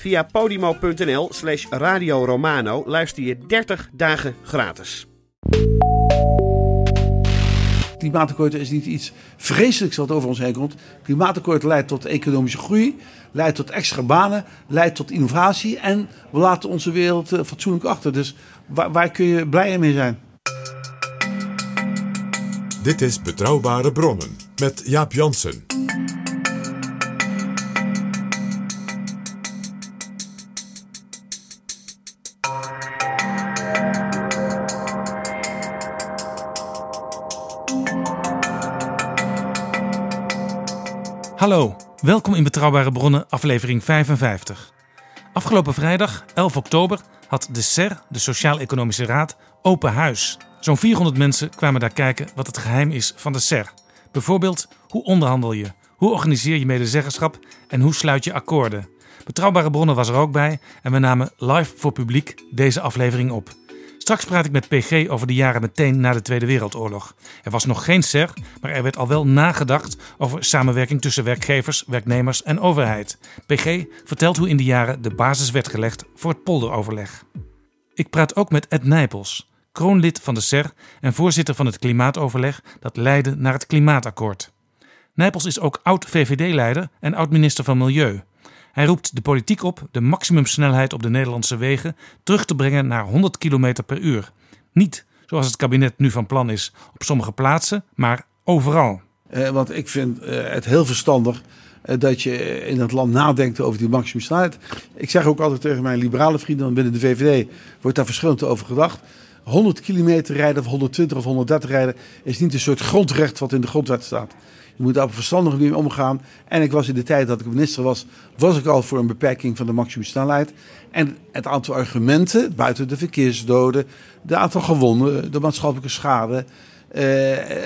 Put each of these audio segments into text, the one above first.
Via podimo.nl slash Radio Romano luister je 30 dagen gratis. Klimaatakkoord is niet iets vreselijks wat over ons heen komt. Klimaatakkoord leidt tot economische groei, leidt tot extra banen, leidt tot innovatie en we laten onze wereld eh, fatsoenlijk achter. Dus waar, waar kun je blij mee zijn? Dit is Betrouwbare Bronnen met Jaap Jansen. Hallo, welkom in Betrouwbare Bronnen, aflevering 55. Afgelopen vrijdag, 11 oktober, had de SER, de Sociaal-Economische Raad, open huis. Zo'n 400 mensen kwamen daar kijken wat het geheim is van de SER. Bijvoorbeeld, hoe onderhandel je? Hoe organiseer je medezeggenschap? En hoe sluit je akkoorden? Betrouwbare Bronnen was er ook bij en we namen live voor publiek deze aflevering op. Straks praat ik met PG over de jaren meteen na de Tweede Wereldoorlog. Er was nog geen SER, maar er werd al wel nagedacht over samenwerking tussen werkgevers, werknemers en overheid. PG vertelt hoe in die jaren de basis werd gelegd voor het polderoverleg. Ik praat ook met Ed Nijpels, kroonlid van de SER en voorzitter van het klimaatoverleg dat leidde naar het klimaatakkoord. Nijpels is ook oud-VVD-leider en oud-minister van Milieu. Hij roept de politiek op de maximumsnelheid op de Nederlandse wegen terug te brengen naar 100 km per uur. Niet zoals het kabinet nu van plan is op sommige plaatsen, maar overal. Eh, want ik vind eh, het heel verstandig eh, dat je in het land nadenkt over die maximumsnelheid. Ik zeg ook altijd tegen mijn liberale vrienden binnen de VVD, wordt daar verschillend over gedacht. 100 kilometer rijden of 120 of 130 rijden is niet een soort grondrecht wat in de grondwet staat. Je moet daar verstandige manier omgaan. En ik was in de tijd dat ik minister was, was ik al voor een beperking van de maximumsnelheid. En het aantal argumenten, buiten de verkeersdoden, de aantal gewonden, de maatschappelijke schade, eh,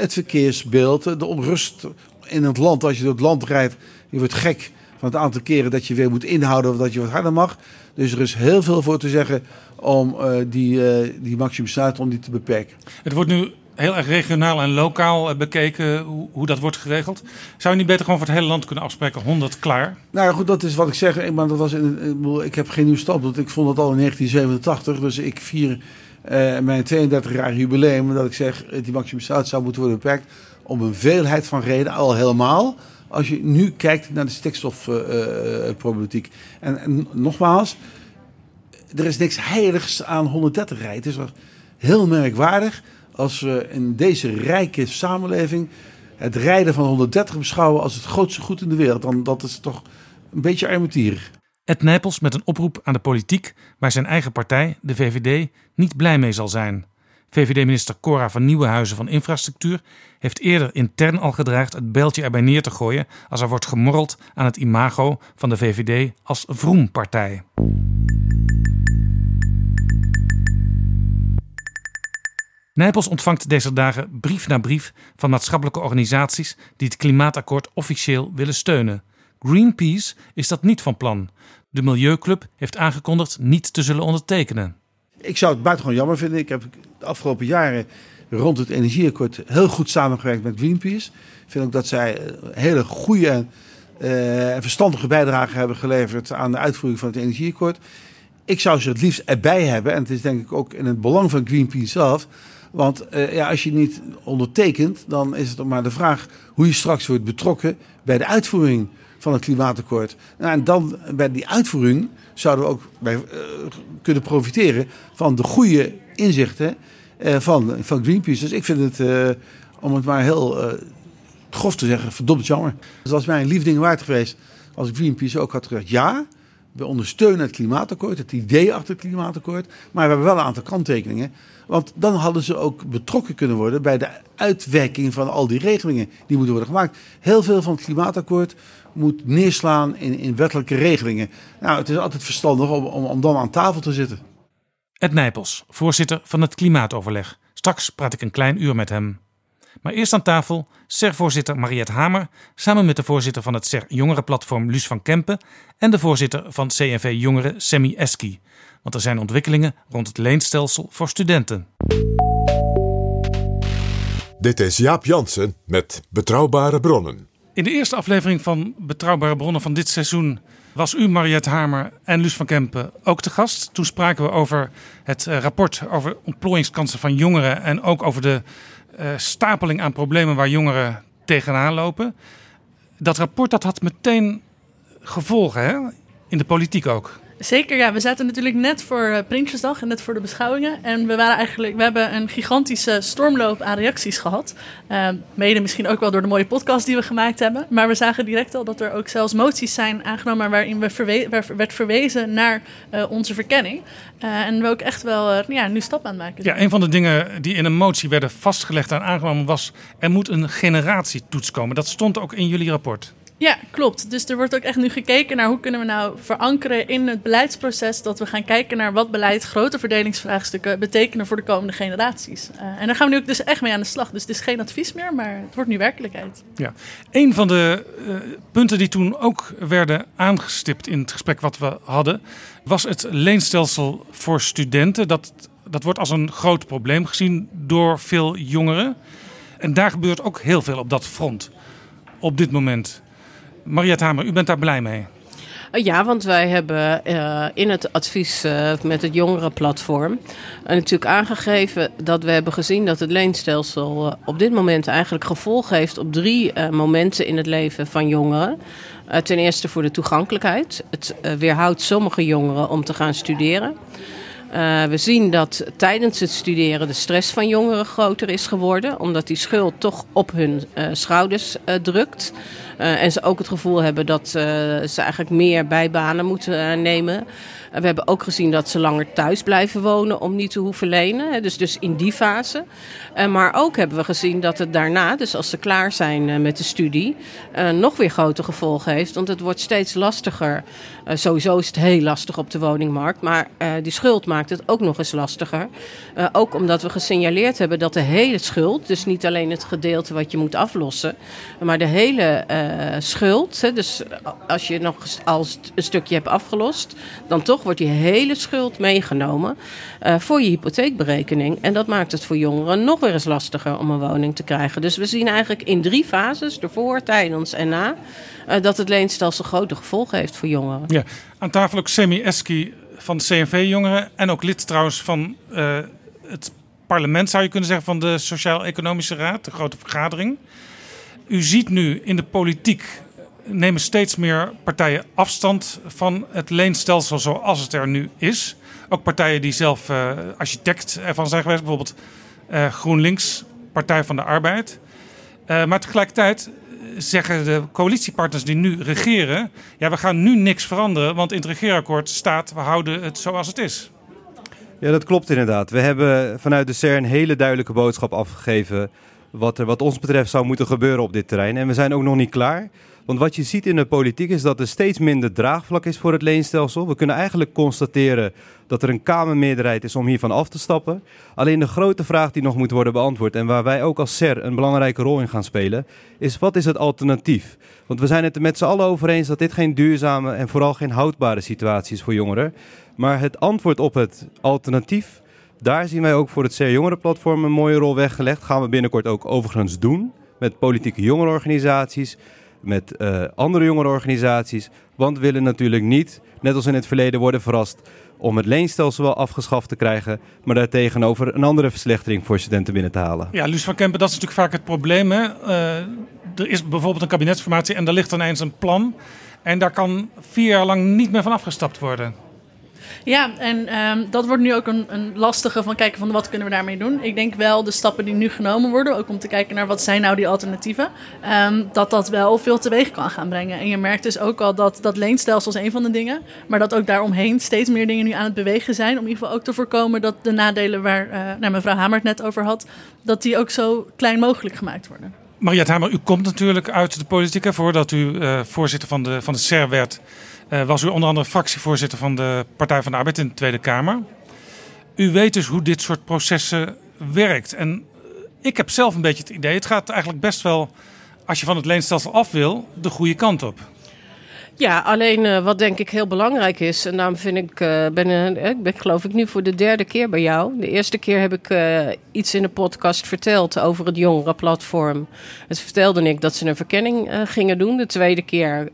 het verkeersbeeld, de onrust in het land. Als je door het land rijdt, je wordt gek van het aantal keren dat je weer moet inhouden of dat je wat harder mag. Dus er is heel veel voor te zeggen om eh, die, eh die maximumsnelheid om die te beperken. Het wordt nu heel erg regionaal en lokaal eh, bekeken hoe, hoe dat wordt geregeld. Zou je niet beter gewoon voor het hele land kunnen afspreken 100 klaar? Nou ja, goed, dat is wat ik zeg. Maar dat was in, ik, bedoel, ik heb geen nieuw standpunt. Ik vond het al in 1987. Dus ik vier eh, mijn 32-jarig jubileum. Dat ik zeg, eh, die maximumsnelheid zou moeten worden beperkt. Om een veelheid van redenen, al helemaal. Als je nu kijkt naar de stikstofproblematiek. en, en nogmaals, er is niks heiligs aan 130 rijden. Het is wel heel merkwaardig als we in deze rijke samenleving het rijden van 130 beschouwen als het grootste goed in de wereld. Dan dat is toch een beetje armetierig. Ed Nijpels met een oproep aan de politiek waar zijn eigen partij, de VVD, niet blij mee zal zijn. VVD-minister Cora van Nieuwenhuizen van Infrastructuur heeft eerder intern al gedreigd het bijltje erbij neer te gooien als er wordt gemorreld aan het imago van de VVD als vroempartij. Nijpels ontvangt deze dagen brief na brief van maatschappelijke organisaties die het klimaatakkoord officieel willen steunen. Greenpeace is dat niet van plan. De Milieuclub heeft aangekondigd niet te zullen ondertekenen. Ik zou het buitengewoon jammer vinden. Ik heb de afgelopen jaren rond het energieakkoord heel goed samengewerkt met Greenpeace. Ik vind ook dat zij een hele goede en verstandige bijdrage hebben geleverd aan de uitvoering van het energieakkoord. Ik zou ze het liefst erbij hebben. En het is denk ik ook in het belang van Greenpeace zelf. Want uh, ja, als je niet ondertekent, dan is het maar de vraag hoe je straks wordt betrokken bij de uitvoering van het klimaatakkoord. Nou, en dan bij die uitvoering zouden we ook bij, uh, kunnen profiteren van de goede inzichten van, van Greenpeace. Dus ik vind het, om het maar heel grof te zeggen, verdomd jammer. Het was mij een waard geweest als Greenpeace ook had gezegd... ja, we ondersteunen het klimaatakkoord, het idee achter het klimaatakkoord... maar we hebben wel een aantal kanttekeningen... Want dan hadden ze ook betrokken kunnen worden bij de uitwerking van al die regelingen die moeten worden gemaakt. Heel veel van het klimaatakkoord moet neerslaan in, in wettelijke regelingen. Nou, het is altijd verstandig om, om, om dan aan tafel te zitten. Ed Nijpels, voorzitter van het Klimaatoverleg. Straks praat ik een klein uur met hem. Maar eerst aan tafel SER-voorzitter Mariette Hamer, samen met de voorzitter van het SER-jongerenplatform Luus van Kempen en de voorzitter van CNV Jongeren Semi Eski. Want er zijn ontwikkelingen rond het leenstelsel voor studenten. Dit is Jaap Jansen met Betrouwbare Bronnen. In de eerste aflevering van Betrouwbare Bronnen van dit seizoen was u, Mariette Hamer en Luus van Kempen ook te gast. Toen spraken we over het eh, rapport over ontplooiingskansen van jongeren en ook over de uh, stapeling aan problemen waar jongeren tegenaan lopen. Dat rapport dat had meteen gevolgen hè? in de politiek ook. Zeker, ja. We zaten natuurlijk net voor uh, Prinsjesdag en net voor de beschouwingen. En we, waren eigenlijk, we hebben een gigantische stormloop aan reacties gehad. Uh, mede misschien ook wel door de mooie podcast die we gemaakt hebben. Maar we zagen direct al dat er ook zelfs moties zijn aangenomen... waarin we verwe werd verwezen naar uh, onze verkenning. en we ook echt wel ja, nu stap aan maken Ja, een van de dingen die in een motie werden vastgelegd en aangenomen was... er moet een generatietoets komen. Dat stond ook in jullie rapport. Ja, klopt. Dus er wordt ook echt nu gekeken naar hoe kunnen we nou verankeren in het beleidsproces dat we gaan kijken naar wat beleid grote verdelingsvraagstukken betekenen voor de komende generaties. Uh, en daar gaan we nu ook dus echt mee aan de slag. Dus het is geen advies meer, maar het wordt nu werkelijkheid. Ja, een van de uh, punten die toen ook werden aangestipt in het gesprek wat we hadden, was het leenstelsel voor studenten. Dat, dat wordt als een groot probleem gezien door veel jongeren. En daar gebeurt ook heel veel op dat front op dit moment. Mariette Hamer, u bent daar blij mee? Eh, ja, want wij hebben uh, in het advies uh, met het jongerenplatform natuurlijk aangegeven dat we hebben gezien dat het leenstelsel op dit moment eigenlijk gevolg heeft op drie momenten in het leven van jongeren. ten eerste voor de toegankelijkheid. Het weerhoudt sommige jongeren om te gaan studeren. Uh, we zien dat tijdens het studeren de stress van jongeren groter is geworden, omdat die schuld toch op hun uh, schouders uh, drukt. en ze ook het gevoel hebben dat ze eigenlijk meer bijbanen moeten nemen. we hebben ook gezien dat ze langer thuis blijven wonen om niet te hoeven lenen. Dus, dus in die fase. maar ook hebben we gezien dat het daarna, dus als ze klaar zijn met de studie, nog weer grote gevolgen heeft. Want het wordt steeds lastiger. sowieso is het heel lastig op de woningmarkt, maar die schuld het ook nog eens lastiger. Uh, ook omdat we gesignaleerd hebben dat de hele schuld, dus niet alleen het gedeelte wat je moet aflossen, maar de hele uh, schuld, hè, dus als je nog als een stukje hebt afgelost, dan toch wordt die hele schuld meegenomen uh, voor je hypotheekberekening. En dat maakt het voor jongeren nog weer eens lastiger om een woning te krijgen. Dus we zien eigenlijk in drie fases, ervoor, tijdens en na, dat het leenstelsel grote gevolgen heeft voor jongeren. Ja, aan tafel ook Semi Eski van de CNV-jongeren en ook lid trouwens van uh, het parlement, zou je kunnen zeggen, van de Sociaal-Economische Raad, de grote vergadering. U ziet nu in de politiek nemen steeds meer partijen afstand van het leenstelsel zoals het er nu is. Ook partijen die zelf uh, architect ervan zijn geweest, bijvoorbeeld uh, GroenLinks, Partij van de Arbeid. Maar tegelijkertijd zeggen de coalitiepartners die nu regeren: ja, we gaan nu niks veranderen, want in het regeerakkoord staat we houden het zoals het is. Ja, dat klopt inderdaad. We hebben vanuit de CER een hele duidelijke boodschap afgegeven wat er wat ons betreft zou moeten gebeuren op dit terrein. En we zijn ook nog niet klaar. Want wat je ziet in de politiek is dat er steeds minder draagvlak is voor het leenstelsel. We kunnen eigenlijk constateren dat er een Kamermeerderheid is om hiervan af te stappen. Alleen de grote vraag die nog moet worden beantwoord en waar wij ook als SER een belangrijke rol in gaan spelen, is wat is het alternatief? Want we zijn het er met z'n allen over eens dat dit geen duurzame en vooral geen houdbare situatie is voor jongeren. Maar het antwoord op het alternatief, daar zien wij ook voor het SER Jongerenplatform een mooie rol weggelegd. Gaan we binnenkort ook overigens doen met politieke jongerenorganisaties met uh, andere jongerenorganisaties. Want we willen natuurlijk niet, net als in het verleden, worden verrast om het leenstelsel wel afgeschaft te krijgen, maar daartegenover een andere verslechtering voor studenten binnen te halen. Ja, Luus van Kempen, dat is natuurlijk vaak het probleem. Hè? Uh, er is bijvoorbeeld een kabinetsformatie en daar ligt ineens een plan. En daar kan vier jaar lang niet meer van afgestapt worden. Ja, en ehm, dat wordt nu ook een, een, lastige van kijken van wat kunnen we daarmee doen. Ik denk wel de stappen die nu genomen worden, ook om te kijken naar wat zijn nou die alternatieven, um, dat dat wel veel teweeg kan gaan brengen. En je merkt dus ook al dat dat leenstelsel is een van de dingen, maar dat ook daaromheen steeds meer dingen nu aan het bewegen zijn, om in ieder geval ook te voorkomen dat de nadelen waar uh, mevrouw Hamer het net over had, dat die ook zo klein mogelijk gemaakt worden. Mariette Hamer, u komt natuurlijk uit de politiek. Voordat u uh, voorzitter van de, van de SER werd, was u onder andere fractievoorzitter van de Partij van de Arbeid in de Tweede Kamer. U weet dus hoe dit soort processen werkt. En ik heb zelf een beetje het idee, het gaat eigenlijk best wel, als je van het leenstelsel af wil, de goede kant op. Ja, alleen uh, wat denk ik heel belangrijk is, en daarom vind ik, ben, ik ben geloof ik nu voor de derde keer bij jou. De eerste keer heb ik iets in de podcast verteld over het jongerenplatform. Het vertelde ik dat ze een verkenning gingen doen. De tweede keer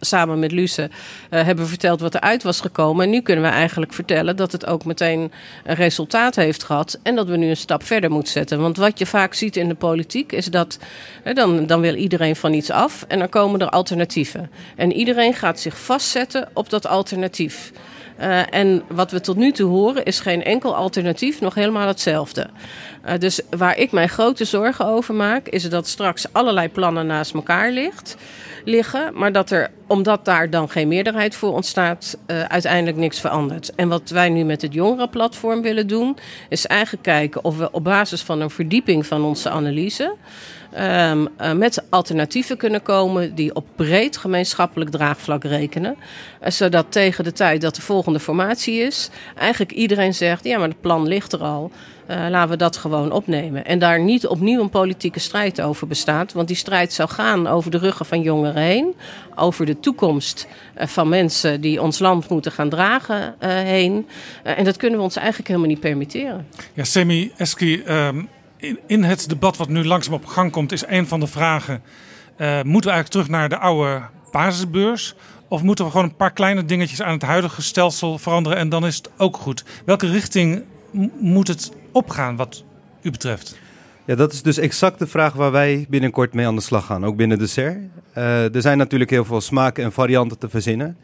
samen met Luce hebben we verteld wat eruit was gekomen. En nu kunnen we eigenlijk vertellen dat het ook meteen een resultaat heeft gehad. En dat we nu een stap verder moeten zetten. Want wat je vaak ziet in de politiek is dat dan, dan wil iedereen van iets af en dan komen er alternatieven. En Iedereen gaat zich vastzetten op dat alternatief. Uh, en wat we tot nu toe horen is geen enkel alternatief, nog helemaal hetzelfde. Uh, dus waar ik mij grote zorgen over maak, is dat straks allerlei plannen naast elkaar ligt, liggen, maar dat er, omdat daar dan geen meerderheid voor ontstaat, uh, uiteindelijk niks verandert. En wat wij nu met het jongerenplatform willen doen, is eigenlijk kijken of we op basis van een verdieping van onze analyse um, uh, met alternatieven kunnen komen die op breed gemeenschappelijk draagvlak rekenen. Uh, zodat tegen de tijd dat de volgende formatie is, eigenlijk iedereen zegt: ja, maar het plan ligt er al. Uh, laten we dat gewoon opnemen. En daar niet opnieuw een politieke strijd over bestaat. Want die strijd zou gaan over de ruggen van jongeren heen. Over de toekomst van mensen die ons land moeten gaan dragen heen. en dat kunnen we ons eigenlijk helemaal niet permitteren. Ja, Semi Eski, um, in, het debat wat nu langzaam op gang komt, is een van de vragen: uh, moeten we eigenlijk terug naar de oude basisbeurs? Of moeten we gewoon een paar kleine dingetjes aan het huidige stelsel veranderen en dan is het ook goed? Welke richting moet het opgaan, wat u betreft? Ja, dat is dus exact de vraag waar wij binnenkort mee aan de slag gaan, ook binnen de SER. Uh, er zijn natuurlijk heel veel smaken en varianten te verzinnen.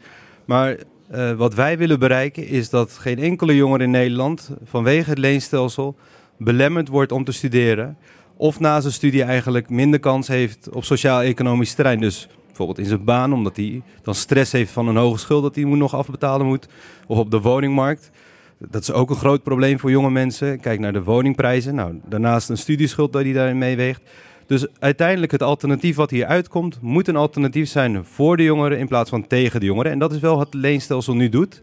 Maar uh, wat wij willen bereiken is dat geen enkele jongere in Nederland vanwege het leenstelsel belemmerd wordt om te studeren. Of na zijn studie eigenlijk minder kans heeft op sociaal-economisch terrein. Dus bijvoorbeeld in zijn baan, omdat hij dan stress heeft van een hoge schuld dat hij moet nog afbetalen moet. Of op de woningmarkt. Dat is ook een groot probleem voor jonge mensen. Kijk naar de woningprijzen. Nou, daarnaast een studieschuld dat hij daarin meeweegt. Dus uiteindelijk het alternatief wat hier uitkomt, moet een alternatief zijn voor de jongeren in plaats van tegen de jongeren. En dat is wel wat het leenstelsel nu doet.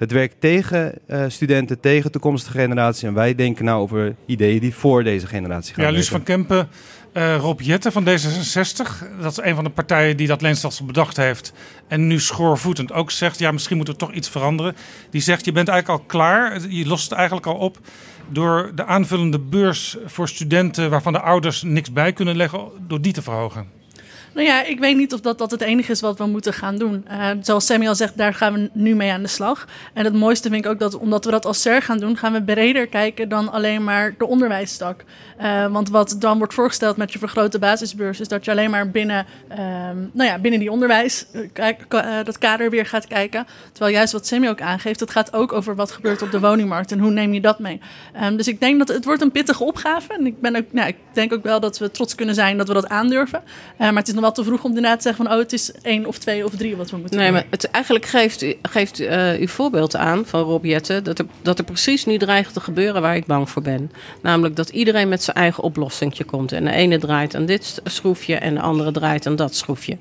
Het werkt tegen uh, studenten, tegen toekomstige generatie. En wij denken nou over ideeën die voor deze generatie gaan. Ja, Luus van Kempen, uh, Rob Jetten van D66. Dat is een van de partijen die dat leenstelsel bedacht heeft. En nu schoorvoetend ook zegt, ja, misschien moet er toch iets veranderen. Die zegt, je bent eigenlijk al klaar. Je lost het eigenlijk al op door de aanvullende beurs voor studenten... waarvan de ouders niks bij kunnen leggen, door die te verhogen. Nou ja, ik weet niet of dat, dat het enige is wat we moeten gaan doen. Uh, zoals Sammy al zegt, daar gaan we nu mee aan de slag. En het mooiste vind ik ook dat omdat we dat als SER gaan doen, gaan we breder kijken dan alleen maar de onderwijsstak. Uh, want wat dan wordt voorgesteld met je vergrote basisbeurs, is dat je alleen maar binnen, uh, nou ja, binnen die onderwijs uh, dat kader weer gaat kijken. Terwijl juist wat Sammy ook aangeeft, het gaat ook over wat gebeurt op de woningmarkt en hoe neem je dat mee. Um, dus ik denk dat het wordt een pittige opgave. En ik, ben ook, nou, ik denk ook wel dat we trots kunnen zijn dat we dat aandurven. maar het is nog wel te vroeg om inderdaad te zeggen van... oh, het is één of twee of drie wat we moeten nee, doen. maar het, eigenlijk geeft, geeft uh, uw voorbeeld aan van Rob Jette... Dat er, dat er precies nu dreigt te gebeuren waar ik bang voor ben. Namelijk dat iedereen met zijn eigen oplossingje komt. En de ene draait aan dit schroefje en de andere draait aan dat schroefje.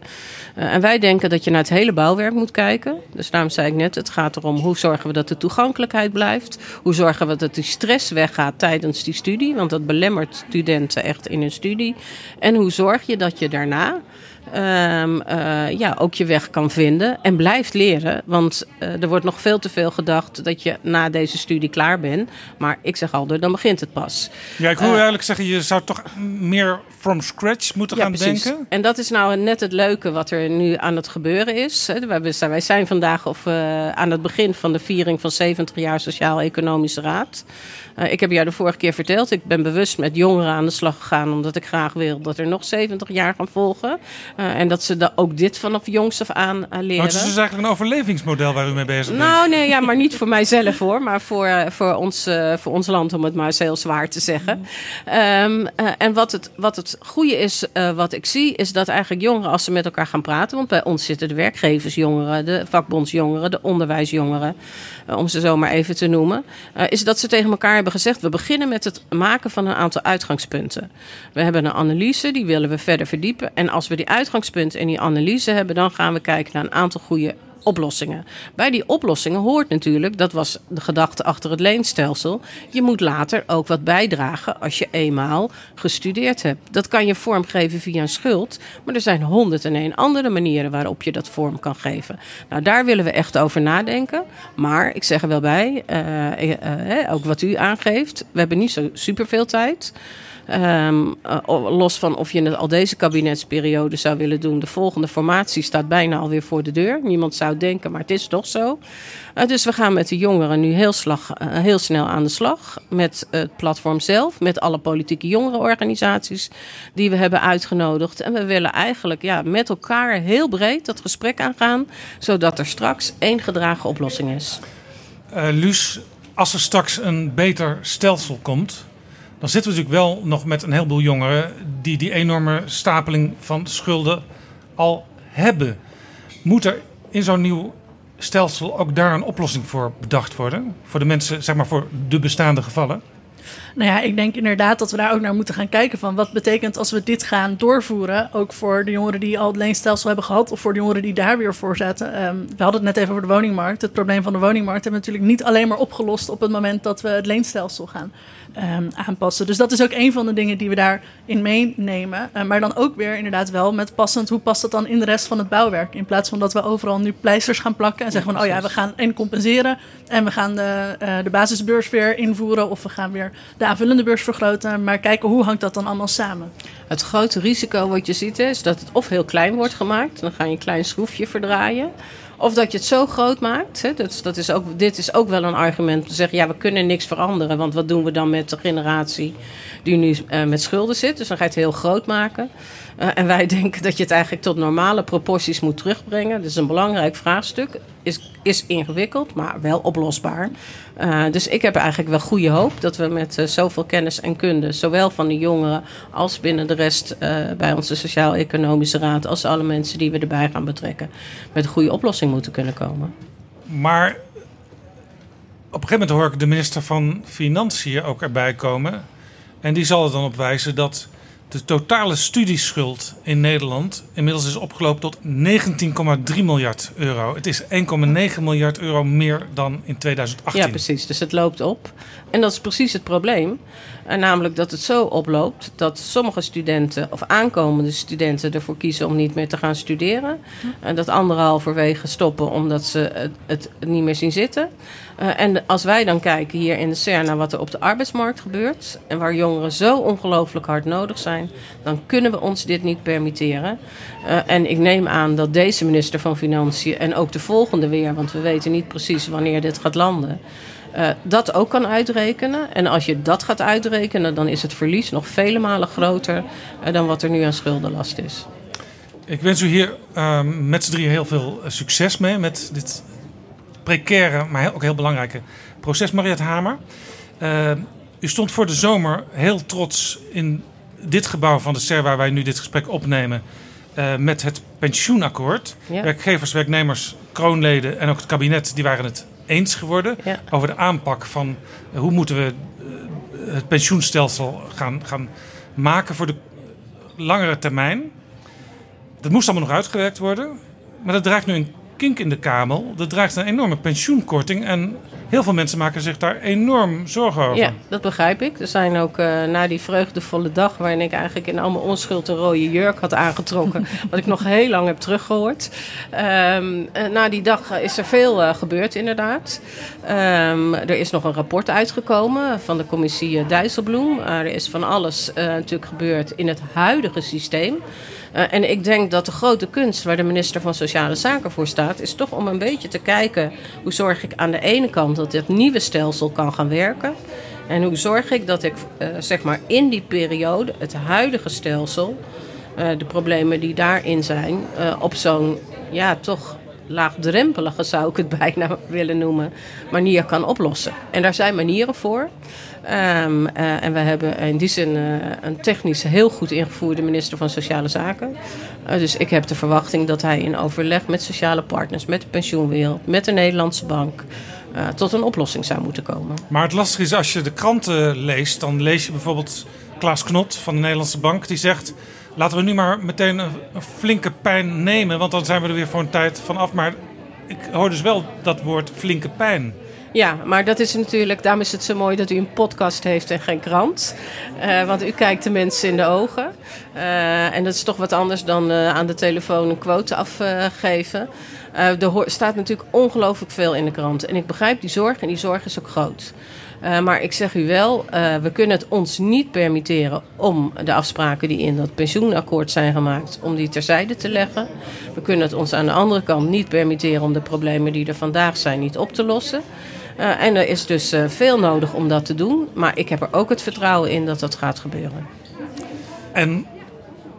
Uh, en wij denken dat je naar het hele bouwwerk moet kijken. Dus daarom zei ik net, het gaat erom hoe zorgen we dat de toegankelijkheid blijft. Hoe zorgen we dat die stress weggaat tijdens die studie. Want dat belemmert studenten echt in hun studie. En hoe zorg je dat je daarna um, uh, ja, ook je weg kan vinden en blijft leren. Want uh, er wordt nog veel te veel gedacht dat je na deze studie klaar bent. Maar ik zeg altijd, dan begint het pas. Ja, ik hoor uh, eigenlijk zeggen, je zou toch meer from scratch moeten ja, gaan precies. denken? En dat is nou net het leuke wat er nu aan het gebeuren is. Wij zijn vandaag of, aan het begin van de viering van 70 jaar Sociaal-Economische Raad. Ik heb jou de vorige keer verteld, ik ben bewust met jongeren aan de slag gegaan, omdat ik graag wil dat er nog 70 jaar gaan volgen. En dat ze da ook dit vanaf jongs af aan leren. Oh, het is dus eigenlijk een overlevingsmodel waar u mee bezig bent. Nou, nee, ja, maar niet voor mijzelf hoor, maar voor, voor, ons, voor ons land, om het maar eens heel zwaar te zeggen. Ehm, en wat het, wat het goede is, wat ik zie, is dat eigenlijk jongeren, als ze met elkaar gaan praten, want bij ons zitten de werkgeversjongeren, de vakbondsjongeren, de onderwijsjongeren, om ze zo maar even te noemen, is dat ze tegen elkaar hebben gezegd: we beginnen met het maken van een aantal uitgangspunten. We hebben een analyse, die willen we verder verdiepen. En als we die uitgangspunten en die analyse hebben, dan gaan we kijken naar een aantal goede oplossingen. Bij die oplossingen hoort natuurlijk, dat was de gedachte achter het leenstelsel, je moet later ook wat bijdragen als je eenmaal gestudeerd hebt. Dat kan je vormgeven via een schuld, maar er zijn honderd en één andere manieren waarop je dat vorm kan geven. Nou, daar willen we echt over nadenken. Maar ik zeg er wel bij, uh, uh, ook wat u aangeeft, we hebben niet zo superveel tijd. Um, los van of je het al deze kabinetsperiode zou willen doen. De volgende formatie staat bijna alweer voor de deur. Niemand zou denken, maar het is toch zo. Uh, dus we gaan met de jongeren nu heel, slag, uh, heel snel aan de slag. Met het platform zelf, met alle politieke jongerenorganisaties die we hebben uitgenodigd. En we willen eigenlijk ja, met elkaar heel breed dat gesprek aangaan. Zodat er straks één gedragen oplossing is. Luus, als er straks een beter stelsel komt dan zitten we natuurlijk wel nog met een heleboel jongeren die die enorme stapeling van schulden al hebben. Moet er in zo'n nieuw stelsel ook daar een oplossing voor bedacht worden? Voor de mensen, zeg maar voor de bestaande gevallen? Nou ja, ik denk inderdaad dat we daar ook naar moeten gaan kijken van wat betekent als we dit gaan doorvoeren, ook voor de jongeren die al het leenstelsel hebben gehad of voor de jongeren die daar weer voor zetten. Um, we hadden het net even over de woningmarkt. Het probleem van de woningmarkt hebben we natuurlijk niet alleen maar opgelost op het moment dat we het leenstelsel gaan um, aanpassen. Dus dat is ook een van de dingen die we daarin meenemen. Uh, maar dan ook weer inderdaad wel met passend, hoe past dat dan in de rest van het bouwwerk? In plaats van dat we overal nu pleisters gaan plakken en zeggen van, oh ja, we gaan en compenseren en we gaan de, uh, de basisbeurs weer invoeren of we gaan weer de aanvullende beurs vergroten. Maar kijken hoe hangt dat dan allemaal samen? Het grote risico wat je ziet is dat het of heel klein wordt gemaakt. Dan ga je een klein schroefje verdraaien. Of dat je het zo groot maakt. Hè, dat, dat is ook, dit is ook wel een argument te zeggen: ja, we kunnen niks veranderen. Want wat doen we dan met de generatie die nu uh, met schulden zit? Dus dan ga je het heel groot maken. Uh, en wij denken dat je het eigenlijk tot normale proporties moet terugbrengen. Is een belangrijk vraagstuk. Is, is ingewikkeld, maar wel oplosbaar. Uh, dus ik heb eigenlijk wel goede hoop dat we met uh, zoveel kennis en kunde, zowel van de jongeren als binnen de rest bij onze Sociaal-Economische Raad, als alle mensen die we erbij gaan betrekken, met een goede oplossing moeten kunnen komen. Maar op een gegeven moment hoor ik de minister van Financiën ook erbij komen. En die zal er dan op wijzen dat de totale studieschuld in Nederland inmiddels is opgelopen tot 19,3 miljard euro. Het is 1,9 miljard euro meer dan in 2018. Ja, precies. Dus het loopt op. En dat is precies het probleem. En namelijk dat het zo oploopt dat sommige studenten of aankomende studenten ervoor kiezen om niet meer te gaan studeren. En dat anderen halverwege stoppen omdat ze het, het niet meer zien zitten. Uh, en als wij dan kijken hier in de CER naar wat er op de arbeidsmarkt gebeurt. en waar jongeren zo ongelooflijk hard nodig zijn. dan kunnen we ons dit niet permitteren. Uh, en ik neem aan dat deze minister van Financiën. en ook de volgende weer, want we weten niet precies wanneer dit gaat landen. Uh, dat ook kan uitrekenen. En als je dat gaat uitrekenen, dan is het verlies nog vele malen groter uh, dan wat er nu aan schuldenlast is. Ik wens u hier uh, met z'n drieën heel veel succes mee met dit precaire, maar ook heel belangrijke proces, Mariette Hamer. u stond voor de zomer heel trots in dit gebouw van de SER waar wij nu dit gesprek opnemen. met het pensioenakkoord. Ja. Werkgevers, werknemers, kroonleden en ook het kabinet, die waren het eens geworden ja. over de aanpak van hoe moeten we het pensioenstelsel gaan, gaan maken voor de langere termijn. Dat moest allemaal nog uitgewerkt worden. Maar dat draagt nu een kink in de kamel. Dat draagt een enorme pensioenkorting. En heel veel mensen maken zich daar enorm zorgen over. Ja, dat begrijp ik. Er zijn ook uh, na die vreugdevolle dag... waarin ik eigenlijk in allemaal onschuld een rode jurk had aangetrokken... wat ik nog heel lang heb teruggehoord. Um, na die dag is er veel uh, gebeurd inderdaad. Um, er is nog een rapport uitgekomen van de commissie Dijsselbloem. er is van alles natuurlijk gebeurd in het huidige systeem... Uh, en ik denk dat de grote kunst waar de minister van Sociale Zaken voor staat, is toch om een beetje te kijken hoe zorg ik aan de ene kant dat dit nieuwe stelsel kan gaan werken. En hoe zorg ik dat ik uh, zeg maar in die periode het huidige stelsel de problemen die daarin zijn op zo'n ja, toch laagdrempelige, zou ik het bijna willen noemen, manier kan oplossen. En daar zijn manieren voor. Uh, en we hebben in die zin een technisch heel goed ingevoerde minister van Sociale Zaken. Dus ik heb de verwachting dat hij in overleg met sociale partners, met de pensioenwereld, met de Nederlandse bank. Tot een oplossing zou moeten komen. Maar het lastige is, als je de kranten leest, dan lees je bijvoorbeeld Klaas Knot van de Nederlandse Bank, die zegt: Laten we nu maar meteen een, een flinke pijn nemen, want dan zijn we er weer voor een tijd vanaf. Maar ik hoor dus wel dat woord flinke pijn. Ja, maar dat is natuurlijk, daarom is het zo mooi dat u een podcast heeft en geen krant. Uh, want u kijkt de mensen in de ogen. Uh, en dat is toch wat anders dan uh, aan de telefoon een quote afgeven. er staat natuurlijk ongelooflijk veel in de krant. En ik begrijp die zorg en die zorg is ook groot. Maar ik zeg u wel, we kunnen het ons niet permitteren om de afspraken die in dat pensioenakkoord zijn gemaakt, om die terzijde te leggen. We kunnen het ons aan de andere kant niet permitteren om de problemen die er vandaag zijn niet op te lossen. Uh, en er is dus veel nodig om dat te doen. Maar ik heb er ook het vertrouwen in dat dat gaat gebeuren. En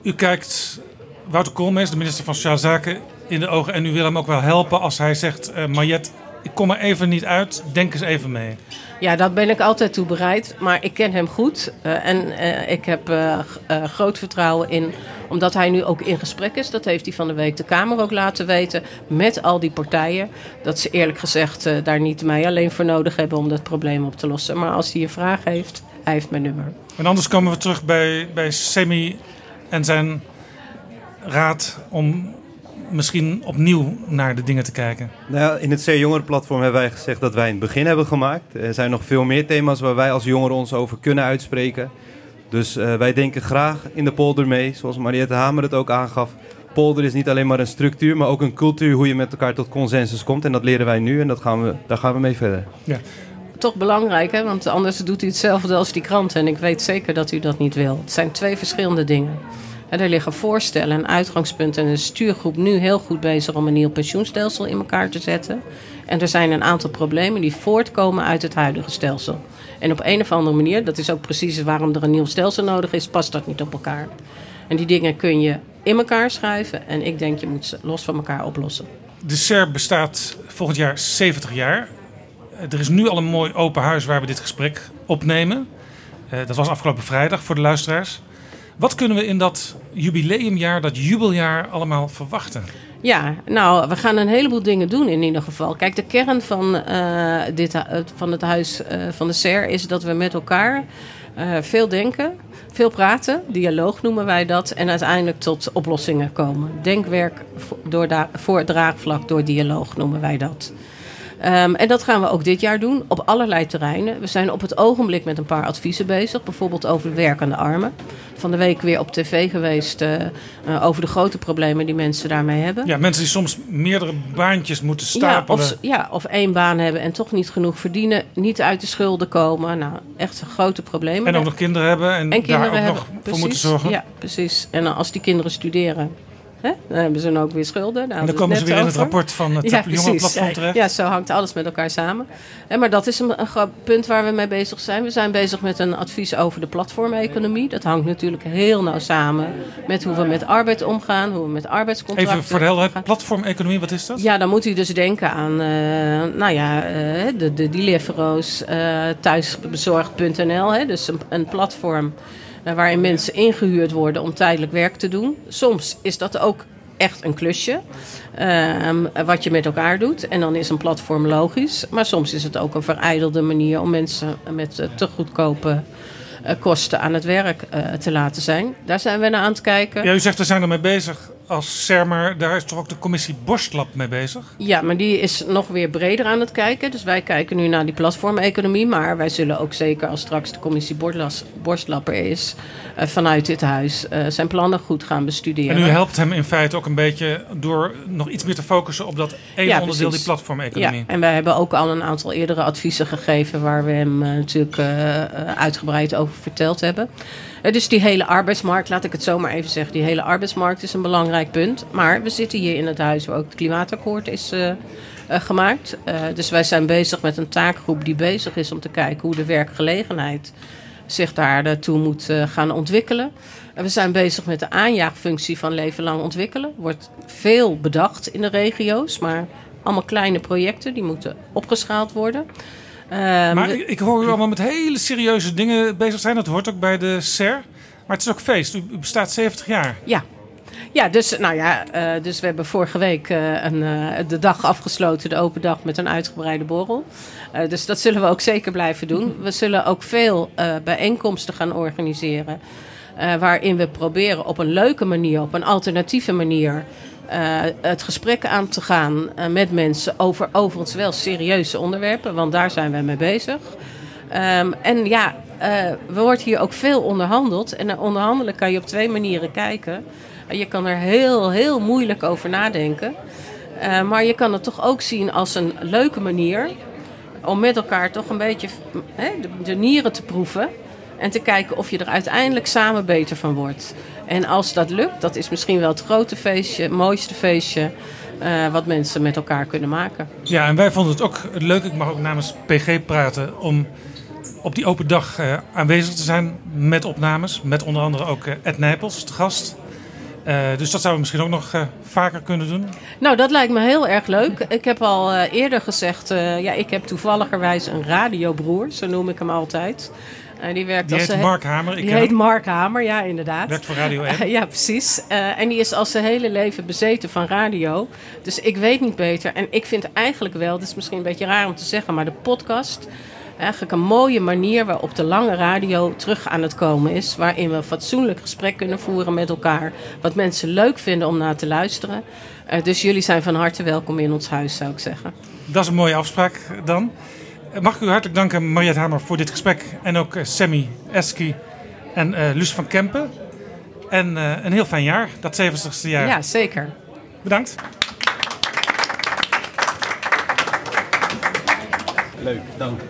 u kijkt Wouter Koolmees, de minister van Sociale Zaken, in de ogen. En u wil hem ook wel helpen als hij zegt: uh, ik kom er even niet uit, denk eens even mee. Ja, dat ben ik altijd toe bereid. Maar ik ken hem goed. Uh, en uh, ik heb uh, groot vertrouwen in. Omdat hij nu ook in gesprek is. Dat heeft hij van de week de Kamer ook laten weten. Met al die partijen. Dat ze eerlijk gezegd daar niet mij alleen voor nodig hebben om dat probleem op te lossen. Maar als hij een vraag heeft, hij heeft mijn nummer. En anders komen we terug bij, bij Semi en zijn raad om misschien opnieuw naar de dingen te kijken? Nou in het C Jongeren platform hebben wij gezegd dat wij het begin hebben gemaakt. Er zijn nog veel meer thema's waar wij als jongeren ons over kunnen uitspreken. Dus uh, wij denken graag in de polder mee, zoals Mariette Hamer het ook aangaf. Polder is niet alleen maar een structuur, maar ook een cultuur hoe je met elkaar tot consensus komt. En dat leren wij nu en dat gaan we, daar gaan we mee verder. Ja. Toch belangrijk, hè? want anders doet u hetzelfde als die krant. En ik weet zeker dat u dat niet wil. Het zijn twee verschillende dingen. Er liggen voorstellen en uitgangspunten. En de stuurgroep nu heel goed bezig om een nieuw pensioenstelsel in elkaar te zetten. En er zijn een aantal problemen die voortkomen uit het huidige stelsel. En op een of andere manier, dat is ook precies waarom er een nieuw stelsel nodig is, past dat niet op elkaar. En die dingen kun je in elkaar schrijven. En ik denk je moet ze los van elkaar oplossen. De SER bestaat volgend jaar 70 jaar. Er is nu al een mooi open huis waar we dit gesprek opnemen. Eh, dat was afgelopen vrijdag voor de luisteraars. Wat kunnen we in dat jubileumjaar, dat jubeljaar allemaal verwachten? Ja, nou, we gaan een heleboel dingen doen in ieder geval. Kijk, de kern van, uh, dit, uh, van het huis uh, van de SER is dat we met elkaar veel denken, veel praten. Dialoog noemen wij dat. En uiteindelijk tot oplossingen komen. Denkwerk voor, door voor draagvlak door dialoog noemen wij dat. Um, en dat gaan we ook dit jaar doen op allerlei terreinen. We zijn op het ogenblik met een paar adviezen bezig, bijvoorbeeld over werkende armen. Van de week weer op tv geweest uh, uh, over de grote problemen die mensen daarmee hebben. Ja, mensen die soms meerdere baantjes moeten stapelen. Ja, of, ja, of één baan hebben en toch niet genoeg verdienen, niet uit de schulden komen. Nou, echt grote problemen. En ook nog kinderen hebben en, en kinderen daar ook hebben, nog precies, voor moeten zorgen. Ja, precies. En als die kinderen studeren, Hè? Dan hebben ze ook weer schulden. Daar en dan komen ze weer over. in het rapport van het ja, jongerenplatform terecht. Ja, zo hangt alles met elkaar samen. En maar dat is een, een punt waar we mee bezig zijn. We zijn bezig met een advies over de platformeconomie. Dat hangt natuurlijk heel nauw samen met hoe we met arbeid omgaan, hoe we met arbeidscontracten... Even voor de helderheid, platformeconomie, wat is dat? Ja, dan moet u dus denken aan, uh, nou ja, uh, de, de Deliveroo's, uh, thuisbezorgd.nl. Dus een, een platform eh, waarin mensen ingehuurd worden om tijdelijk werk te doen. Soms is dat ook echt een klusje. Uh, wat je met elkaar doet. En dan is een platform logisch. Maar soms is het ook een verijdelde manier om mensen met uh, te goedkope uh, kosten aan het werk te laten zijn. Daar zijn we naar aan het kijken. Ja, u zegt we zijn ermee bezig als CERMER, daar is toch ook de commissie Borstlab mee bezig? Ja, maar die is nog weer breder aan het kijken. Dus wij kijken nu naar die platformeconomie. Maar wij zullen ook zeker als straks de commissie Borstlab er is... Uh, vanuit dit huis uh, zijn plannen goed gaan bestuderen. En u helpt hem in feite ook een beetje door nog iets meer te focussen op dat ene ja, onderdeel, precies. die platformeconomie. Ja, en wij hebben ook al een aantal eerdere adviezen gegeven... waar we hem uh, natuurlijk uitgebreid over verteld hebben... Dus die hele arbeidsmarkt, laat ik het zo maar even zeggen. Die hele arbeidsmarkt is een belangrijk punt. Maar we zitten hier in het huis waar ook het klimaatakkoord is uh, uh, gemaakt. Uh, dus wij zijn bezig met een taakgroep die bezig is om te kijken hoe de werkgelegenheid zich daar naartoe moet gaan ontwikkelen. En we zijn bezig met de aanjaagfunctie van leven lang ontwikkelen. Wordt veel bedacht in de regio's, maar allemaal kleine projecten die moeten opgeschaald worden. Maar ik, ik hoor u allemaal met hele serieuze dingen bezig zijn. Dat hoort ook bij de SER. Maar het is ook feest. U bestaat 70 jaar. Ja, ja, dus, nou ja, uh, dus we hebben vorige week uh, een, uh, de dag afgesloten, de open dag, met een uitgebreide borrel. dus dat zullen we ook zeker blijven doen. We zullen ook veel bijeenkomsten gaan organiseren. waarin we proberen op een leuke manier, op een alternatieve manier. Het gesprek aan te gaan met mensen over overigens wel serieuze onderwerpen, want daar zijn wij mee bezig. Um, en ja, we wordt hier ook veel onderhandeld. En onderhandelen kan je op twee manieren kijken. Je kan er heel, heel moeilijk over nadenken. Maar je kan het toch ook zien als een leuke manier om met elkaar toch een beetje de, nieren te proeven. En te kijken of je er uiteindelijk samen beter van wordt. En als dat lukt, dat is misschien wel het grote feestje, het mooiste feestje. Uh, wat mensen met elkaar kunnen maken. Ja, en wij vonden het ook leuk, ik mag ook namens PG praten, om op die open dag uh, aanwezig te zijn met opnames. Met onder andere ook Ed Nijpels, de gast. Dus dat zouden we misschien ook nog vaker kunnen doen. Nou, dat lijkt me heel erg leuk. Ik heb al eerder gezegd, ja, ik heb toevalligerwijs een radiobroer, zo noem ik hem altijd. Die werkt die als heet Mark Hamer. Ik die heet Mark Hamer, ja, inderdaad. Werkt voor Radio 1. ja, precies. en die is al zijn hele leven bezeten van radio. Dus ik weet niet beter. En ik vind eigenlijk wel, dat is misschien een beetje raar om te zeggen, maar de podcast eigenlijk een mooie manier waarop de lange radio terug aan het komen is. Waarin we een fatsoenlijk gesprek kunnen voeren met elkaar. Wat mensen leuk vinden om naar te luisteren. Uh, dus jullie zijn van harte welkom in ons huis, zou ik zeggen. Dat is een mooie afspraak dan. Mag ik u hartelijk danken, Mariette Hamer, voor dit gesprek. En ook uh, Sammy Eski en uh, Luus van Kempen. En een heel fijn jaar, dat 70ste jaar. Ja, zeker. Bedankt. Leuk, dank.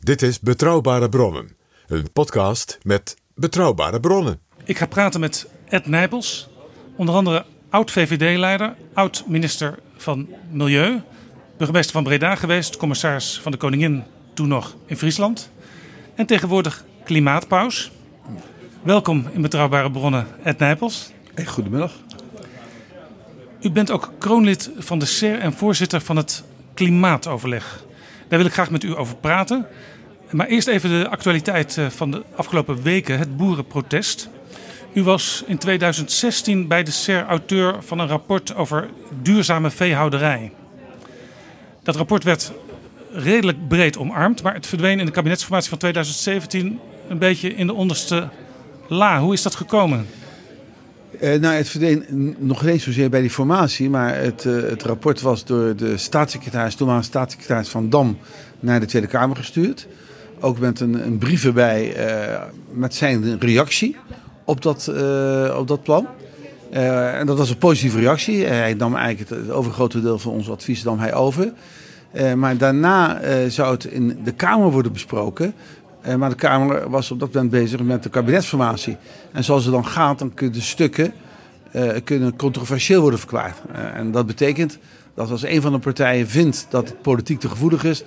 Dit is Betrouwbare Bronnen, een podcast met betrouwbare bronnen. Ik ga praten met Ed Nijpels, onder andere oud-VVD-leider, oud-minister van Milieu, burgemeester van Breda geweest, commissaris van de Koningin toen nog in Friesland en tegenwoordig klimaatpaus. Welkom in Betrouwbare Bronnen, Ed Nijpels. Hey, goedemiddag. U bent ook kroonlid van de SER en voorzitter van het Klimaatoverleg. Daar wil ik graag met u over praten. Maar eerst even de actualiteit eh, van de afgelopen weken, het boerenprotest. U was in 2016 bij de SER auteur van een rapport over duurzame veehouderij. Dat rapport werd redelijk breed omarmd, maar het verdween in de kabinetsformatie van 2017 een beetje in de onderste la. Hoe is dat gekomen? Uh, nou, het verdween nog niet zozeer bij die formatie, maar het, uh, het rapport was door de staatssecretaris, toenmalige staatssecretaris Van Dam, naar de Tweede Kamer gestuurd. Ook met een, een brief erbij uh, met zijn reactie op dat, op dat plan. en dat was een positieve reactie. hij nam eigenlijk het, overgrote deel van ons advies nam hij over. maar daarna zou het in de Kamer worden besproken. Eh, maar de Kamer was op dat moment bezig met de kabinetsformatie. En zoals het dan gaat, dan kunnen stukken kunnen controversieel worden verklaard. En dat betekent dat als een van de partijen vindt dat het politiek te gevoelig is,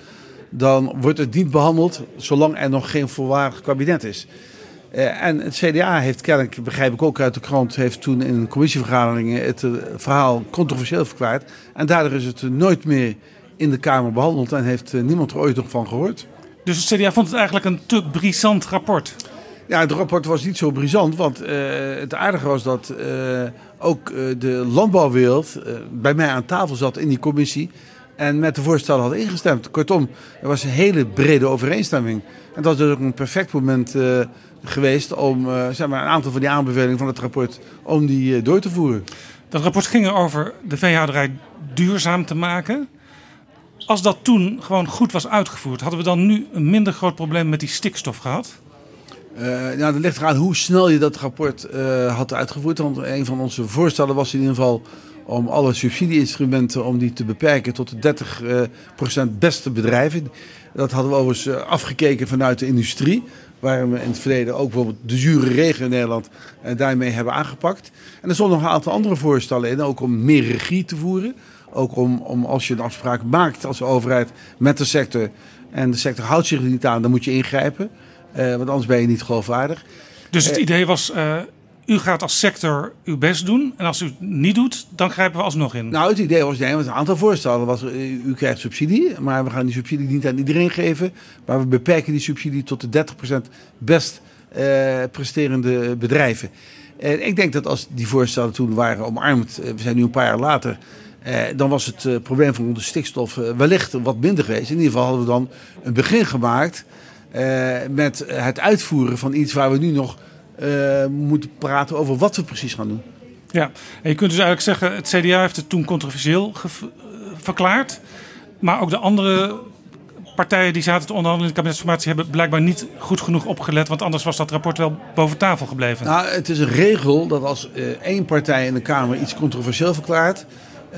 dan wordt het niet behandeld zolang er nog geen volwaardig kabinet is. Uh, en het CDA heeft kennelijk, begrijp ik ook uit de krant, heeft toen in commissievergaderingen het verhaal controversieel verklaard. En daardoor is het nooit meer in de Kamer behandeld en heeft niemand er ooit nog van gehoord. Dus het CDA vond het eigenlijk een te brisant rapport. Ja, het rapport was niet zo brisant, want het aardige was dat ook de landbouwwereld bij mij aan tafel zat in die commissie en met de voorstellen had ingestemd. Kortom, er was een hele brede overeenstemming. En dat is dus ook een perfect moment geweest om zeg maar, een aantal van die aanbevelingen van het rapport om die door te voeren. Dat rapport ging erover de veehouderij duurzaam te maken. Als dat toen gewoon goed was uitgevoerd, hadden we dan nu een minder groot probleem met die stikstof gehad? Nou, dat ligt eraan hoe snel je dat rapport had uitgevoerd. Want een van onze voorstellen was in ieder geval om alle subsidieinstrumenten om die te beperken tot de 30% beste bedrijven. Dat hadden we overigens afgekeken vanuit de industrie. Waar we in het verleden ook bijvoorbeeld de zure regen in Nederland daarmee hebben aangepakt. En er stonden nog een aantal andere voorstellen in, ook om meer regie te voeren Ook om, om als je een afspraak maakt als overheid met de sector en de sector houdt zich er niet aan, dan moet je ingrijpen. Want anders ben je niet geloofwaardig. Dus het idee was, uh, u gaat als sector uw best doen. En als u het niet doet, dan grijpen we alsnog in. Nou, het idee was, nee, een aantal voorstellen was, u krijgt subsidie. Maar we gaan die subsidie niet aan iedereen geven. Maar we beperken die subsidie tot de 30% best uh, presterende bedrijven. En ik denk dat als die voorstellen toen waren omarmd, we zijn nu een paar jaar later... Eh, dan was het probleem van de stikstof wellicht wat minder geweest. In ieder geval hadden we dan een begin gemaakt met het uitvoeren van iets waar we nu nog moeten praten over wat we precies gaan doen. Ja, en je kunt dus eigenlijk zeggen, het CDA heeft het toen controversieel verklaard. Maar ook de andere partijen die zaten te onderhandelen in de kabinetsformatie hebben blijkbaar niet goed genoeg opgelet. Want anders was dat rapport wel boven tafel gebleven. Nou, het is een regel dat als één partij in de Kamer iets controversieel verklaart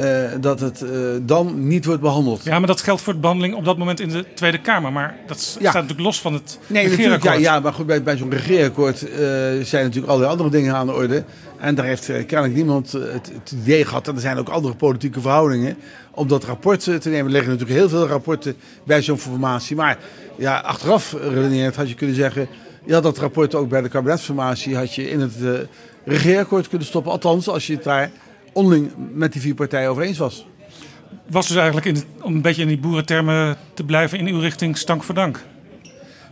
uh, dat het uh, dan niet wordt behandeld. Ja, maar dat geldt voor de behandeling op dat moment in de Tweede Kamer. Maar dat ja. staat natuurlijk los van het nee, regeerakkoord. Ja, ja, maar goed, bij, bij zo'n regeerakkoord uh, zijn natuurlijk allerlei andere dingen aan de orde. En daar heeft kennelijk niemand het, het, idee gehad. En er zijn ook andere politieke verhoudingen. Om dat rapport te nemen. Er liggen natuurlijk heel veel rapporten bij zo'n formatie. Maar ja, achteraf redeneerd had je kunnen zeggen... Ja, dat rapport ook bij de kabinetsformatie had je in het regeerakkoord kunnen stoppen. Althans, als je het daar onderling met die vier partijen over eens was. Was dus eigenlijk, in om een beetje in die boerentermen te blijven, in uw richting stank voor dank?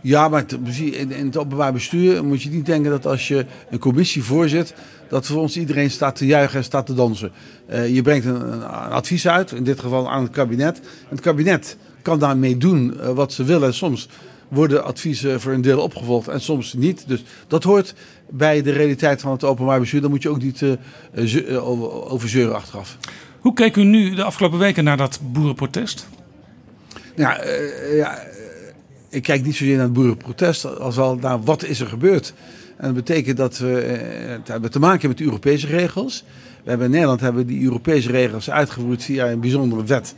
Ja, maar in, het openbaar bestuur moet je niet denken dat als je een commissie voorzit, dat voor ons iedereen staat te juichen en staat te dansen. Uh, je brengt een, een, advies uit, in dit geval aan het kabinet. En het kabinet kan daarmee doen uh, wat ze willen. Soms worden adviezen voor een deel opgevolgd en soms niet. Dus dat hoort bij de realiteit van het openbaar bestuur. Dan moet je ook niet uh, over zeuren achteraf. Hoe keek u nu de afgelopen weken naar dat boerenprotest? Ja, uh, ja ik kijk niet zozeer naar het boerenprotest als wel naar wat is er gebeurd. En dat betekent dat we het hebben te maken met de Europese regels. We hebben in Nederland hebben die Europese regels uitgevoerd via een bijzondere wet,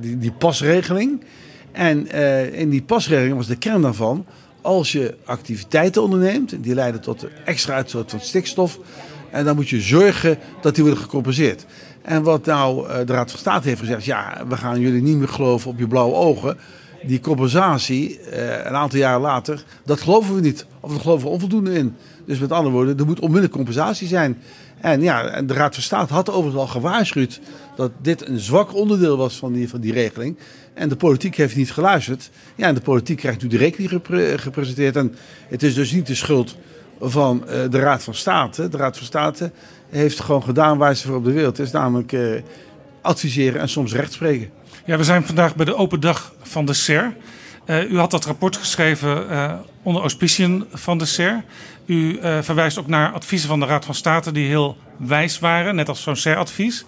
die, die pasregeling. En in die pasregeling was de kern daarvan. Als je activiteiten onderneemt, die leiden tot extra uitstoot van stikstof. En dan moet je zorgen dat die worden gecompenseerd. En wat nou uh, de Raad van State heeft gezegd, ja, we gaan jullie niet meer geloven op je blauwe ogen. Die compensatie, uh, een aantal jaren later, dat geloven we niet. Of dat geloven we onvoldoende in. Dus met andere woorden, er moet onmiddellijk compensatie zijn. En ja, de Raad van State had overigens al gewaarschuwd dat dit een zwak onderdeel was van die, van die regeling. En de politiek heeft niet geluisterd. Ja, en de politiek krijgt nu de rekening gepresenteerd. En het is dus niet de schuld van uh, de Raad van State. De Raad van State heeft gewoon gedaan waar ze voor op de wereld is. Namelijk uh, adviseren en soms rechtspreken. Ja, we zijn vandaag bij de open dag van de SER. Uh, u had dat rapport geschreven onder auspiciën van de SER. U verwijst ook naar adviezen van de Raad van State die heel wijs waren, net als zo'n SER-advies.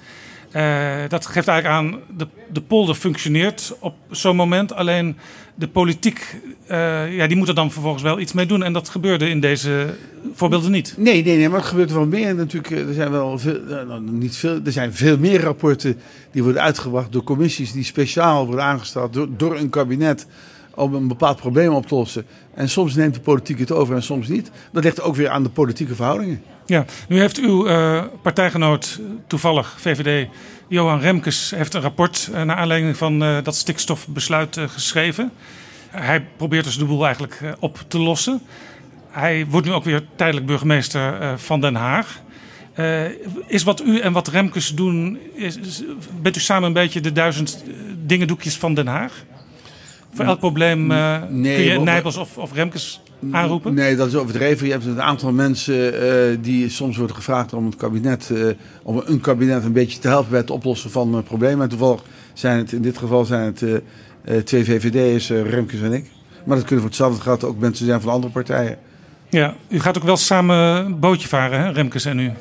Uh, dat geeft eigenlijk aan, de, de polder functioneert op zo'n moment. Alleen de politiek, uh, ja, die moet er dan vervolgens wel iets mee doen. En dat gebeurde in deze voorbeelden niet. Nee, nee, nee maar het gebeurt wel meer. Natuurlijk, er zijn wel veel, nou, niet veel, er zijn veel meer rapporten die worden uitgebracht door commissies die speciaal worden aangesteld door, door een kabinet om een bepaald probleem op te lossen. En soms neemt de politiek het over en soms niet. Dat ligt ook weer aan de politieke verhoudingen. Ja, nu heeft uw uh, partijgenoot toevallig, VVD, Johan Remkes, heeft een rapport uh, naar aanleiding van uh, dat stikstofbesluit geschreven. Hij probeert dus de boel eigenlijk op te lossen. Hij wordt nu ook weer tijdelijk burgemeester van Den Haag. is wat u en wat Remkes doen, is, is, bent u samen een beetje de duizend dingendoekjes van Den Haag? Voor elk probleem nee, kun je Nijpels of, of Remkes aanroepen? Nee, dat is overdreven. Je hebt een aantal mensen uh, die soms worden gevraagd om het kabinet, uh, om een kabinet een beetje te helpen bij het oplossen van problemen. En toevallig zijn het in dit geval zijn het twee VVD'ers, Remkes en ik. Maar dat kunnen voor hetzelfde geld ook mensen zijn van andere partijen. Ja, u gaat ook wel samen een bootje varen, hè, Remkes en u?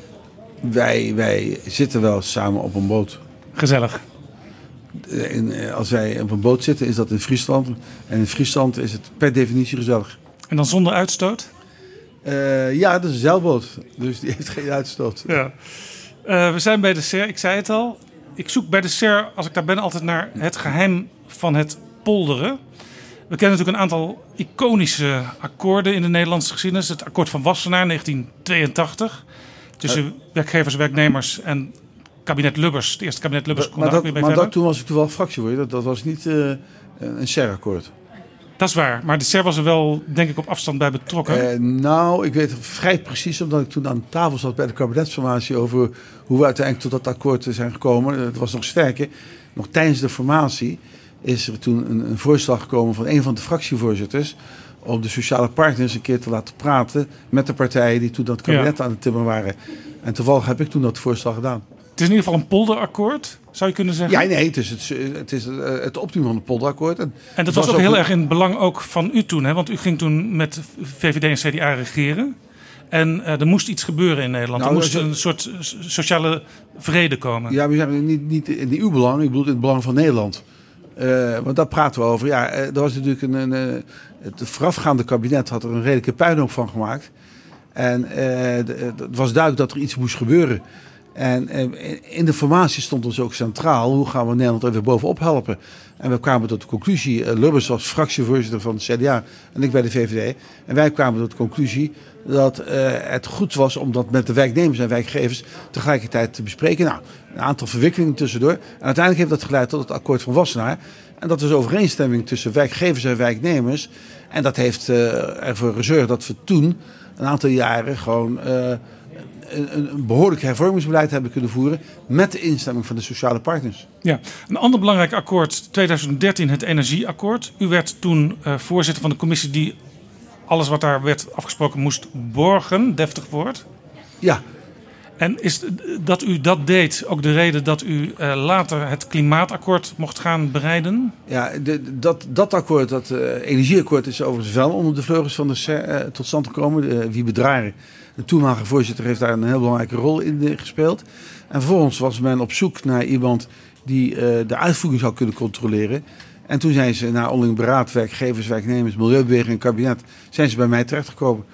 Wij, wij zitten wel samen op een boot. Gezellig. In, als wij op een boot zitten, is dat in Friesland. En in Friesland is het per definitie gezellig. En dan zonder uitstoot? Uh, ja, dat is een zeilboot. Dus die heeft geen uitstoot. Ja. Uh, we zijn bij de SER, ik zei het al. Ik zoek bij de SER, als ik daar ben, altijd naar het geheim van het polderen. We kennen natuurlijk een aantal iconische akkoorden in de Nederlandse geschiedenis. Het akkoord van Wassenaar 1982. Tussen werkgevers, werknemers en kabinet Lubbers, het eerste kabinet Lubbers, kon maar daar dat, ook weer maar dat, toen was ik wel fractievoorzitter. Dat, dat was niet uh, een SER-akkoord. Dat is waar, maar de SER was er wel, denk ik, op afstand bij betrokken. Uh, nou, ik weet het vrij precies, omdat ik toen aan tafel zat bij de kabinetsformatie over hoe we uiteindelijk tot dat akkoord zijn gekomen. Het was nog sterker. Nog tijdens de formatie is er toen een, een voorstel gekomen van een van de fractievoorzitters om de sociale partners een keer te laten praten met de partijen die toen dat kabinet ja. aan het timmeren waren. En toevallig heb ik toen dat voorstel gedaan. Het is in ieder geval een polderakkoord, zou je kunnen zeggen? Ja, nee, het is het, het, is het optimum van het polderakkoord. En, en dat was, was ook heel een... erg in het belang ook van u toen, hè? want u ging toen met VVD en CDA regeren. En uh, er moest iets gebeuren in Nederland. Nou, er moest een soort sociale vrede komen. Ja, we zijn niet, niet in uw belang, ik bedoel in het belang van Nederland. Uh, want daar praten we over. Ja, er was natuurlijk een, een, het voorafgaande kabinet had er een redelijke puinhoop van gemaakt. En uh, het was duidelijk dat er iets moest gebeuren. En uh, in de formatie stond ons ook centraal, hoe gaan we Nederland er weer bovenop helpen? En we kwamen tot de conclusie, uh, Lubbers was fractievoorzitter van het CDA en ik bij de VVD. En wij kwamen tot de conclusie dat het goed was om dat met de werknemers en werkgevers tegelijkertijd te bespreken. Nou, een aantal verwikkelingen tussendoor. En uiteindelijk heeft dat geleid tot het akkoord van Wassenaar. En dat is overeenstemming tussen werkgevers en werknemers. En dat heeft ervoor gezorgd dat we toen een aantal jaren gewoon een, een, behoorlijk hervormingsbeleid hebben kunnen voeren. met de instemming van de sociale partners. Ja, een ander belangrijk akkoord, 2013, het Energieakkoord. U werd toen uh, voorzitter van de commissie die alles wat daar werd afgesproken moest borgen. Deftig woord. Ja, en is dat u dat deed ook de reden dat u uh, later het klimaatakkoord mocht gaan bereiden? Ja, de, dat, dat akkoord, dat uh, energieakkoord, is overigens wel onder de vleugels van de SER tot stand gekomen. Wie bedragen, de toenmalige voorzitter, heeft daar een heel belangrijke rol in gespeeld. En vervolgens was men op zoek naar iemand die de uitvoering zou kunnen controleren. En toen zijn ze naar onderling beraad, werkgevers, werknemers, milieubeweging en kabinet, zijn ze bij mij terechtgekomen.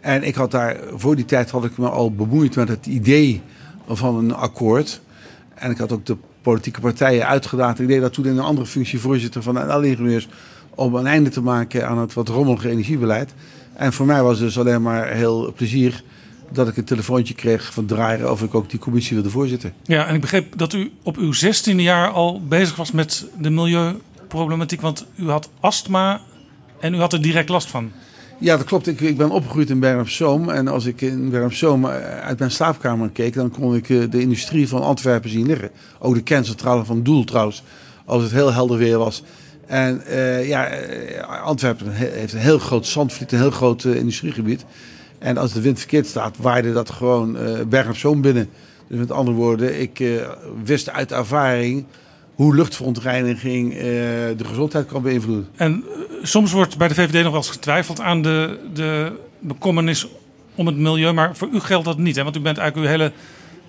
En ik had daar, voor die tijd had ik me al bemoeid met het idee van een akkoord. En ik had ook de politieke partijen uitgedaagd. Ik deed dat toen in een andere functie voorzitter van de ingenieurs om een einde te maken aan het wat rommelige energiebeleid. En voor mij was het dus alleen maar heel plezier dat ik een telefoontje kreeg van Draaier of ik ook die commissie wilde voorzitten. Ja, en ik begreep dat u op uw 16e jaar al bezig was met de milieuproblematiek, want u had astma en u had er direct last van. Ja, dat klopt. Ik, ik ben opgegroeid in Bergen op Zoom. En als ik in Bergen op Zoom uit mijn slaapkamer keek, dan kon ik de industrie van Antwerpen zien liggen. Ook de kerncentrale van Doel trouwens, als het heel helder weer was. En uh, ja, Antwerpen heeft een heel groot zandvliet, een heel groot uh, industriegebied. En als de wind verkeerd staat, waaide dat gewoon uh, Zoom binnen. Dus met andere woorden, ik wist uit ervaring hoe luchtverontreiniging de gezondheid kan beïnvloeden. En soms wordt bij de VVD nog wel eens getwijfeld aan de, de bekommernis om het milieu. Maar voor u geldt dat niet. Hè? Want u bent eigenlijk uw hele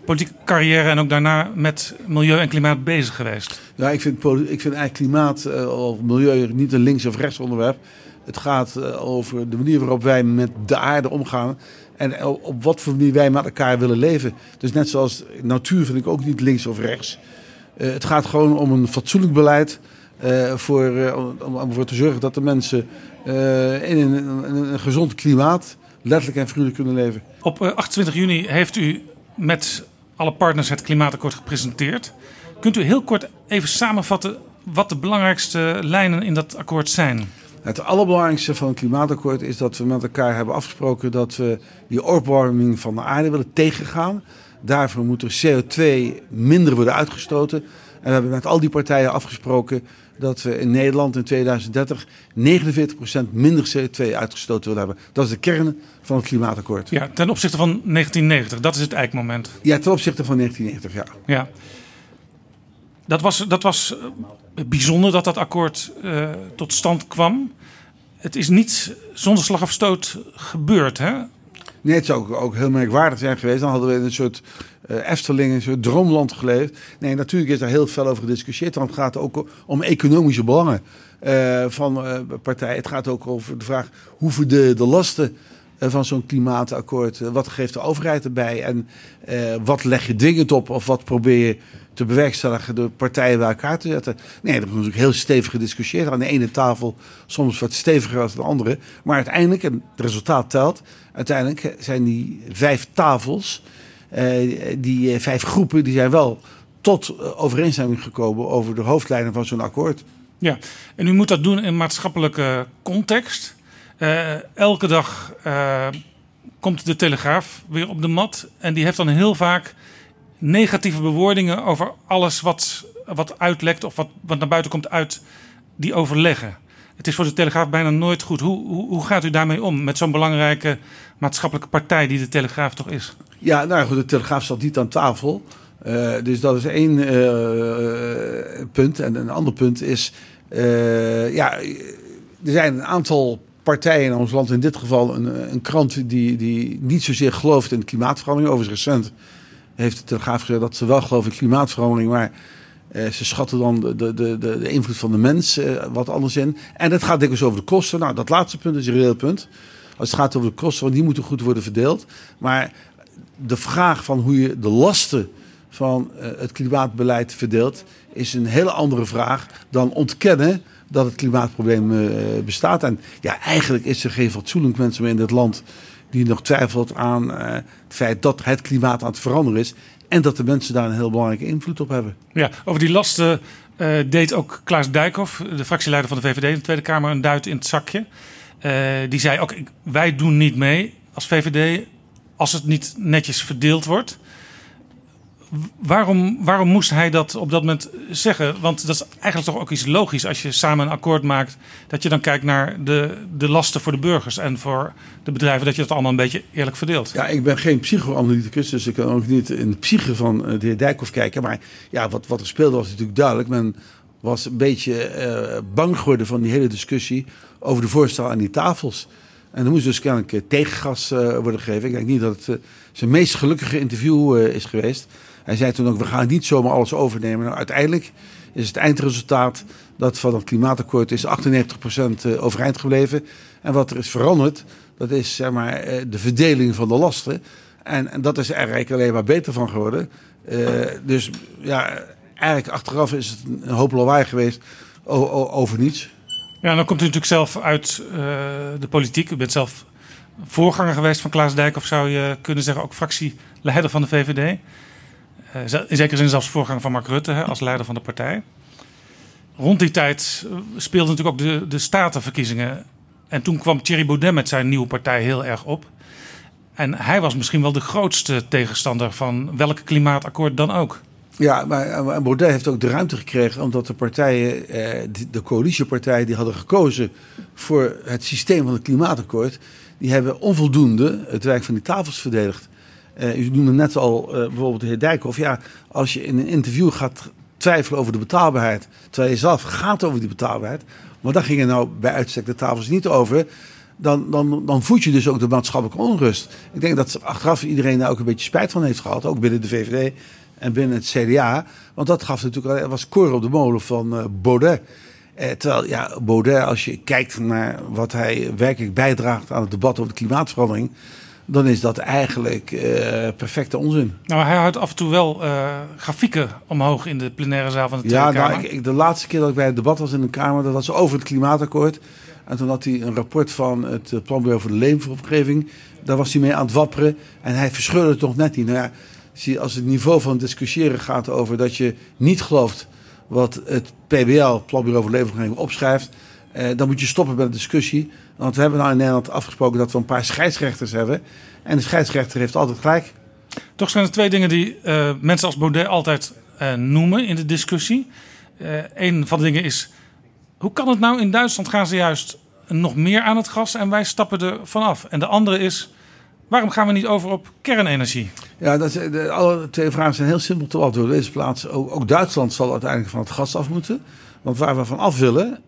politieke carrière en ook daarna met milieu en klimaat bezig geweest. Ja, ik vind, ik vind eigenlijk klimaat uh, of milieu niet een links- of rechts onderwerp. Het gaat uh, over de manier waarop wij met de aarde omgaan. En op wat voor manier wij met elkaar willen leven. Dus net zoals natuur vind ik ook niet links of rechts. Uh, het gaat gewoon om een fatsoenlijk beleid. Uh, voor, uh, om, om ervoor te zorgen dat de mensen uh, in, een, in, een, gezond klimaat letterlijk en vriendelijk kunnen leven. Op 28 juni heeft u met alle partners het klimaatakkoord gepresenteerd. Kunt u heel kort even samenvatten wat de belangrijkste lijnen in dat akkoord zijn? Het allerbelangrijkste van het klimaatakkoord is dat we met elkaar hebben afgesproken dat we die opwarming van de aarde willen tegengaan. Daarvoor moet er CO2 minder worden uitgestoten. En we hebben met al die partijen afgesproken dat we in Nederland in 2030 49% minder CO2 uitgestoten willen hebben. Dat is de kern van het klimaatakkoord. Ja, ten opzichte van 1990, dat is het eikmoment. Ja, ten opzichte van 1990, ja. ja. Dat was, dat was eh, bijzonder dat dat akkoord uh, tot stand kwam. Het is niet zonder slag of stoot gebeurd, hè? Nee, het zou ook, ook heel merkwaardig zijn geweest. Dan hadden we een soort uh, Efteling, een soort droomland geleefd. Nee, natuurlijk is daar heel veel over gediscussieerd. Want het gaat ook om economische belangen uh, van uh, partijen. Het gaat ook over de vraag hoe de, de lasten van zo'n klimaatakkoord. wat geeft de overheid erbij? En wat leg je dwingend op? Of wat probeer je te bewerkstelligen door partijen bij elkaar te zetten? Nee, dat wordt natuurlijk heel stevig gediscussieerd. Aan de ene tafel soms wat steviger dan de andere. Maar uiteindelijk, en het resultaat telt, uiteindelijk zijn die vijf tafels die vijf groepen die zijn wel tot overeenstemming gekomen over de hoofdlijnen van zo'n akkoord. Ja, en u moet dat doen in maatschappelijke context. Elke dag komt de Telegraaf weer op de mat. En die heeft dan heel vaak negatieve bewoordingen over alles wat, wat uitlekt of wat, wat naar buiten komt uit die overleggen. Het is voor de Telegraaf bijna nooit goed. Hoe, hoe, hoe gaat u daarmee om met zo'n belangrijke maatschappelijke partij die de Telegraaf toch is? Ja, nou goed, de Telegraaf zat niet aan tafel. Uh, dus dat is één punt. En een ander punt is, ja, er zijn een aantal partijen in ons land, in dit geval een, een krant die, die niet zozeer gelooft in klimaatverandering. Overigens recent heeft de Telegraaf gezegd dat ze wel geloven in klimaatverandering, maar uh, ze schatten dan de, de, de, de invloed van de mens uh, wat anders in. En het gaat dikwijls over de kosten. Nou, dat laatste punt is een reëel punt. Als het gaat over de kosten, want die moeten goed worden verdeeld. Maar de vraag van hoe je de lasten van uh, het klimaatbeleid verdeelt, is een hele andere vraag dan ontkennen dat het klimaatprobleem uh, bestaat. En ja, eigenlijk is er geen fatsoenlijk mens meer in dit land die nog twijfelt aan uh, het feit dat het klimaat aan het veranderen is. En dat de mensen daar een heel belangrijke invloed op hebben. Ja, over die lasten uh, deed ook Klaas Dijkhoff, de fractieleider van de VVD in de Tweede Kamer, een duit in het zakje. die zei ook, wij doen niet mee als VVD als het niet netjes verdeeld wordt waarom, waarom moest hij dat op dat moment zeggen? Want dat is eigenlijk toch ook iets logisch als je samen een akkoord maakt. Dat je dan kijkt naar de, de lasten voor de burgers en voor de bedrijven. Dat je dat allemaal een beetje eerlijk verdeelt. Ja, ik ben geen psychoanalyticus, dus ik kan ook niet in de psyche van eh, de heer Dijkhoff kijken. Maar ja, wat, wat er speelde was natuurlijk duidelijk. Men was een beetje uh, bang geworden van die hele discussie over de voorstel aan die tafels. En er moest dus kennelijk eh, tegengas worden gegeven. Ik denk niet dat het zijn meest gelukkige interview is geweest. Hij zei toen ook, we gaan niet zomaar alles overnemen. Nou, uiteindelijk is het eindresultaat dat van het klimaatakkoord is 98% eh, overeind gebleven. En wat er is veranderd, dat is zeg maar, eh, de verdeling van de lasten. En, dat is er eigenlijk alleen maar beter van geworden. Uh, dus ja, eigenlijk achteraf is het een hoop lawaai geweest over niets. Ja, dan komt u natuurlijk zelf uit de politiek. U bent zelf voorganger geweest van Klaas Dijk, of zou je kunnen zeggen ook fractieleider van de VVD. Eh, in zekere zin zelfs voorganger van Mark Rutte hè, als leider van de partij. Rond die tijd eh, speelden natuurlijk ook de, de statenverkiezingen. En toen kwam Thierry Baudet met zijn nieuwe partij heel erg op. En hij was misschien wel de grootste tegenstander van welk klimaatakkoord dan ook. Ja, maar eh, Baudet heeft ook de ruimte gekregen omdat de partijen, de coalitiepartijen die hadden gekozen voor het systeem van het klimaatakkoord, die hebben onvoldoende het werk van die tafels verdedigd. Uh, u noemde net al uh, bijvoorbeeld de heer Dijkhoff. Ja, als je in een interview gaat twijfelen over de betaalbaarheid, terwijl je zelf gaat over die betaalbaarheid, maar daar ging nou bij uitstek de tafels niet over. Dan, dan, dan voed je dus ook de maatschappelijke onrust. Ik denk dat achteraf iedereen daar ook een beetje spijt van heeft gehad. Ook binnen de VVD en binnen het CDA. Want dat gaf natuurlijk was koor op de molen van uh, Baudet. Eh, terwijl ja, Baudet, als je kijkt naar wat hij werkelijk bijdraagt aan het debat over de klimaatverandering dan is dat eigenlijk uh, perfecte onzin. Nou, hij houdt af en toe wel uh, grafieken omhoog in de plenaire zaal van de Tweede ja, Kamer. Nou, ik, de laatste keer dat ik bij het debat was in de Kamer, dat was over het klimaatakkoord. En toen had hij een rapport van het eh, Planbureau voor de Leefomgeving. Daar was hij mee aan het wapperen. En hij verscheurde het toch net niet. Nou ja, zie, als het niveau van discussiëren gaat over dat je niet gelooft wat het PBL, Planbureau voor de Leefomgeving, opschrijft. Eh, dan moet je stoppen met de discussie. Want we hebben nou in Nederland afgesproken dat we een paar scheidsrechters hebben. En de scheidsrechter heeft altijd gelijk. Toch zijn er twee dingen die uh, mensen als Baudet altijd uh, noemen in de discussie. Een van de dingen is, hoe kan het nou in Duitsland gaan ze juist nog meer aan het gas en wij stappen er vanaf? En de andere is, waarom gaan we niet over op kernenergie? Ja, dat, de, alle twee vragen zijn heel simpel te beantwoorden. Deze plaats, ook, ook Duitsland zal uiteindelijk van het gas af moeten. Want waar we van af willen,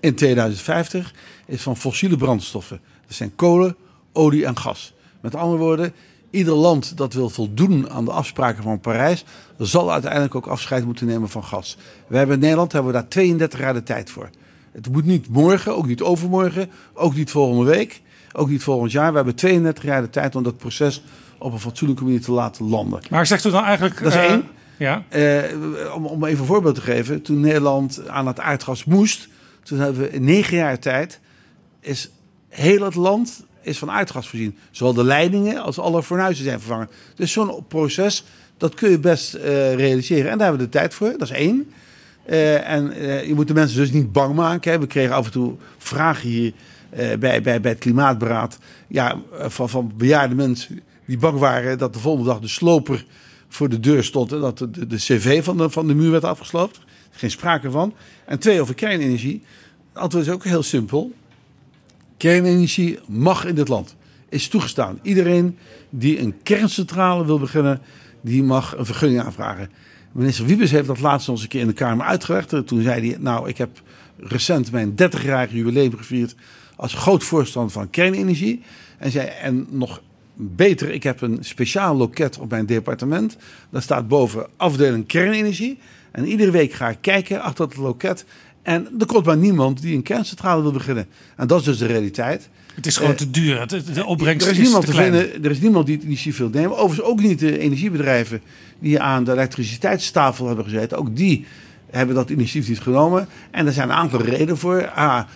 in 2050 is van fossiele brandstoffen. Dat zijn kolen, olie en gas. Met andere woorden, ieder land dat wil voldoen aan de afspraken van Parijs, zal uiteindelijk ook afscheid moeten nemen van gas. We hebben in Nederland hebben we daar 32 jaar de tijd voor. Het moet niet morgen, ook niet overmorgen, ook niet volgende week, ook niet volgend jaar. We hebben 32 jaar de tijd om dat proces op een fatsoenlijke manier te laten landen. Maar zegt u dan eigenlijk... Dat is uh, één. Ja. Uh, om, om even een voorbeeld te geven. Toen Nederland aan het aardgas moest, toen hebben we in negen jaar tijd is heel het land is van aardgas voorzien. Zowel de leidingen als alle fornuizen zijn vervangen. Dus zo'n proces, dat kun je best uh, realiseren. En daar hebben we de tijd voor, dat is één. Uh, en uh, je moet de mensen dus niet bang maken. Hè. We kregen af en toe vragen hier bij, bij, bij het Klimaatberaad... Ja, van, van bejaarde mensen die bang waren dat de volgende dag de sloper voor de deur stond... en dat de, de, de cv van de, van de muur werd afgesloopt. Geen sprake van. En twee, over kernenergie. Het antwoord is ook heel simpel. Kernenergie mag in dit land. Is toegestaan. Iedereen die een kerncentrale wil beginnen, die mag een vergunning aanvragen. Minister Wiebes heeft dat laatst eens een keer in de Kamer uitgelegd. Toen zei hij, nou, ik heb recent mijn 30-jarige jubileum gevierd als groot voorstander van kernenergie. En zei, en nog beter, ik heb een speciaal loket op mijn departement. Daar staat boven afdeling kernenergie. En iedere week ga ik kijken achter het loket. En er komt maar niemand die een kerncentrale wil beginnen. En dat is dus de realiteit. Het is gewoon te duur. De opbrengst er is, niemand te, vinden, Er is niemand die het initiatief wil nemen. Overigens ook niet de energiebedrijven die aan de elektriciteitstafel hebben gezeten. Ook die hebben dat initiatief niet genomen. En er zijn een aantal redenen voor. A,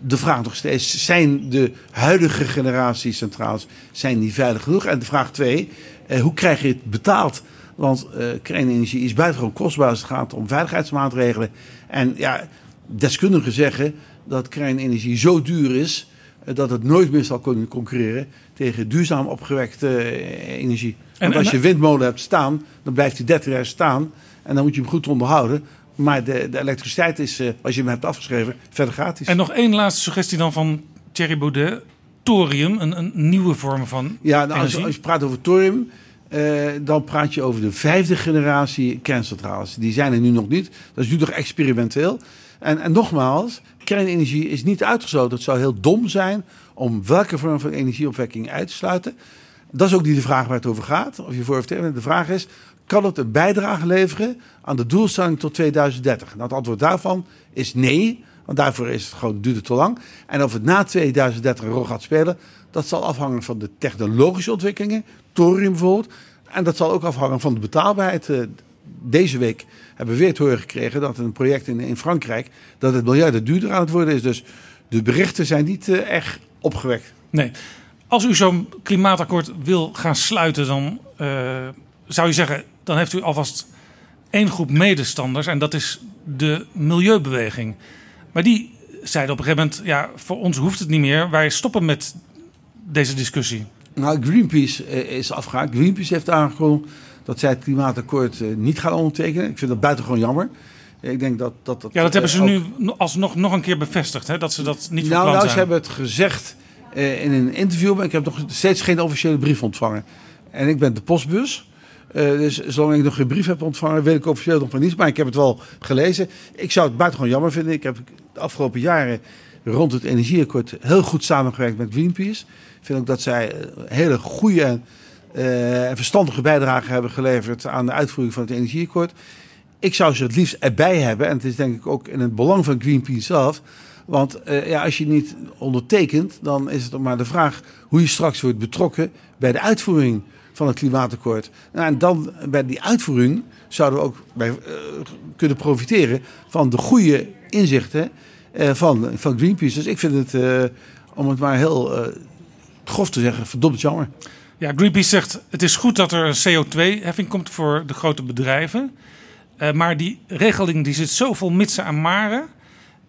de vraag nog steeds, zijn de huidige generatie centrales zijn die veilig genoeg? En de vraag twee, eh, hoe krijg je het betaald? Want uh, kernenergie is buitengewoon kostbaar als het gaat om veiligheidsmaatregelen. En ja, deskundigen zeggen dat kernenergie zo duur is eh, dat het nooit meer zal kunnen concurreren tegen duurzaam opgewekte eh, energie. En, als je windmolen hebt staan, dan blijft die 30 jaar staan en dan moet je hem goed onderhouden. Maar de, de elektriciteit is, als je hem hebt afgeschreven, verder gratis. En nog één laatste suggestie dan van Thierry Baudet. Thorium, een, een nieuwe vorm van Ja, nou, als, als, je praat over thorium, uh, dan praat je over de vijfde generatie kerncentrales. Die zijn er nu nog niet. Dat is nu nog experimenteel. En, en nogmaals, kernenergie is niet uitgesloten. Het zou heel dom zijn om welke vorm van energieopwekking uit te sluiten. Dat is ook niet de vraag waar het over gaat. Of je voor of tegen. De vraag is: kan het een bijdrage leveren aan de doelstelling tot 2030? Nou, het antwoord daarvan is nee. Want daarvoor is het gewoon, duurt het te lang. En of het na 2030 een rol gaat spelen, dat zal afhangen van de technologische ontwikkelingen. Thorium bijvoorbeeld. En dat zal ook afhangen van de betaalbaarheid. Eh, deze week hebben we weer te horen gekregen dat een project in, in Frankrijk... dat het miljarden duurder aan het worden is. Dus de berichten zijn niet echt opgewekt. Nee. Als u zo'n klimaatakkoord wil gaan sluiten, dan uh, zou je zeggen... dan heeft u alvast één groep medestanders en dat is de milieubeweging. Maar die zeiden op een gegeven moment: ja, voor ons hoeft het niet meer. Wij stoppen met deze discussie. Nou, Greenpeace eh, is afgehaakt. Greenpeace heeft aangekondigd dat zij het klimaatakkoord eh, niet gaan ondertekenen. Ik vind dat buitengewoon jammer. Ik denk dat, dat, dat ja, dat hebben ze eh, nu alsnog nog een keer bevestigd, hè? dat ze dat niet van nou, plan nou, ze hebben het gezegd in een interview, maar ik heb nog steeds geen officiële brief ontvangen. En ik ben de postbus. Uh, dus zolang ik nog geen brief heb ontvangen, weet ik officieel nog van niets. Maar ik heb het wel gelezen. Ik zou het buitengewoon jammer vinden. Ik heb de afgelopen jaren rond het energieakkoord heel goed samengewerkt met Greenpeace. Vind ook dat zij hele goede uh, en verstandige bijdrage hebben geleverd aan de uitvoering van het energieakkoord. Ik zou ze het liefst erbij hebben. En het is denk ik ook in het belang van Greenpeace zelf. Want uh, ja, als je niet ondertekent, dan is het maar de vraag hoe je straks wordt betrokken bij de uitvoering van het klimaatakkoord. Nou, en dan bij die uitvoering zouden we ook bij, kunnen profiteren van de goede inzichten van, van Greenpeace. Dus ik vind het, om het maar heel grof te zeggen, verdomd jammer. Ja, Greenpeace zegt het is goed dat er een CO2-heffing komt voor de grote bedrijven. maar die regeling die zit zo vol mitsen en maren.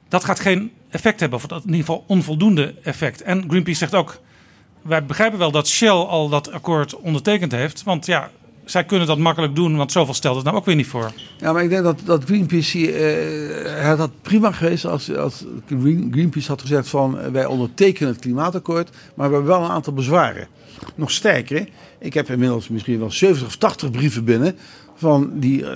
Dat gaat geen effect hebben, of in ieder geval onvoldoende effect. En Greenpeace zegt ook wij begrijpen wel dat Shell al dat akkoord ondertekend heeft. Want ja, zij kunnen dat makkelijk doen, want zoveel stelt het nou ook weer niet voor. Ja, maar ik denk dat, dat Greenpeace uh, had dat prima geweest als, als Greenpeace had gezegd van eh, wij ondertekenen het klimaatakkoord, maar we hebben wel een aantal bezwaren. Nog sterker, ik heb inmiddels misschien wel 70 of 80 brieven binnen van, die, uh,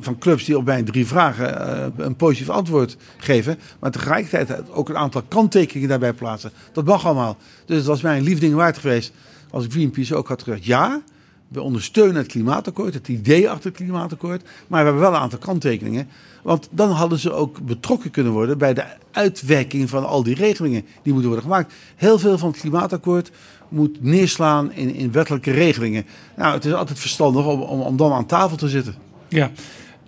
van clubs die op mijn drie vragen een positief antwoord geven. Maar tegelijkertijd ook een aantal kanttekeningen daarbij plaatsen. Dat mag allemaal. Dus het was mij een liefding waard geweest als Greenpeace ook had gezegd... ja, we ondersteunen het klimaatakkoord, het idee achter het klimaatakkoord. Maar we hebben wel een aantal kanttekeningen. Want dan hadden ze ook betrokken kunnen worden bij de uitwerking van al die regelingen die moeten worden gemaakt. Heel veel van het klimaatakkoord moet neerslaan in, in wettelijke regelingen. Nou, het is altijd verstandig om, om, om dan aan tafel te zitten. Ja,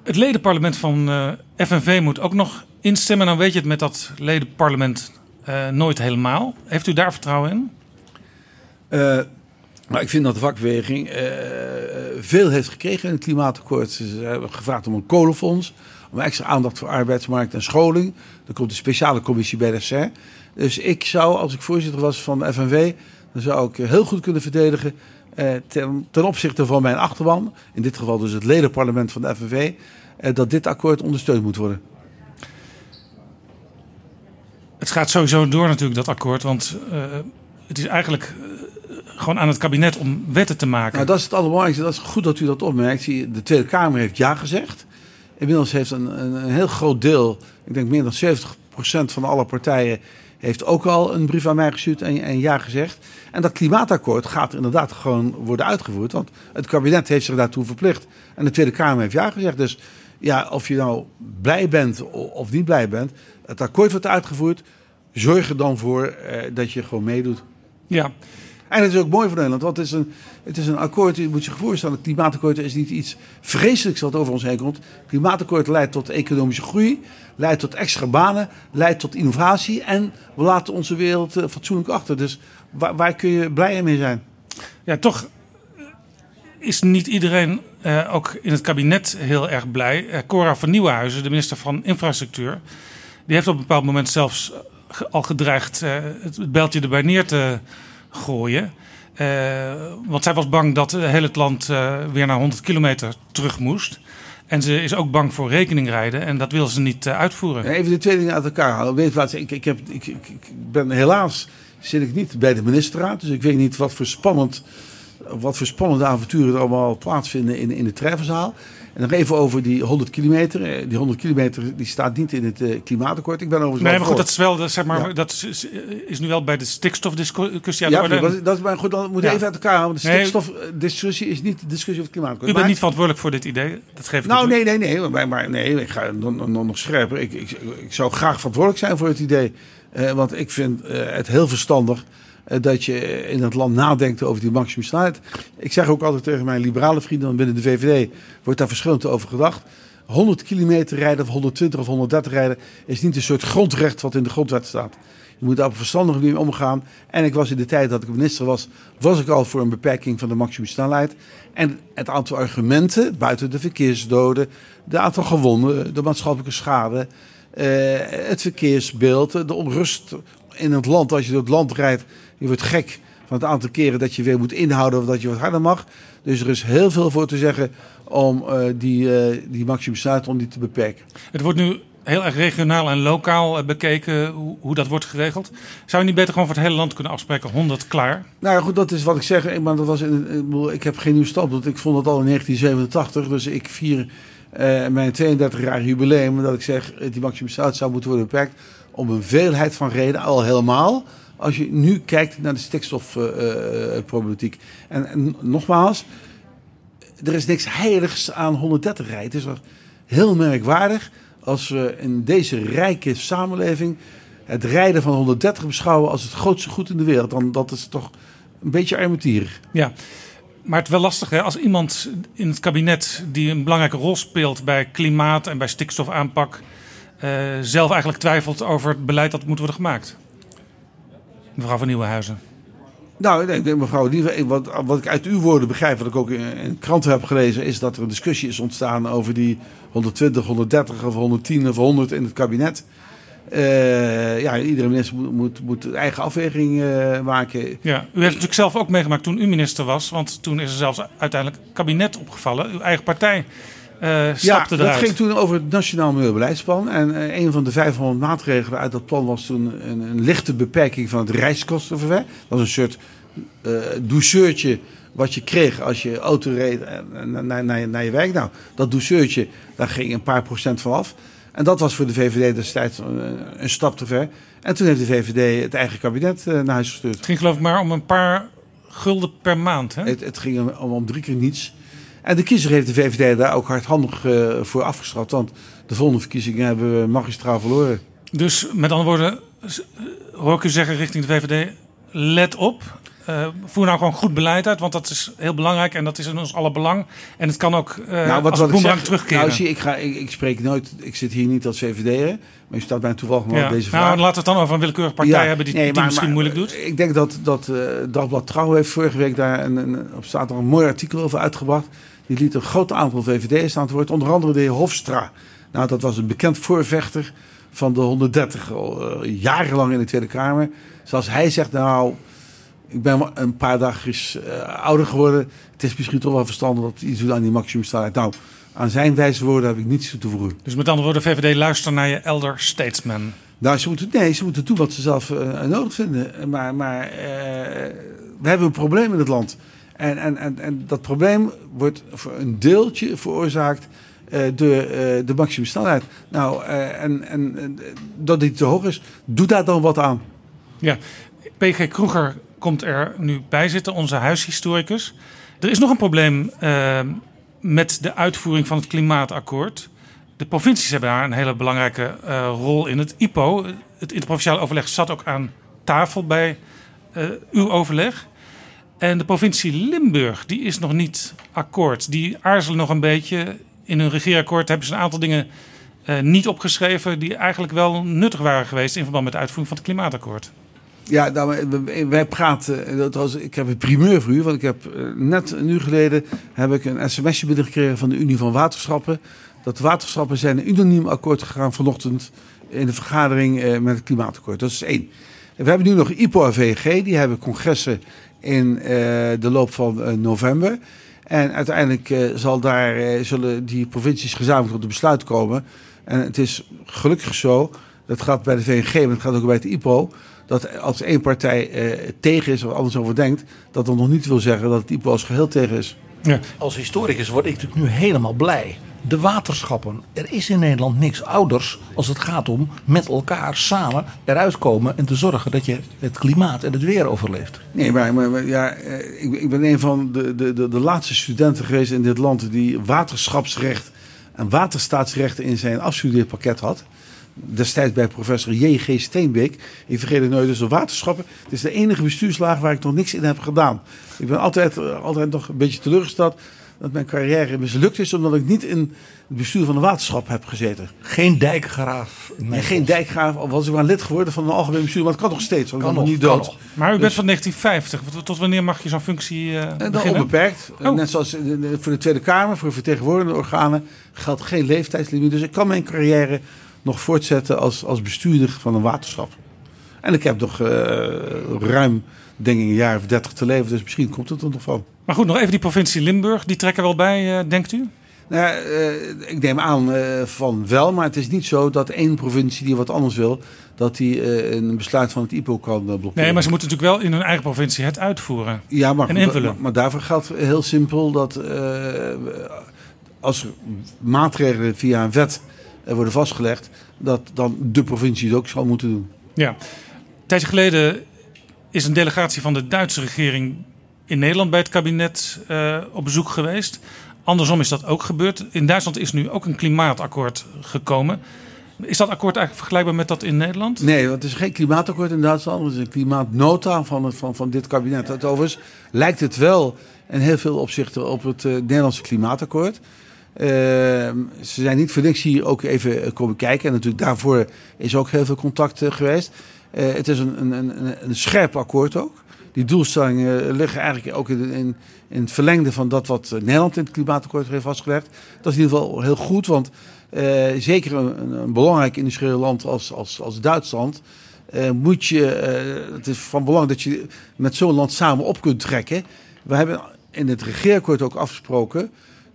het ledenparlement van uh, eh, FNV moet ook nog instemmen. Dan weet je het met dat ledenparlement uh, nooit helemaal. Heeft u daar vertrouwen in? Maar ik vind dat de vakbeweging veel heeft gekregen in het klimaatakkoord. Ze hebben gevraagd om een kolenfonds, om extra aandacht voor arbeidsmarkt en scholing. Er komt een speciale commissie bij de SER. Dus ik zou, als ik voorzitter was van de FNV, dan zou ik heel goed kunnen verdedigen eh, ten, opzichte van mijn achterban, in dit geval dus het ledenparlement van de FNV, eh, dat dit akkoord ondersteund moet worden. Het gaat sowieso door natuurlijk, dat akkoord. Want het is eigenlijk gewoon aan het kabinet om wetten te maken. Nou, dat is het allerbelangrijkste. Dat is goed dat u dat opmerkt. De Tweede Kamer heeft ja gezegd. Inmiddels heeft een, een, een heel groot deel, ik denk meer dan 70% van alle partijen, heeft ook al een brief aan mij gestuurd en, en ja gezegd. En dat klimaatakkoord gaat inderdaad gewoon worden uitgevoerd. Want het kabinet heeft zich daartoe verplicht. En de Tweede Kamer heeft ja gezegd. Dus ja, of je nou blij bent of niet blij bent, het akkoord wordt uitgevoerd. Zorg er dan voor eh, dat je gewoon meedoet. Ja. En het is ook mooi voor Nederland, want het is een, het is een akkoord, je moet je voorstellen, het klimaatakkoord is niet iets vreselijks wat over ons heen komt. Het klimaatakkoord leidt tot economische groei, leidt tot extra banen, leidt tot innovatie en we laten onze wereld uh, fatsoenlijk achter. Dus waar, waar, kun je blij mee zijn? Ja, toch is niet iedereen uh, ook in het kabinet heel erg blij. Uh, Cora van Nieuwenhuizen, de minister van Infrastructuur, die heeft op een bepaald moment zelfs al gedreigd het beltje erbij neer te gooien. Uh, want zij was bang dat heel het land uh, weer naar 100 kilometer terug moest. En ze is ook bang voor rekeningrijden en dat wil ze niet uh, uitvoeren. Even de twee dingen uit elkaar halen. Weet wat, ik, ik, heb, ik, ik, ben helaas zit ik niet bij de ministerraad, dus ik weet niet wat voor spannend, wat voor spannende avonturen er allemaal plaatsvinden in, in de treffenzaal. En nog even over die 100 kilometer. Eh, die 100 kilometer die staat niet in het uh, klimaatakkoord. Ik ben overigens Nee, maar goed, dat is wel, zeg maar, ja. dat is, is, nu wel bij de stikstofdiscussie aan ja, de orde. Dat, dat is maar goed, dan moet je ja. even uit elkaar halen. De stikstofdiscussie is niet de discussie over het klimaatakkoord. U bent niet verantwoordelijk voor dit idee, dat geef ik Nou, nee, nee, nee, maar, maar nee, ik ga nog, nog scherper. Ik, ik, ik, zou graag verantwoordelijk zijn voor het idee. Uh, want ik vind uh, het heel verstandig dat je in het land nadenkt over die maximumsnelheid. Ik zeg ook altijd tegen mijn liberale vrienden binnen de VVD, wordt daar verschillend over gedacht. 100 kilometer rijden of 120 of 130 rijden is niet een soort grondrecht wat in de grondwet staat. Je moet daar op een verstandige manier omgaan. En ik was in de tijd dat ik minister was, was ik al voor een beperking van de maximumsnelheid. En het aantal argumenten, buiten de verkeersdoden, de aantal gewonden, de maatschappelijke schade, eh, het verkeersbeeld, de onrust in het land. Als je door het land rijdt, je wordt gek van het aantal keren dat je weer moet inhouden of dat je wat harder mag. Dus er is heel veel voor te zeggen om uh, die, uh, die maximumsnelheid om die te beperken. Het wordt nu heel erg regionaal en lokaal bekeken hoe, hoe, dat wordt geregeld. Zou je niet beter gewoon voor het hele land kunnen afspreken 100 klaar? Nou ja, goed, dat is wat ik zeg. Maar dat was in, ik heb geen nieuw standpunt. Ik vond het al in 1987. Dus ik vier uh, mijn 32-jarig jubileum dat ik zeg die maximumsnelheid zou moeten worden beperkt om een veelheid van redenen al helemaal als je nu kijkt naar de stikstofproblematiek. En, en, nogmaals, er is niks heiligs aan 130 rijden. Het is wel heel merkwaardig als we in deze rijke samenleving het rijden van 130 beschouwen als het grootste goed in de wereld. Dan dat is toch een beetje armetierig. Ja. Maar het is wel lastig als iemand in het kabinet die een belangrijke rol speelt bij klimaat en bij stikstofaanpak, uh, zelf eigenlijk twijfelt over het beleid dat moet worden gemaakt. Mevrouw van Nieuwenhuizen. Nou, ik denk, mevrouw, wat, wat ik uit uw woorden begrijp, wat ik ook in, in kranten heb gelezen, is dat er een discussie is ontstaan over die 120, 130 of 110 of 100 in het kabinet. Uh, ja, iedere minister moet, moet, moet eigen afweging uh, maken. Ja, u heeft natuurlijk zelf ook meegemaakt toen u minister was, want toen is er zelfs uiteindelijk kabinet opgevallen. Uw eigen partij uh, ja, dat ging toen over het Nationaal Milieubeleidsplan. En uh, een van de 500 maatregelen uit dat plan was toen een, een lichte beperking van het reiskostenverwijt. Dat was een soort uh, douceurtje wat je kreeg als je auto reed naar, naar, naar, naar je werk. Nou, dat douceurtje, daar ging een paar procent van af. En dat was voor de VVD destijds een, een stap te ver. En toen heeft de VVD het eigen kabinet naar huis gestuurd. Het ging geloof ik maar om een paar gulden per maand. Hè? Het, het ging om, om drie keer niets. En de kiezer heeft de VVD daar ook hardhandig uh, voor afgestraft. Want de volgende verkiezingen hebben we magistraal verloren. Dus met andere woorden, hoor ik u zeggen richting de VVD, let op. Uh, voer nou gewoon goed beleid uit, want dat is heel belangrijk en dat is in ons alle belang. En het kan ook uh, nou, wat, als wat terugkeren. Nou, zie, ik, ga, ik, ik, spreek nooit, ik zit hier niet als VVD'er, maar je staat mij toevallig ja. op deze nou, vraag. laten we het dan over een willekeurige partij hebben die, nee, die misschien moeilijk doet. Ik denk dat, dat uh, Dagblad Trouw heeft vorige week daar een, een, op staat een mooi artikel over uitgebracht. Die liet een groot aantal VVD'ers aan het woord, onder andere de heer Hofstra. Nou, dat was een bekend voorvechter van de 130, al jarenlang in de Tweede Kamer. Zoals hij zegt, nou, ik ben een paar dagjes uh, ouder geworden. Het is misschien toch wel verstandig dat iets doet aan die maximumsnelheid. Nou, aan zijn wijze woorden heb ik niets toe te voegen. Dus met andere woorden, VVD luister naar je elder statesman. Nou, ze moeten, nee, ze moeten doen wat ze zelf uh, nodig vinden. Maar, maar uh, we hebben een probleem in het land. En, en, en, en dat probleem wordt voor een deeltje veroorzaakt door de maximumsnelheid. Nou, en, en dat die te hoog is, doe daar dan wat aan. Ja, PG Kroeger komt er nu bij zitten, onze huishistoricus. Er is nog een probleem uh, met de uitvoering van het klimaatakkoord. De provincies hebben daar een hele belangrijke uh, rol in. Het IPO, het interprovinciale overleg, zat ook aan tafel bij uh, uw overleg. En de provincie Limburg, die is nog niet akkoord. Die aarzelen nog een beetje. In hun regeerakkoord hebben ze een aantal dingen niet opgeschreven... die eigenlijk wel nuttig waren geweest... in verband met de uitvoering van het klimaatakkoord. Ja, wij praten. Was, ik heb een primeur voor u. Want ik heb eh, net een uur geleden heb ik een sms'je binnengekregen van de Unie van Waterschappen. Dat waterschappen zijn een unaniem akkoord gegaan vanochtend in de vergadering eh, met het klimaatakkoord. Dat is één. we hebben nu nog IPO en VG. Die hebben congressen in uh, de loop van uh, november. En uiteindelijk uh, zal daar, zullen die provincies gezamenlijk tot een besluit komen. En het is gelukkig zo, dat gaat bij de VNG, maar het gaat ook bij het IPO dat als één partij eh, tegen is of anders over denkt, dat dat nog niet wil zeggen dat het IPO als geheel tegen is. Ja. Als historicus word ik natuurlijk nu helemaal blij. De waterschappen. Er is in Nederland niks ouders als het gaat om met elkaar samen eruit komen en te zorgen dat je het klimaat en het weer overleeft. Nee, maar, maar, ja, eh, ik, ik, ben een van de, de, de, de laatste studenten geweest in dit land die waterschapsrecht en waterstaatsrechten in zijn afstudeerpakket had destijds bij professor J.G. Steenbeek. Ik vergeet het nooit, dus de waterschappen. Het is de enige bestuurslaag waar ik nog niks in heb gedaan. Ik ben altijd, eh, altijd nog een beetje teleurgesteld dat mijn carrière mislukt is, omdat ik niet in het bestuur van de waterschap heb gezeten. Geen dijkgraaf. Nee, geen dijkgraaf. Al was ik maar lid geworden van een algemeen bestuur, maar het kan nog steeds. Want kan ik nog, niet dood. Maar u bent dus- van 1950. Tot wanneer mag je zo'n functie uh, Dan onbeperkt. Oh. Net zoals voor de Tweede Kamer, voor vertegenwoordigende organen, geldt geen leeftijdslimiet. Dus ik kan mijn carrière nog voortzetten als, als bestuurder van een waterschap. En ik heb nog uh, ruim, denk ik, een jaar of dertig te leven. Dus misschien komt het er nog van. Maar goed, nog even die provincie Limburg. Die trekken wel bij, uh, denkt u? Nou, ja, uh, ik neem aan van wel. Maar het is niet zo dat één provincie die wat anders wil... dat die een besluit van het IPO kan blokkeren. Nee, maar ze moeten natuurlijk wel in hun eigen provincie het uitvoeren. Ja, maar, en invullen. Maar, maar daarvoor geldt heel simpel dat... als maatregelen via een wet worden vastgelegd, dat dan de provincie het ook zal moeten doen. Ja, een tijdje geleden is een delegatie van de Duitse regering in Nederland bij het kabinet uh, op bezoek geweest. Andersom is dat ook gebeurd. In Duitsland is nu ook een klimaatakkoord gekomen. Is dat akkoord eigenlijk vergelijkbaar met dat in Nederland? Nee, het is geen klimaatakkoord in Duitsland. Het is een klimaatnota van, het, van, van dit kabinet. Het overigens lijkt het wel in heel veel opzichten op het uh, Nederlandse klimaatakkoord. Ehm, ze zijn niet voor niks hier ook even komen kijken. En natuurlijk daarvoor is ook heel veel contact uh, geweest. Uh, het is een, een, een, een, scherp akkoord ook. Die doelstellingen liggen eigenlijk ook in, in, in, het verlengde van dat wat Nederland in het klimaatakkoord heeft vastgelegd. Dat is in ieder geval heel goed, want zeker een, een, belangrijk industrieel land als, als, als Duitsland... moet je, het is van belang dat je met zo'n land samen op kunt trekken. We hebben in het regeerakkoord ook afgesproken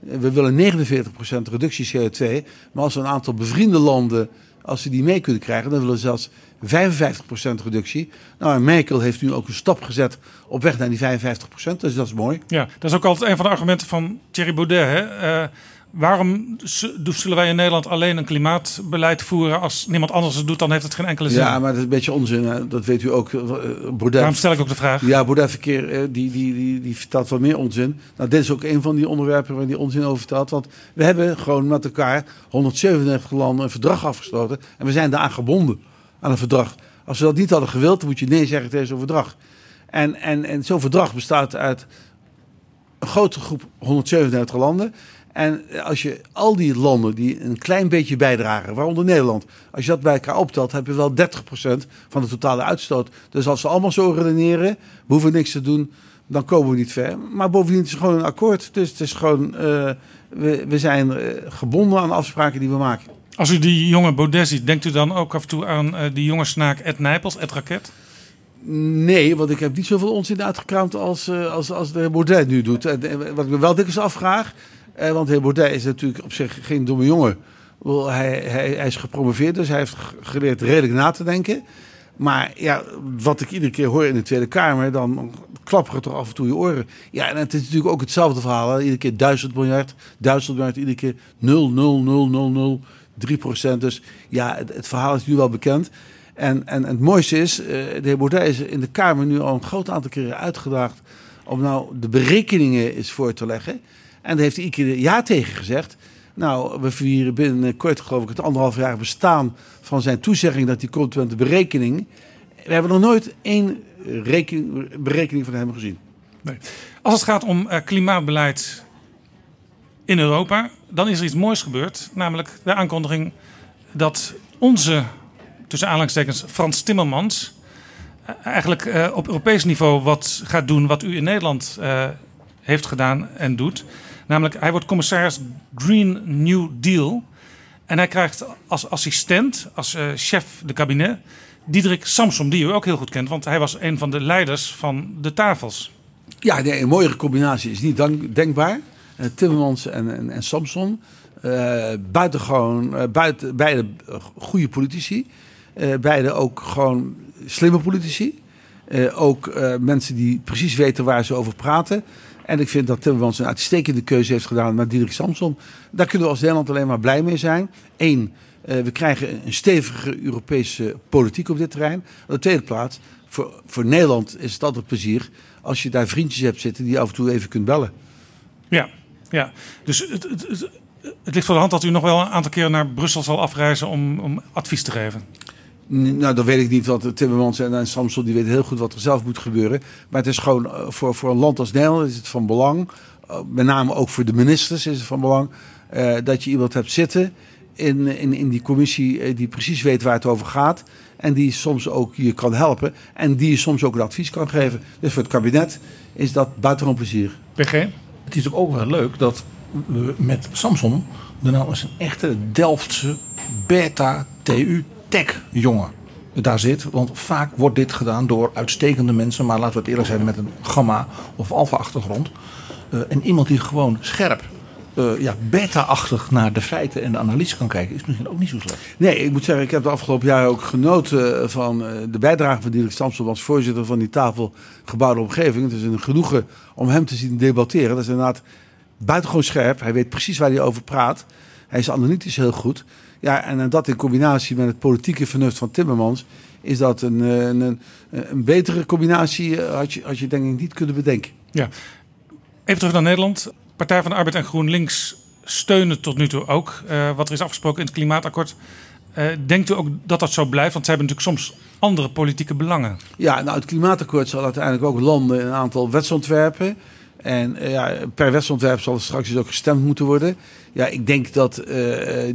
we willen 49% reductie CO2. Maar als we een aantal bevriende landen, als ze die mee kunnen krijgen, dan willen we zelfs 55% reductie. Nou, en Merkel heeft nu ook een stap gezet op weg naar die 55%. Dus dat is mooi. Ja, dat is ook altijd een van de argumenten van Thierry Baudet. Hè? Uh, Waarom zullen wij in Nederland alleen een klimaatbeleid voeren? Als niemand anders het doet, dan heeft het geen enkele zin. Ja, maar dat is een beetje onzin. Dat weet u ook. Eh, Baudet, Daarom stel ik ook de vraag. Ja, Baudet verkeer, eh, die, die, die, die vertelt wel meer onzin. Nou, dit is ook een van die onderwerpen waar die onzin over vertelt. Want we hebben gewoon met elkaar 137 landen een verdrag afgesloten. En we zijn daaraan gebonden aan een verdrag. Als we dat niet hadden gewild, dan moet je nee zeggen tegen zo'n verdrag. En, en, en zo'n verdrag bestaat uit een grote groep 137 landen. En als je al die landen die een klein beetje bijdragen, waaronder Nederland, als je dat bij elkaar optelt, heb je wel 30% van de totale uitstoot. Dus als ze allemaal zo redeneren, we hoeven niks te doen, dan komen we niet ver. Maar bovendien is het gewoon een akkoord. Dus het is gewoon, uh, we, we zijn uh, gebonden aan afspraken die we maken. Als u die jonge Baudet ziet, denkt u dan ook af en toe aan uh, die jonge snaak Ed Nijpels, Ed Raket? Nee, want ik heb niet zoveel onzin uitgekraamd als, als, als de Baudet nu doet. En, wat ik me wel dikwijls afvraag, eh, want heer Baudet is natuurlijk op zich geen domme jongen. Hij, hij, hij is gepromoveerd, dus hij heeft geleerd redelijk na te denken. Maar ja, wat ik iedere keer hoor in de Tweede Kamer, dan klapperen toch af en toe je oren. Ja, en het is natuurlijk ook hetzelfde verhaal. Iedere keer duizend miljard, duizend miljard, iedere keer 0, 0, 0, 0, 0, 3 procent. Dus ja, het, verhaal is nu wel bekend. En, en, het mooiste is, uh, de heer Baudet is in de Kamer nu al een groot aantal keren uitgedaagd om nou de berekeningen eens voor te leggen. En daar heeft hij iedere ja tegen gezegd. Nou, we vieren binnenkort, geloof ik, het anderhalf jaar bestaan van zijn toezegging dat hij komt met de berekening. We hebben nog nooit één rekening, berekening van hem gezien. Nee. Als het gaat om uh, klimaatbeleid in Europa, dan is er iets moois gebeurd. Namelijk de aankondiging dat onze, tussen aanhalingstekens, Frans Timmermans. Uh, eigenlijk uh, op Europees niveau wat gaat doen wat u in Nederland heeft gedaan en doet. Namelijk, hij wordt commissaris Green New Deal. En hij krijgt als assistent, als uh, chef de kabinet, Diederik Samsom, die u ook heel goed kent, want hij was een van de leiders van de tafels. Ja, een mooiere combinatie is niet denkbaar. Uh, Timmermans en, en, en Samson. Uh, buitengewoon, uh, buiten, beide goede politici. beide ook gewoon slimme politici. ook mensen die precies weten waar ze over praten. En ik vind dat Timmermans een uitstekende keuze heeft gedaan met Diederik Samson. Daar kunnen we als Nederland alleen maar blij mee zijn. Eén, uh, we krijgen een stevige Europese politiek op dit terrein. Op de tweede plaats, voor, voor Nederland is het altijd plezier als je daar vriendjes hebt zitten die af en toe even kunt bellen. Ja, ja. dus het, het, het, ligt voor de hand dat u nog wel een aantal keren naar Brussel zal afreizen om, om advies te geven. Nou, dan weet ik niet wat Timmermans en, en Samson die weten heel goed wat er zelf moet gebeuren. Maar het is gewoon uh, voor, voor een land als Nederland is het van belang. Uh, met name ook voor de ministers is het van belang. Uh, dat je iemand hebt zitten in, in, in die commissie die precies weet waar het over gaat. En die soms ook je kan helpen. En die je soms ook een advies kan geven. Dus voor het kabinet is dat buitengewoon plezier. PG? Het is ook wel leuk dat we met Samson de nou eens een echte Delftse beta-TU tech-jongen daar zit. Want vaak wordt dit gedaan door uitstekende mensen, maar laten we het eerlijk zijn, met een gamma- of alfa-achtergrond. Uh, en iemand die gewoon scherp, uh, ja, beta-achtig naar de feiten en de analyse kan kijken, is misschien ook niet zo slecht. Nee, ik moet zeggen, ik heb de afgelopen jaren ook genoten van uh, de bijdrage van Dirk Stamsel als voorzitter van die tafel gebouwde omgeving. Het is een genoegen om hem te zien debatteren. Dat is inderdaad buitengewoon scherp. Hij weet precies waar hij over praat. Hij is analytisch heel goed. Ja, en dat in combinatie met het politieke vernuft van Timmermans, is dat een, een, een, een betere combinatie, had je, had je denk ik niet kunnen bedenken. Ja. Even terug naar Nederland. Partij van de Arbeid en GroenLinks steunen tot nu toe ook uh, wat er is afgesproken in het klimaatakkoord. Uh, denkt u ook dat dat zo blijft? Want ze hebben natuurlijk soms andere politieke belangen. Ja, nou, het klimaatakkoord zal uiteindelijk ook landen in een aantal wetsontwerpen. En uh, ja, per wetsontwerp zal er straks dus ook gestemd moeten worden. Ja, ik denk dat uh,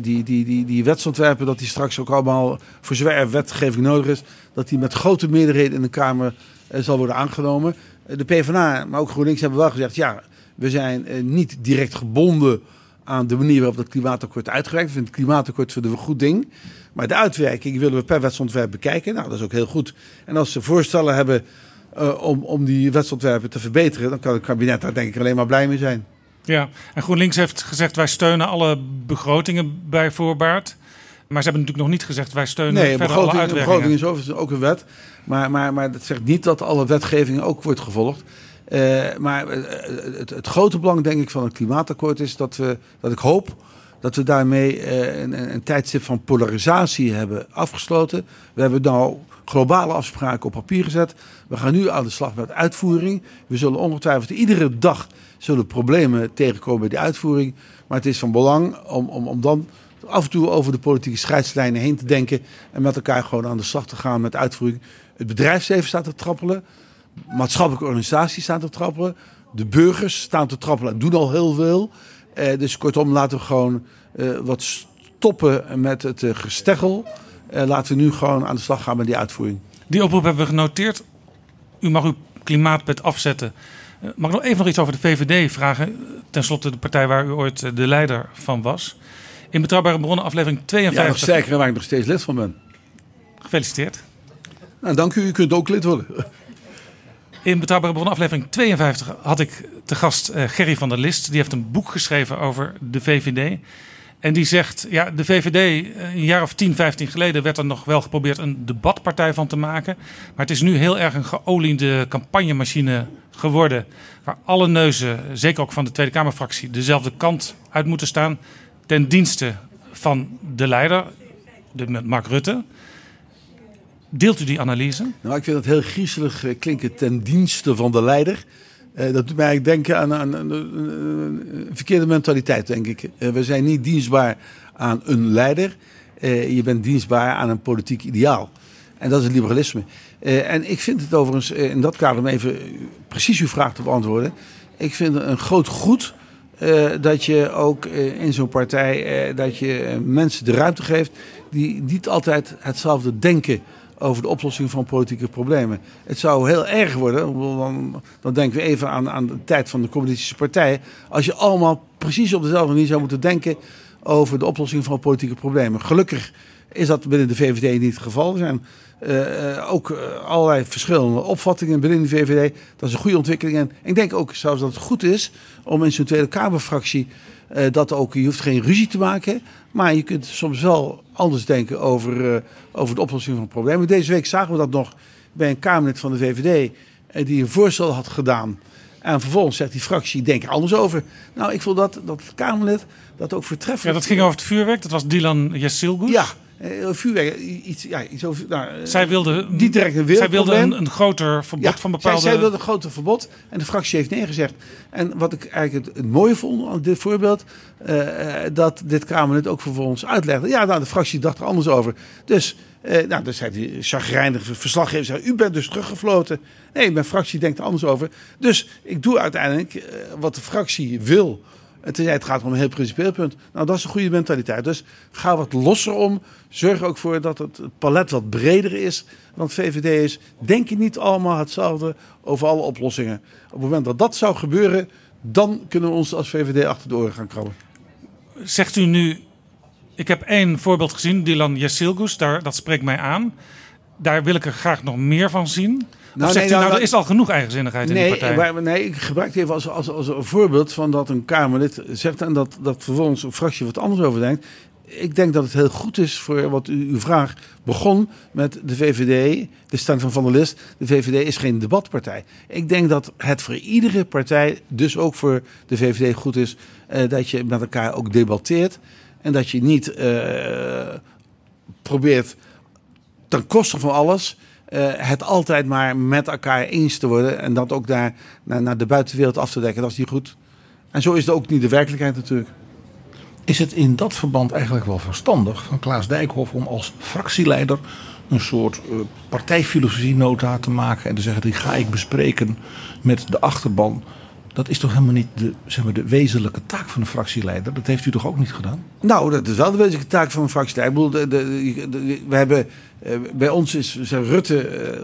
die, die, die, die wetsontwerpen, dat die straks ook allemaal, voor wetgeving nodig is, dat die met grote meerderheden in de Kamer zal worden aangenomen. de PvdA, maar ook GroenLinks hebben wel gezegd, ja, we zijn niet direct gebonden aan de manier waarop dat klimaatakkoord uitgewerkt. Vind het klimaatakkoord vinden een goed ding. Maar de uitwerking willen we per wetsontwerp bekijken. Nou, dat is ook heel goed. En als ze voorstellen hebben uh, om, om die wetsontwerpen te verbeteren, dan kan het kabinet daar denk ik alleen maar blij mee zijn. Ja, en GroenLinks heeft gezegd wij steunen alle begrotingen bij voorbaat. Maar ze hebben natuurlijk nog niet gezegd wij steunen nee, verder begroting, alle uitwerkingen. begroting is overigens ook een wet. Maar, maar, maar dat zegt niet dat alle wetgeving ook wordt gevolgd. Uh, maar het, het, grote belang denk ik van het klimaatakkoord is dat, we, dat ik hoop dat we daarmee uh, een, een tijdstip van polarisatie hebben afgesloten. We hebben nou globale afspraken op papier gezet. We gaan nu aan de slag met uitvoering. We zullen ongetwijfeld iedere dag zullen problemen tegenkomen bij die uitvoering. Maar het is van belang om, om, om dan af en toe over de politieke scheidslijnen heen te denken. En met elkaar gewoon aan de slag te gaan met uitvoering. Het bedrijfsleven staat te trappelen. maatschappelijke organisaties staan te trappelen. De burgers staan te trappelen en doen al heel veel. Eh, dus kortom, laten we gewoon eh, wat stoppen met het uh, gesteggel. Laten we nu gewoon aan de slag gaan met die uitvoering. Die oproep hebben we genoteerd. U mag uw klimaatpet afzetten. Mag ik nog even nog iets over de VVD vragen? Ten slotte de partij waar u ooit de leider van was. In Betrouwbare Bronnen, aflevering 52. Ja, nog sterker waar ik nog steeds lid van ben. Gefeliciteerd. Nou, dank u. U kunt ook lid worden. In Betrouwbare Bronnen, aflevering 52, had ik te gast Gerry van der List. Die heeft een boek geschreven over de VVD. En die zegt, ja, de VVD, eh, een jaar of 10, 15 geleden werd er nog wel geprobeerd een debatpartij van te maken. Maar het is nu heel erg een geoliede campagnemachine geworden. Waar alle neuzen, zeker ook van de Tweede Kamerfractie, dezelfde kant uit moeten staan. Ten dienste van de leider, de Mark Rutte. Deelt u die analyse? Nou, ik vind het heel griezelig eh, klinken ten dienste van de leider. Uh, dat doet mij eigenlijk denken aan, een verkeerde mentaliteit, denk ik. Uh, we zijn niet dienstbaar aan een leider. Uh, je bent dienstbaar aan een politiek ideaal. En dat is het liberalisme. en ik vind het overigens, in dat kader om even precies uw vraag te beantwoorden. Ik vind het een groot goed dat je ook in zo'n partij dat je mensen de ruimte geeft die niet altijd hetzelfde denken over de oplossing van politieke problemen. Het zou heel erg worden, dan, denken we even aan, aan de tijd van de communistische partij. Als je allemaal precies op dezelfde manier zou moeten denken over de oplossing van politieke problemen. Gelukkig is dat binnen de VVD niet het geval. Er zijn uh, ook eh, allerlei verschillende opvattingen binnen de VVD. Dat is een goede ontwikkeling. En ik denk ook zelfs dat het goed is om in zo'n Tweede Kamerfractie uh, dat ook, je hoeft geen ruzie te maken. Maar je kunt soms wel anders denken over, uh, over de oplossing van problemen. Deze week zagen we dat nog bij een Kamerlid van de VVD. Uh, die een voorstel had gedaan. En vervolgens zegt die fractie, denk er anders over. Nou, ik voel dat, dat het Kamerlid dat ook vertreffelijk... Ja, dat ging over het vuurwerk. Dat was Dylan Jessilgus. Ja, uh, vuurwerk, iets, ja, iets over. Nou, zij wilde, niet direct een Zij wilde een, een groter verbod ja, van bepaalde. Zij, zij, wilde een groter verbod en de fractie heeft nee gezegd. En wat ik eigenlijk het, het mooie vond aan dit voorbeeld, uh, dat dit Kamerlid ook vervolgens uitlegde. Ja, nou, de fractie dacht er anders over. Dus, uh, nou, dus zei die chagrijnige verslaggever, zei, u bent dus teruggefloten. Nee, mijn fractie denkt er anders over. Dus ik doe uiteindelijk wat de fractie wil. En zei het gaat om een heel principieel punt. Nou, dat is een goede mentaliteit. Dus ga wat losser om. Zorg ook voor dat het palet wat breder is. Want VVD is, denk je niet allemaal hetzelfde over alle oplossingen. Op het moment dat dat zou gebeuren, dan kunnen we ons als VVD achter de oren gaan krabben. Zegt u nu, ik heb één voorbeeld gezien, Dylan Jessilgus, daar, dat spreekt mij aan. Daar wil ik er graag nog meer van zien. Nou, nee, nou, nou, er is al genoeg eigenzinnigheid in de partij? nee, ik gebruik het even als, als, als een voorbeeld van dat een Kamerlid zegt en dat, dat vervolgens een fractie wat anders over denkt. Ik denk dat het heel goed is voor wat u, uw vraag begon met de VVD, de stand van Van der List. De VVD is geen debatpartij. Ik denk dat het voor iedere partij, dus ook voor de VVD, goed is uh, dat je met elkaar ook debatteert. En dat je niet uh, probeert ten koste van alles het altijd maar met elkaar eens te worden. En dat ook daar naar, naar de buitenwereld af te dekken. Dat is niet goed. En zo is het ook niet de werkelijkheid natuurlijk. Is het in dat verband eigenlijk wel verstandig van Klaas Dijkhoff om als fractieleider een soort uh, partijfilosofie-nota te maken en te zeggen: die ga ik bespreken met de achterban dat is toch helemaal niet de, zeg maar, de wezenlijke taak van een fractieleider? Dat heeft u toch ook niet gedaan? Nou, dat is wel de wezenlijke taak van een fractieleider. Ik bedoel, de, de, we hebben, eh, bij ons is Rutte eh,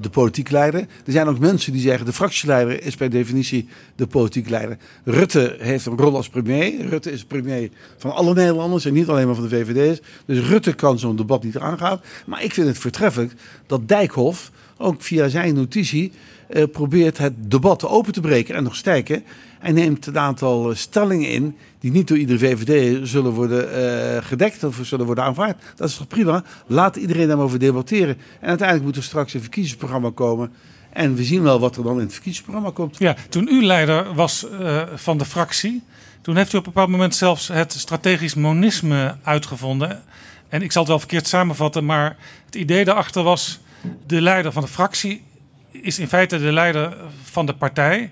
de politiek leider. Er zijn ook mensen die zeggen de fractieleider is per definitie de politiek leider. Rutte heeft een rol als premier. Rutte is premier van alle Nederlanders en niet alleen maar van de VVD's. Dus Rutte kan zo'n debat niet aangaan. Maar ik vind het voortreffelijk dat Dijkhoff ook via zijn notitie uh, probeert het debat open te breken en nog sterker. Hij neemt een aantal eh, stellingen in die niet door iedere VVD zullen worden uh, gedekt of zullen worden aanvaard. Dat is toch prima? Laat iedereen daarover debatteren. En uiteindelijk moet er straks een verkiezingsprogramma komen. En we zien wel wat er dan in het verkiezingsprogramma komt. Ja, toen u leider was van de fractie, toen heeft u op een bepaald moment zelfs het strategisch monisme uitgevonden. En ik zal het wel verkeerd samenvatten, maar het idee daarachter was: de leider van de fractie is in feite de leider van de partij.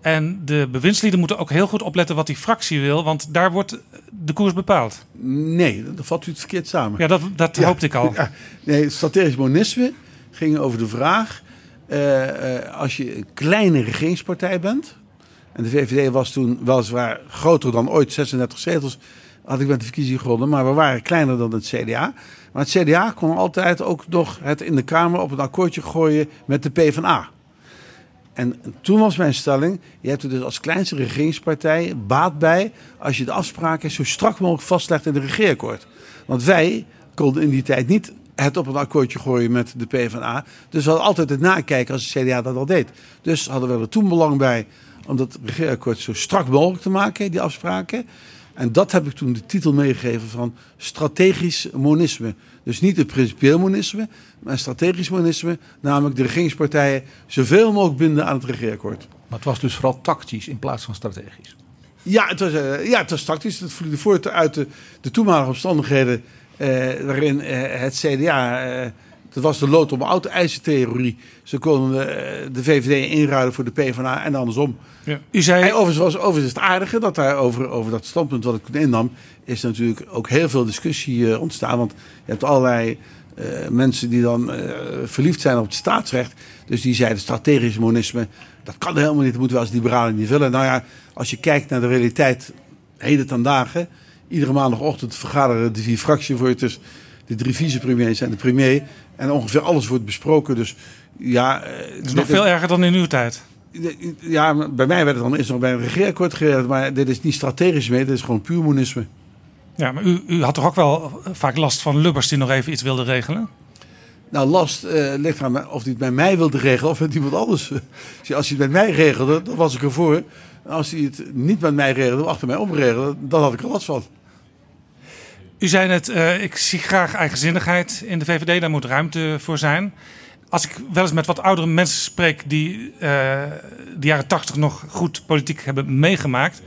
En de bewindslieden moeten ook heel goed opletten wat die fractie wil, want daar wordt de koers bepaald. Nee, dat valt u het verkeerd samen. Ja, dat, dat hoopte ik al. Ja, nee, strategisch monisme ging over de vraag: eh, eh, als je een kleine regeringspartij bent. En de VVD was toen weliswaar groter dan ooit, 36 zetels had ik met de verkiezing gewonnen. Maar we waren kleiner dan het CDA. Maar het CDA kon altijd ook nog het in de Kamer op een akkoordje gooien met de PvdA. En toen was mijn stelling: je hebt er dus als kleinste regeringspartij baat bij als je de afspraken zo strak mogelijk vastlegt in de regeerakkoord. Want wij konden in die tijd niet het op een akkoordje gooien met de PvdA. Dus we hadden altijd het nakijken als het CDA dat al deed. Dus hadden we er toen belang bij om dat regeerakkoord zo strak mogelijk te maken, die afspraken. En dat heb ik toen de titel meegegeven van strategisch monisme. Dus niet het principieel monisme, maar strategisch monisme. Namelijk de regeringspartijen zoveel mogelijk binden aan het regeerakkoord. Maar het was dus vooral tactisch in plaats van strategisch. Ja, het was, uh, ja, het was tactisch. Het vloeide voort uit de, de toenmalige omstandigheden uh, waarin uh, het CDA dat was de lood om oud ijzertheorie. Ze konden de VVD inruilen voor de PvdA en andersom. Ja. U zei... En overigens, was, overigens is het aardige dat daar over, over dat standpunt wat ik toen innam... is natuurlijk ook heel veel discussie uh, ontstaan. Want je hebt allerlei uh, mensen die dan uh, verliefd zijn op het staatsrecht. Dus die zeiden strategisch monisme, dat kan helemaal niet. Dat moeten we als liberalen niet willen. Nou ja, als je kijkt naar de realiteit heden ten dagen... iedere maandagochtend vergaderen de vier fractievoorzitters... de drie vicepremiers en de premier... En ongeveer alles wordt besproken. Dus ja. Het is nog veel erger dan in uw tijd. Ja, bij mij werd het dan is nog bij een regeerakkoord geregeld. Maar dit is niet strategisch mee, dit is gewoon puur monisme. Ja, maar u, u had toch ook wel vaak last van Lubbers die nog even iets wilde regelen? Nou, last uh, ligt aan of hij het bij mij wilde regelen of met iemand anders. Als hij het met mij regelde, dan was ik ervoor. Als hij het niet met mij regelde, achter mij omregelde, dan had ik er last van. U zei net, uh, ik zie graag eigenzinnigheid in de VVD, daar moet ruimte voor zijn. Als ik wel eens met wat oudere mensen spreek die uh, de jaren tachtig nog goed politiek hebben meegemaakt,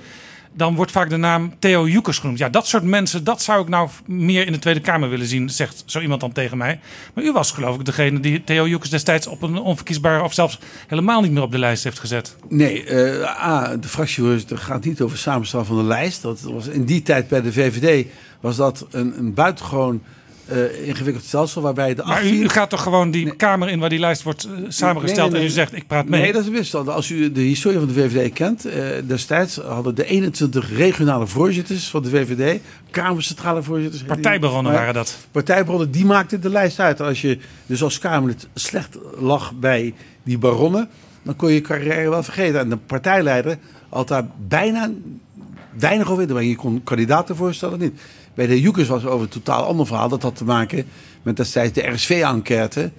dan wordt vaak de naam Theo Joekers genoemd. Ja, dat soort mensen, dat zou ik nou meer in de Tweede Kamer willen zien, zegt zo iemand dan tegen mij. Maar u was geloof ik degene die Theo Joekers destijds op een onverkiesbare of zelfs helemaal niet meer op de lijst heeft gezet. Nee, uh, A, de fractievoorzitter gaat niet over samenstellen van de lijst. Dat was in die tijd bij de VVD was dat een, een buitengewoon uh, ingewikkeld stelsel waarbij de 18... Maar u, u, gaat toch gewoon die nee. kamer in waar die lijst wordt uh, samengesteld nee, nee, en u zegt ik praat mee? Nee, dat is misstand. Als u de historie van de VVD kent, uh, destijds hadden de 21 regionale voorzitters van de VVD, kamercentrale voorzitters... Partijbronnen waren dat. Partijbronnen, die maakten de lijst uit. Als je dus als Kamerlid slecht lag bij die baronnen, dan kon je je carrière wel vergeten. En de partijleider had daar bijna weinig over maar je kon kandidaten voorstellen niet. Bij de Joekers was het over een totaal ander verhaal. Dat had te maken met destijds de RSV-enquête.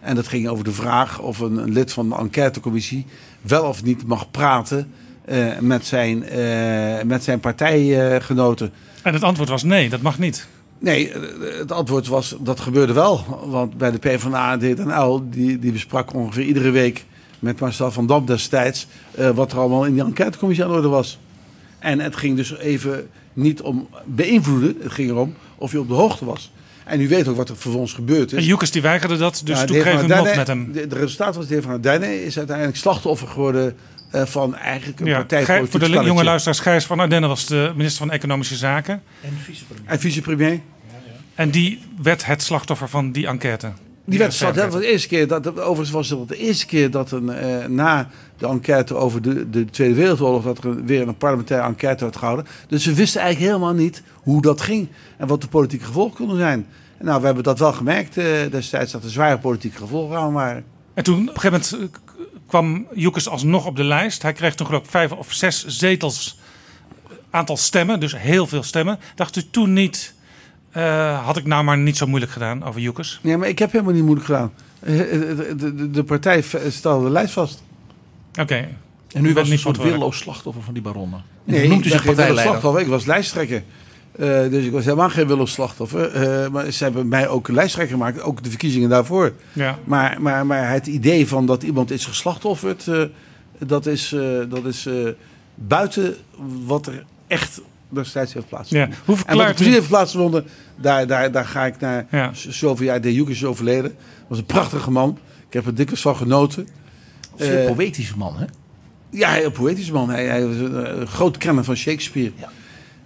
En dat ging over de vraag of een, een, lid van de enquêtecommissie wel of niet mag praten uh, met, zijn, uh, met zijn partijgenoten. en het antwoord was nee, dat mag niet. Nee, het antwoord was dat gebeurde wel. Want bij de PvdA, DNL, die, die besprak ongeveer iedere week met Marcel van Dam destijds... Uh, wat er allemaal in die enquêtecommissie aan de orde was. En het ging dus even niet om beïnvloeden. Het ging erom of je op de hoogte was. En u weet ook wat er vervolgens gebeurd is. En Joekes die weigerde dat, dus ja, toen kreeg een mot met hem. De, de resultaat was de heer Van Duinen is uiteindelijk slachtoffer geworden uh, van eigenlijk een ja, partijpolitiek Voor de spelletje. jonge luisteraars, Gijs van Ardenne was de minister van Economische Zaken. En vicepremier. En vicepremier. Ja, en die werd het slachtoffer van die enquête. Die werd dat was de eerste keer dat, overigens was het de eerste keer dat een, uh, na de enquête over de, de Tweede Wereldoorlog, dat er weer een parlementaire enquête werd gehouden. Dus ze wisten eigenlijk helemaal niet hoe dat ging en wat de politieke gevolgen konden zijn. En nou, we hebben dat wel gemerkt uh, destijds dat er zware politieke gevolgen aan waren. En toen op een gegeven moment kwam Joekes alsnog op de lijst. Hij kreeg toen geloof ik vijf of zes zetels, aantal stemmen, dus heel veel stemmen. Dacht u toen niet uh, had ik nou maar niet zo moeilijk gedaan over Joekers? Nee, maar ik heb helemaal niet moeilijk gedaan. Uh, de, de, de, partij stelde de lijst vast. Oké. Okay. En u was een soort willoos slachtoffer van die baronnen. Nee, noemt u zich slachtoffer. Ik was lijsttrekker. Uh, dus ik was helemaal geen willoos slachtoffer. maar ze hebben mij ook een lijsttrekker gemaakt. Ook de verkiezingen daarvoor. Ja. Maar, maar, maar het idee van dat iemand is geslachtofferd... dat is, dat is buiten wat er echt destijds heeft plaatsgevonden. Ja. Hoe en wat er precies heeft plaatsgevonden, daar, daar, daar ga ik naar. Ja. De Joek is overleden. was een prachtige man. Ik heb er dikwijls van genoten. Een uh, poëtische man, hè? Ja, een poëtische man. Hij, hij was een, een groot kenner van Shakespeare. Ja.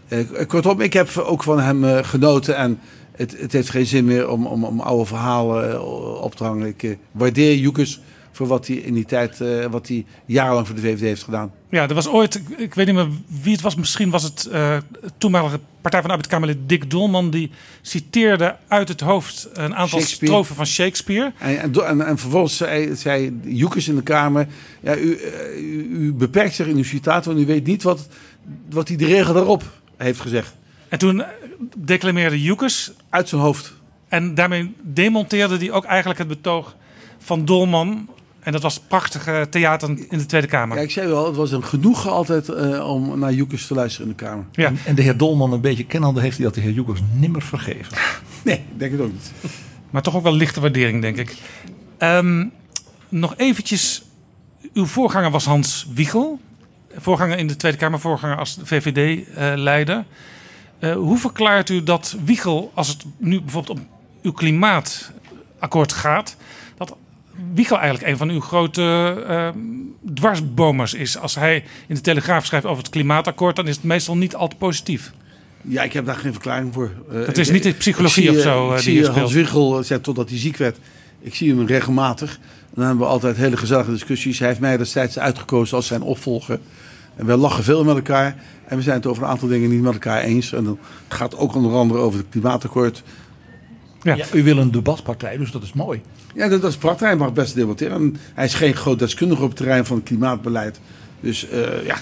Uh, kortom, ik heb ook van hem uh, genoten. En het, het heeft geen zin meer om, om, om oude verhalen op te hangen. Ik waardeer Joekes voor wat hij in die tijd, eh, wat hij jarenlang voor de VVD heeft gedaan. Ja, er was ooit, ik, weet niet meer wie het was, misschien was het uh, toenmalige Partij van de Arbeid-Kamerlid Dick Dolman, die citeerde uit het hoofd een aantal strofen van Shakespeare. En, en, en, vervolgens zei, zei Joekes in de Kamer, ja, u, u, u, beperkt zich in uw citaat, want u weet niet wat, wat hij de regel daarop heeft gezegd. En toen declameerde Joekes uit zijn hoofd. En daarmee demonteerde hij ook eigenlijk het betoog van Dolman. En dat was prachtige theater in de Tweede Kamer. Ja, ik zei wel, het was een genoegen altijd uh, om naar Joekers te luisteren in de Kamer. Ja. En, en, de heer Dolman een beetje kennende heeft hij dat de heer Joekers nimmer vergeven. nee, ik denk het ook niet. Maar toch ook wel lichte waardering, denk ik. Um, nog eventjes, uw voorganger was Hans Wiegel. Voorganger in de Tweede Kamer, voorganger als VVD-leider. Uh, uh, hoe verklaart u dat Wiegel, als het nu bijvoorbeeld om uw klimaatakkoord gaat, Wiegel eigenlijk een van uw grote uh, dwarsbomers is. Als hij in de Telegraaf schrijft over het klimaatakkoord, dan is het meestal niet al te positief. Ja, ik heb daar geen verklaring voor. Uh, het is niet de psychologie zie, of zo. Ik uh, zie Hans Wiegel, zei totdat hij ziek werd. Ik zie hem regelmatig. Dan hebben we altijd hele gezellige discussies. Hij heeft mij destijds uitgekozen als zijn opvolger. En we lachen veel met elkaar. En we zijn het over een aantal dingen niet met elkaar eens. En dan gaat het ook onder andere over het klimaatakkoord. Ja. ja. u wil een debatpartij, dus dat is mooi. Ja, dat, dat is prachtig. Hij mag best debatteren. En hij is geen groot deskundige op het terrein van het klimaatbeleid. Dus uh, ja,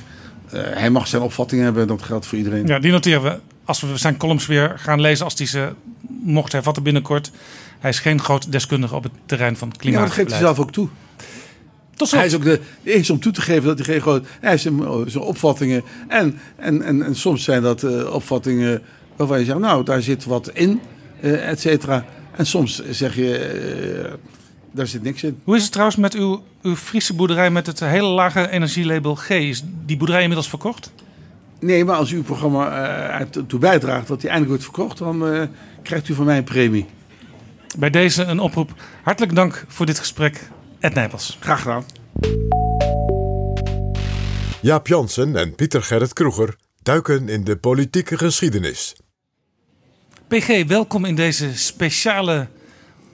uh, hij mag zijn opvatting hebben. Dat geldt voor iedereen. Ja, die noteren we. Als we zijn columns weer gaan lezen, als hij ze mocht hervatten binnenkort. Hij is geen groot deskundige op het terrein van het klimaatbeleid. Ja, dat geeft hij zelf ook toe. Tot hij is ook de, de eerste om toe te geven dat hij geen groot... Hij heeft zijn, zijn opvattingen. En, en, en, en soms zijn dat uh, opvattingen waarvan je zegt... Nou, daar zit wat in, uh, et cetera. En soms zeg je... Uh, daar zit niks in. Hoe is het trouwens met uw, uw Friese boerderij met het hele lage energielabel G? Is die boerderij inmiddels verkocht? Nee, maar als uw programma uh, ertoe bijdraagt dat die eindelijk wordt verkocht, dan uh, krijgt u van mij een premie. Bij deze een oproep. Hartelijk dank voor dit gesprek, Ed Nijpels. Graag gedaan. Jaap Jansen en Pieter Gerrit Kroeger duiken in de politieke geschiedenis. PG, welkom in deze speciale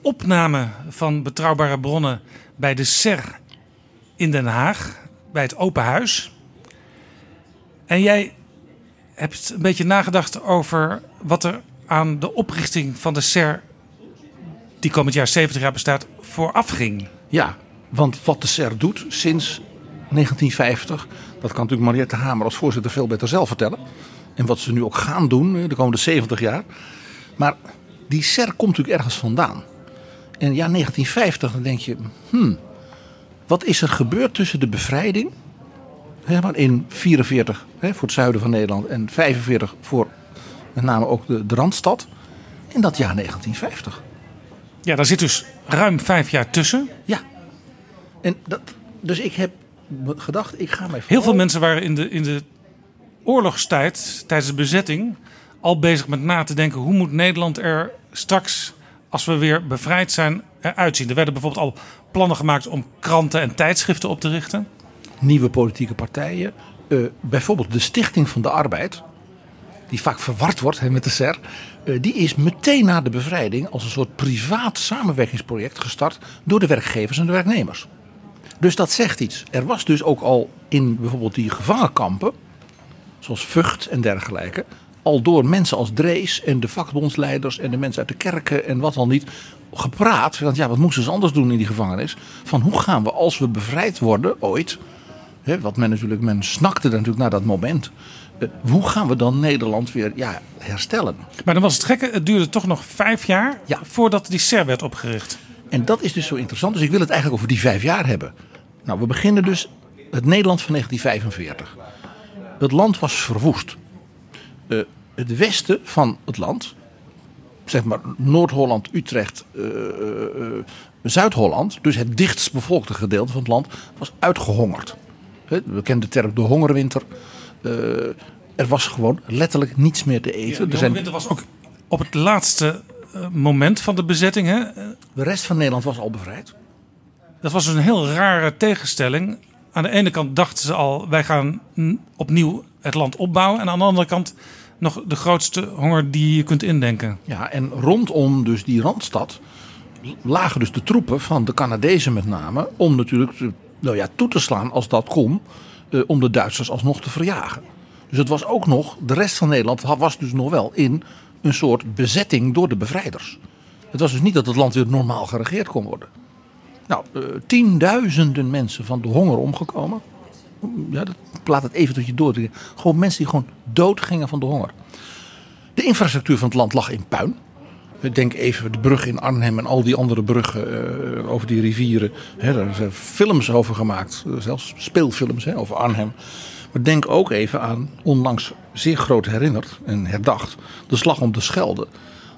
opname van Betrouwbare Bronnen bij de SER in Den Haag, bij het Open Huis. En jij hebt een beetje nagedacht over wat er aan de oprichting van de SER, die komend jaar 70 jaar bestaat, vooraf ging. Ja, want wat de SER doet sinds 1950, dat kan natuurlijk Mariette Hamer als voorzitter veel beter zelf vertellen. En wat ze nu ook gaan doen de komende 70 jaar. Maar die SER komt natuurlijk ergens vandaan. En ja, 1950, dan denk je, hmm, wat is er gebeurd tussen de bevrijding in 44 voor het zuiden van Nederland en 45 voor met name ook de, de Randstad in dat jaar 1950. Ja, daar zit dus ruim vijf jaar tussen. Ja. En dat, dus ik heb gedacht, ik ga mij. Heel veel mensen waren in de, in de oorlogstijd, tijdens de bezetting, al bezig met na te denken hoe moet Nederland er straks, als we weer bevrijd zijn, eruit zien. Er werden bijvoorbeeld al plannen gemaakt om kranten en tijdschriften op te richten. Nieuwe politieke partijen. Uh, bijvoorbeeld de Stichting van de Arbeid, die vaak verward wordt met de SER. Uh, die is meteen na de bevrijding als een soort privaat samenwerkingsproject gestart door de werkgevers en de werknemers. Dus dat zegt iets. Er was dus ook al in bijvoorbeeld die gevangenkampen, zoals Vught en dergelijke, al door mensen als Drees en de vakbondsleiders en de mensen uit de kerken en wat al niet gepraat. Want ja, wat moesten ze anders doen in die gevangenis? Van hoe gaan we als we bevrijd worden ooit, hè, wat men natuurlijk, men snakte natuurlijk naar dat moment. Uh, hoe gaan we dan Nederland weer ja, herstellen? Maar dan was het gekke, het duurde toch nog vijf jaar ja. voordat die SER werd opgericht. En dat is dus zo interessant. Dus ik wil het eigenlijk over die vijf jaar hebben. Nou, we beginnen dus het Nederland van 1945. Het land was verwoest. Het westen van het land, zeg maar Noord-Holland, Utrecht, uh, uh, Zuid-Holland, dus het dichtst bevolkte gedeelte van het land, was uitgehongerd. We kennen de term de hongerwinter. er was gewoon letterlijk niets meer te eten. Ja, de hongerwinter was ook op het laatste moment van de bezetting. Hè? De rest van Nederland was al bevrijd. Dat was dus een heel rare tegenstelling. Aan de ene kant dachten ze al, wij gaan opnieuw het land opbouwen. En aan de andere kant nog de grootste honger die je kunt indenken. Ja, en rondom dus die Randstad lagen dus de troepen van de Canadezen met name om natuurlijk nou ja, toe te slaan als dat kon, eh, om de Duitsers alsnog te verjagen. Dus het was ook nog, de rest van Nederland was dus nog wel in een soort bezetting door de bevrijders. Het was dus niet dat het land weer normaal geregeerd kon worden. Nou, eh, tienduizenden mensen van de honger omgekomen. Ja, dat, laat het even tot je door. Gewoon mensen die gewoon dood gingen van de honger. De infrastructuur van het land lag in puin. Denk even de brug in Arnhem en al die andere bruggen eh, over die rivieren. Hè, daar zijn films over gemaakt, eh, zelfs speelfilms over Arnhem. Maar denk ook even aan, onlangs zeer groot herinnerd en herdacht, de slag om de Schelde.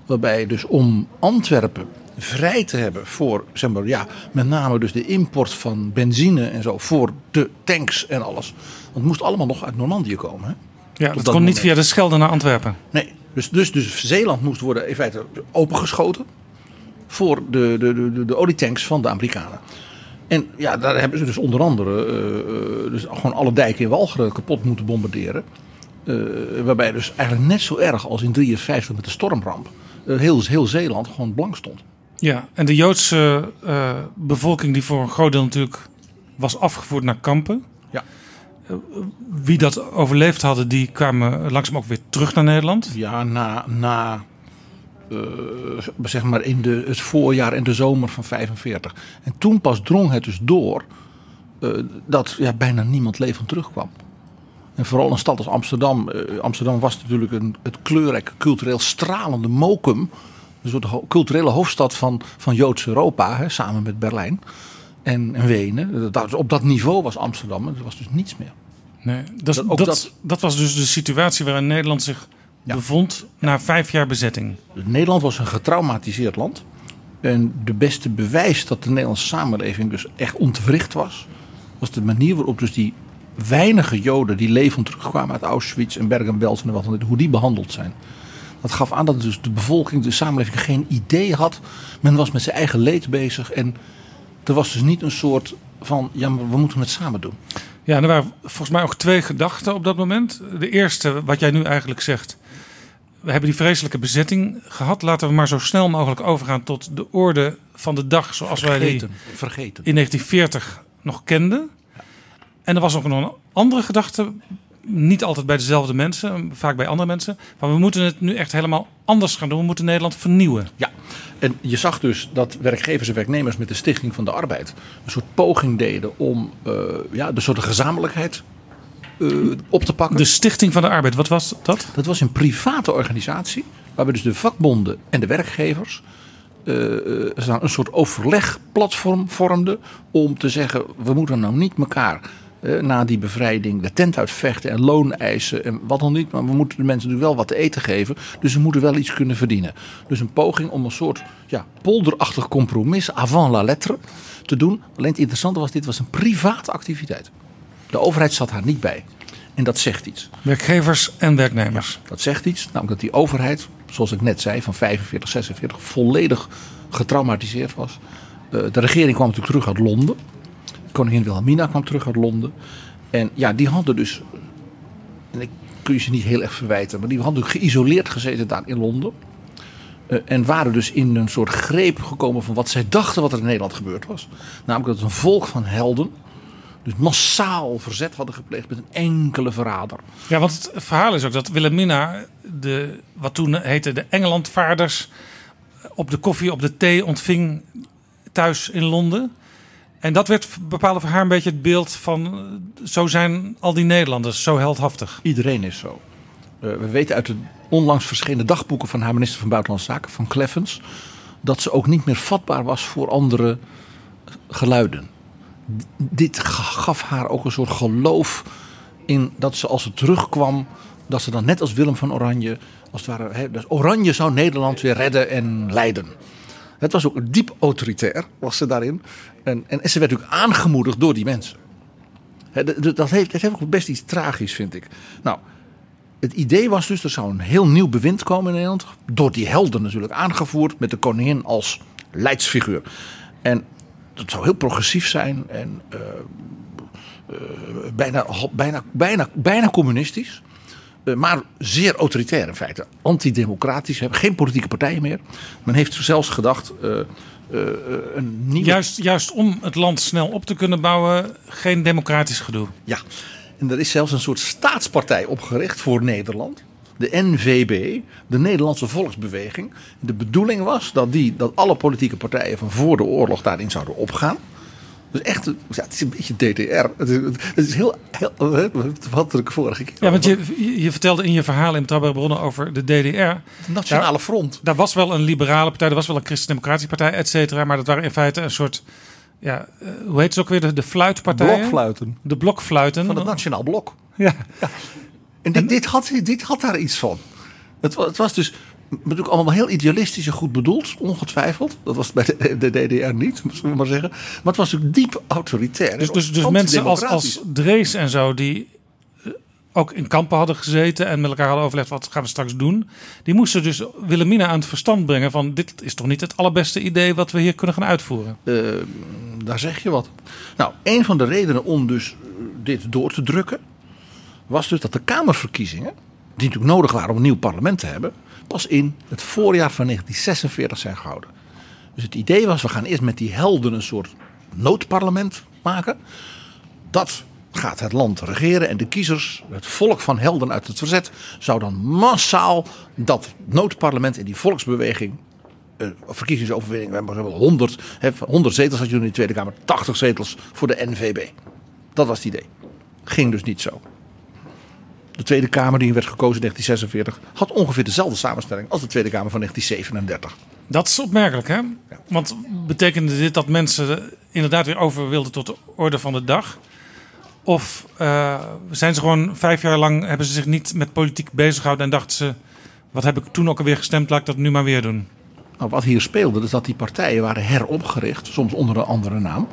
Waarbij dus om Antwerpen vrij te hebben voor, zeg maar, ja, met name dus de import van benzine en zo, voor de tanks en alles. Want het moest allemaal nog uit Normandië komen. Hè? Ja, dat, dat kon niet via de Schelde naar Antwerpen. Nee, dus, dus, dus Zeeland moest worden in feite opengeschoten voor de, de, de, de, olietanks van de Amerikanen. En ja, daar hebben ze dus onder andere eh, eh, dus gewoon alle dijken in Walcheren kapot moeten bombarderen. Eh, waarbij dus eigenlijk net zo erg als in 53 met de stormramp heel, heel Zeeland gewoon blank stond. Ja, en de Joodse eh, bevolking die voor een groot deel natuurlijk was afgevoerd naar kampen. Ja. Eh, wie dat overleefd hadden, die kwamen langzaam ook weer terug naar Nederland. Ja, na, na eh, zeg maar in de, het voorjaar en de zomer van 45. En toen pas drong het dus door dat ja, bijna niemand levend terugkwam. En vooral een stad als Amsterdam. Amsterdam was natuurlijk een, het kleurrijke, cultureel stralende mokum. Een soort ho- culturele hoofdstad van, van Joods Europa, hè, samen met Berlijn en, en Wenen. Dat, op dat niveau was Amsterdam. Er was dus niets meer. Nee, dat, Dat- dat, was dus de situatie waarin Nederland zich bevond na vijf jaar bezetting. Nederland was een getraumatiseerd land. En de beste bewijs dat de Nederlandse samenleving dus echt ontwricht was, was de manier waarop dus die weinige Joden die levend terugkwamen uit Auschwitz en Bergen-Belsen en wat dan hoe die behandeld zijn. Dat gaf aan dat dus de bevolking, de samenleving geen idee had. Men was met zijn eigen leed bezig en er was dus niet een soort van, ja we moeten het samen doen. Ja, en er waren volgens mij ook twee gedachten op dat moment. De eerste, wat jij nu eigenlijk zegt. We hebben die vreselijke bezetting gehad. Laten we maar zo snel mogelijk overgaan tot de orde van de dag zoals wij die Vergeten, vergeten. in 1940 nog kenden. En er was ook nog een andere gedachte. Niet altijd bij dezelfde mensen, vaak bij andere mensen. Maar we moeten het nu echt helemaal anders gaan doen. We moeten Nederland vernieuwen. Ja, en je zag dus dat werkgevers en werknemers met de Stichting van de Arbeid een soort poging deden om eh, ja, de soort gezamenlijkheid eh, op te pakken. De Stichting van de Arbeid, wat was dat? Dat was een private organisatie waarbij dus de vakbonden en de werkgevers eh, een soort overlegplatform vormden om te zeggen we moeten nou niet elkaar eh, na die bevrijding de tent uitvechten en loon eisen en wat dan niet. Maar we moeten de mensen nu wel wat te eten geven. Dus ze moeten wel iets kunnen verdienen. Dus een poging om een soort ja, polderachtig compromis avant la lettre te doen. Alleen het interessante was, dit was een private activiteit. De overheid zat haar niet bij. En dat zegt iets. Werkgevers en werknemers. Dat zegt iets, namelijk dat die overheid, zoals ik net zei, van 45, 46, volledig getraumatiseerd was. Eh, de regering kwam natuurlijk terug uit Londen. Koningin Wilhelmina kwam terug uit Londen. En ja, die hadden dus, en ik kun je ze niet heel erg verwijten, maar die hadden geïsoleerd gezeten daar in Londen. Eh, en waren dus in een soort greep gekomen van wat zij dachten wat er in Nederland gebeurd was. Namelijk dat een volk van helden, dus massaal verzet hadden gepleegd met een enkele verrader. Ja, want het verhaal is ook dat Wilhelmina, de, wat toen heette de Engelandvaarders, op de koffie, op de thee ontving thuis in Londen. En dat werd bepaalde voor haar een beetje het beeld van, eh, zo zijn al die Nederlanders, zo heldhaftig. Iedereen is zo. Eh, we weten uit de onlangs verschenen dagboeken van haar minister van Buitenlandse Zaken, van Kleffens, dat ze ook niet meer vatbaar was voor andere geluiden. Dit ga- gaf haar ook een soort geloof in dat ze als ze terugkwam, dat ze dan net als Willem van Oranje, als het ware, Oranje zou Nederland weer redden en leiden. Het was ook diep autoritair, was ze daarin. En, en ze werd ook aangemoedigd door die mensen. D- dat, heeft, dat best iets tragisch, vind ik. Nou, het idee was dus, er zou een heel nieuw bewind komen in Nederland. Door die helden natuurlijk aangevoerd, met de koningin als leidsfiguur. En dat zou heel progressief zijn en eh, eh, bijna, bijna, bijna, bijna communistisch. Eh, maar zeer autoritair in feite. Antidemocratisch. Hebben geen politieke partijen meer. Men heeft zelfs gedacht. eh, eh, een nieuwe... Juist, juist om het land snel op te kunnen bouwen, geen democratisch gedoe. Ja, en er is zelfs een soort staatspartij opgericht voor Nederland. De NVB, de Nederlandse Volksbeweging. De bedoeling was dat, die, dat alle politieke partijen van voor de oorlog daarin zouden opgaan. Dus echt, ja, het is een beetje DDR. Het is, het is heel, heel wat ik vorige keer. Ja, want je, je vertelde in je verhaal in Betrouwbare Bronnen over de DDR. Het Nationale Daar- Front. Daar was wel een liberale partij, er was wel een christendemocratische partij, et cetera. Maar dat waren in feite een soort, ja, eh, hoe heet ze ook weer, de, de fluitpartijen? Blokfluiten. De blokfluiten. Van het Nationaal Blok. Ja. En dit, dit, had, dit had daar iets van. Het, het was dus natuurlijk allemaal heel idealistisch en goed bedoeld, ongetwijfeld. Dat was bij de, de DDR niet, zullen we maar zeggen. Maar het was natuurlijk diep autoritair. Dus, dus, dus mensen als, als Drees en zo, die eh, ook in kampen hadden gezeten en met elkaar hadden overlegd wat gaan we straks doen. Die moesten dus Wilhelmina aan het verstand brengen van dit is toch niet het allerbeste idee wat we hier kunnen gaan uitvoeren. Eh, daar zeg je wat. Nou, een van de redenen om dus eh, dit door te drukken... was dus dat de Kamerverkiezingen... die natuurlijk nodig waren om een nieuw parlement te hebben... pas in het voorjaar van 1946 zijn gehouden. Dus het idee was, we gaan eerst met die helden een soort noodparlement maken. Dat gaat het land regeren en de kiezers, het volk van helden uit het verzet... zou dan massaal dat noodparlement en die volksbeweging een verkiezingsoverwinning. We hebben 100, hè, 100 zetels had je in de Tweede Kamer, 80 zetels voor de NVB. Dat was het idee. Ging dus niet zo. De Tweede Kamer die werd gekozen in 1946 had ongeveer dezelfde samenstelling als de Tweede Kamer van 1937. Dat is opmerkelijk, hè? Want betekende dit dat mensen inderdaad weer over wilden tot de orde van de dag? Of eh, zijn ze gewoon vijf jaar lang, hebben ze zich niet met politiek bezig gehouden en dachten ze, wat heb ik toen ook alweer gestemd, laat ik dat nu maar weer doen? Nou, wat hier speelde, is dat die partijen waren heropgericht, soms onder een andere naam.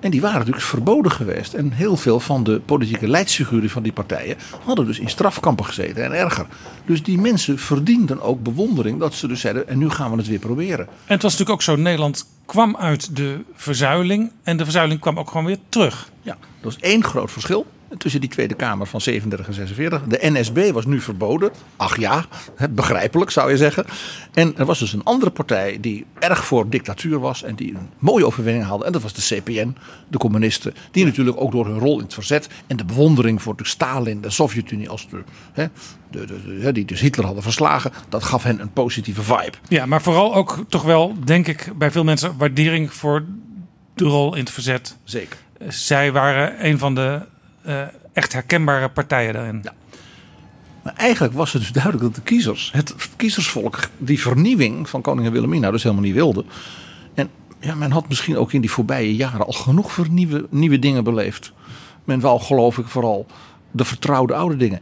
En die waren natuurlijk verboden geweest. En heel veel van de politieke leidsfiguren van die partijen hadden dus in strafkampen gezeten en erger. Dus die mensen verdienden ook bewondering dat ze dus zeiden, en nu gaan we het weer proberen. En het was natuurlijk ook zo, Nederland kwam uit de verzuiling en de verzuiling kwam ook gewoon weer terug. Ja, dat is één groot verschil tussen die Tweede Kamer van 37 en 46. De NSB was nu verboden. Ach ja, begrijpelijk zou je zeggen. En er was dus een andere partij die erg voor dictatuur was en die een mooie overwinning haalde. En dat was de CPN, de communisten. Die natuurlijk ook door hun rol in het verzet en de bewondering voor de Stalin, de Sovjet-Unie als de, hè, de, de, de- die dus Hitler hadden verslagen. Dat gaf hen een positieve vibe. Ja, maar vooral ook toch wel, denk ik, bij veel mensen waardering voor de rol in het verzet. Zeker. Zij waren een van de echt herkenbare partijen daarin. Maar eigenlijk was het dus duidelijk dat de kiezers, het kiezersvolk, die vernieuwing van koningin Wilhelmina dus helemaal niet wilde. En ja, men had misschien ook in die voorbije jaren al genoeg vernieuwe, nieuwe dingen beleefd. Men wou geloof ik vooral de vertrouwde oude dingen.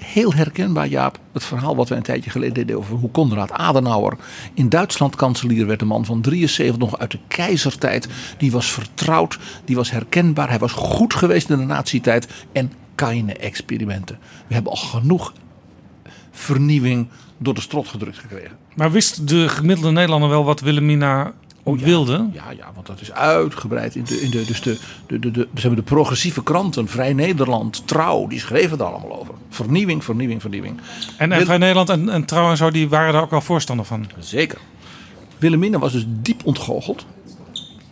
Heel herkenbaar Jaap, het verhaal wat we een tijdje geleden deden over hoe Konrad Adenauer in Duitsland kanselier werd. Een man van 73 nog uit de keizertijd. Die was vertrouwd, die was herkenbaar. Hij was goed geweest in de nazi-tijd en keine experimenten. We hebben al genoeg vernieuwing door de strot gedrukt gekregen. Maar wist de gemiddelde Nederlander wel wat Wilhelmina wilde? Ja, ja, want dat is uitgebreid. In de, in de, dus de, de, de, de, hebben de progressieve kranten, Vrij Nederland, Trouw, die schreven daar allemaal over. Vernieuwing, vernieuwing, vernieuwing. En, en Wil- Vrij Nederland en, en Trouw en zo, die waren daar ook wel voorstander van. Zeker. Wilhelmina was dus diep ontgoocheld.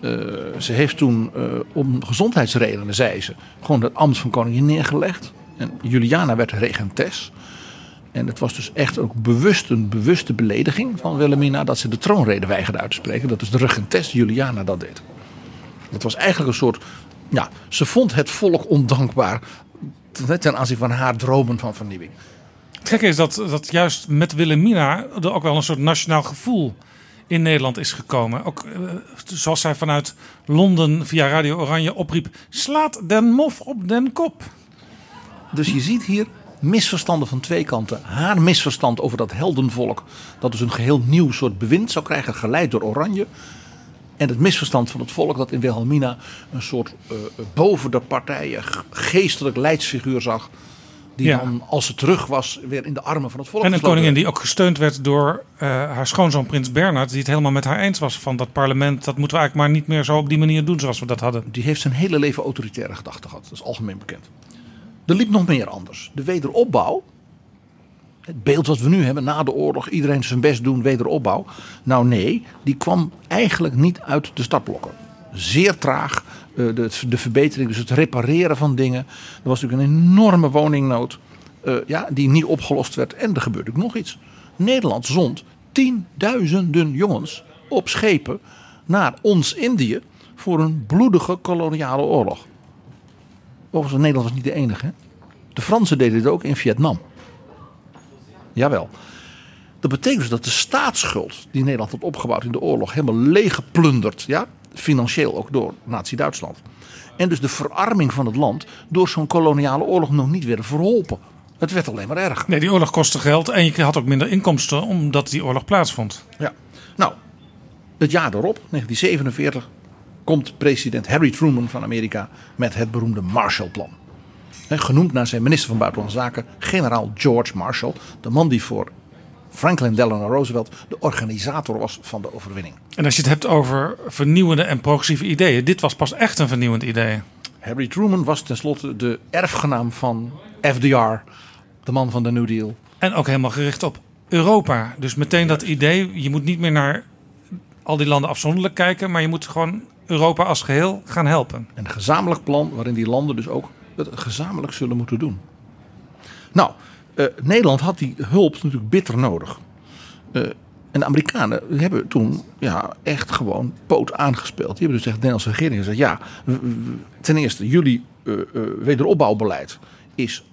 Eh, ze heeft toen eh, om gezondheidsredenen, zei ze, gewoon het ambt van koningin neergelegd. En Juliana werd regentes. En het was dus echt ook bewust een bewuste belediging van Wilhelmina dat ze de troonrede weigerde uit te spreken. Dat is de regentes Juliana dat deed. Dat was eigenlijk een soort, ja, ze vond het volk ondankbaar ten ten aanzien van haar dromen van vernieuwing. Het gekke is dat, dat juist met Wilhelmina er ook wel een soort nationaal gevoel in Nederland is gekomen. Ook eh, zoals zij vanuit Londen via Radio Oranje opriep: slaat den mof op den kop. Dus je ziet hier misverstanden van twee kanten. Haar misverstand over dat heldenvolk, dat dus een geheel nieuw soort bewind zou krijgen, geleid door Oranje. En het misverstand van het volk dat in Wilhelmina een soort eh, boven de partijen geestelijk leidsfiguur zag. Die Ja. dan, als ze terug was, weer in de armen van het volk En een koningin werd. die ook gesteund werd door eh, haar schoonzoon Prins Bernhard, die het helemaal met haar eens was van dat parlement. Dat moeten we eigenlijk maar niet meer zo op die manier doen zoals we dat hadden. Die heeft zijn hele leven autoritaire gedachten gehad. Dat is algemeen bekend. Er liep nog meer anders. De wederopbouw Het beeld wat we nu hebben na de oorlog, iedereen zijn best doen, wederopbau. Nou nee, die kwam eigenlijk niet uit de startblokken. Zeer traag, eh, de, de verbetering, dus het repareren van dingen. Er was natuurlijk een enorme woningnood eh, ja, die niet opgelost werd. En er gebeurde ook nog iets. Nederland zond tienduizenden jongens op schepen naar ons Indië voor een bloedige koloniale oorlog. Overigens, Nederland was niet de enige. De Fransen deden dit ook in Vietnam. Jawel. Dat betekent dus dat de staatsschuld die Nederland had opgebouwd in de oorlog helemaal leeggeplunderd, ja, financieel ook door Nazi-Duitsland. En dus de verarming van het land door zo'n koloniale oorlog nog niet werden verholpen. Het werd alleen maar erger. Nee, die oorlog kostte geld en je had ook minder inkomsten omdat die oorlog plaatsvond. Ja. Nou, het jaar erop, 1947, komt president Harry Truman van Amerika met het beroemde Marshallplan. Genoemd naar zijn minister van Buitenlandse Zaken, generaal George Marshall. De man die voor Franklin Delano Roosevelt de organisator was van de overwinning. En als je het hebt over vernieuwende en progressieve ideeën, dit was pas echt een vernieuwend idee. Harry Truman was tenslotte de erfgenaam van FDR, de man van de New Deal. En ook helemaal gericht op Europa. Dus meteen dat idee, je moet niet meer naar al die landen afzonderlijk kijken, maar je moet gewoon Europa als geheel gaan helpen. Een gezamenlijk plan waarin die landen dus ook het gezamenlijk zullen moeten doen. Nou, uh, Nederland had die hulp natuurlijk bitter nodig. Uh, en de Amerikanen hebben toen ja, echt gewoon poot aangespeeld. Die hebben dus tegen de Nederlandse regering gezegd: ja, ten eerste, jullie uh, wederopbouwbeleid is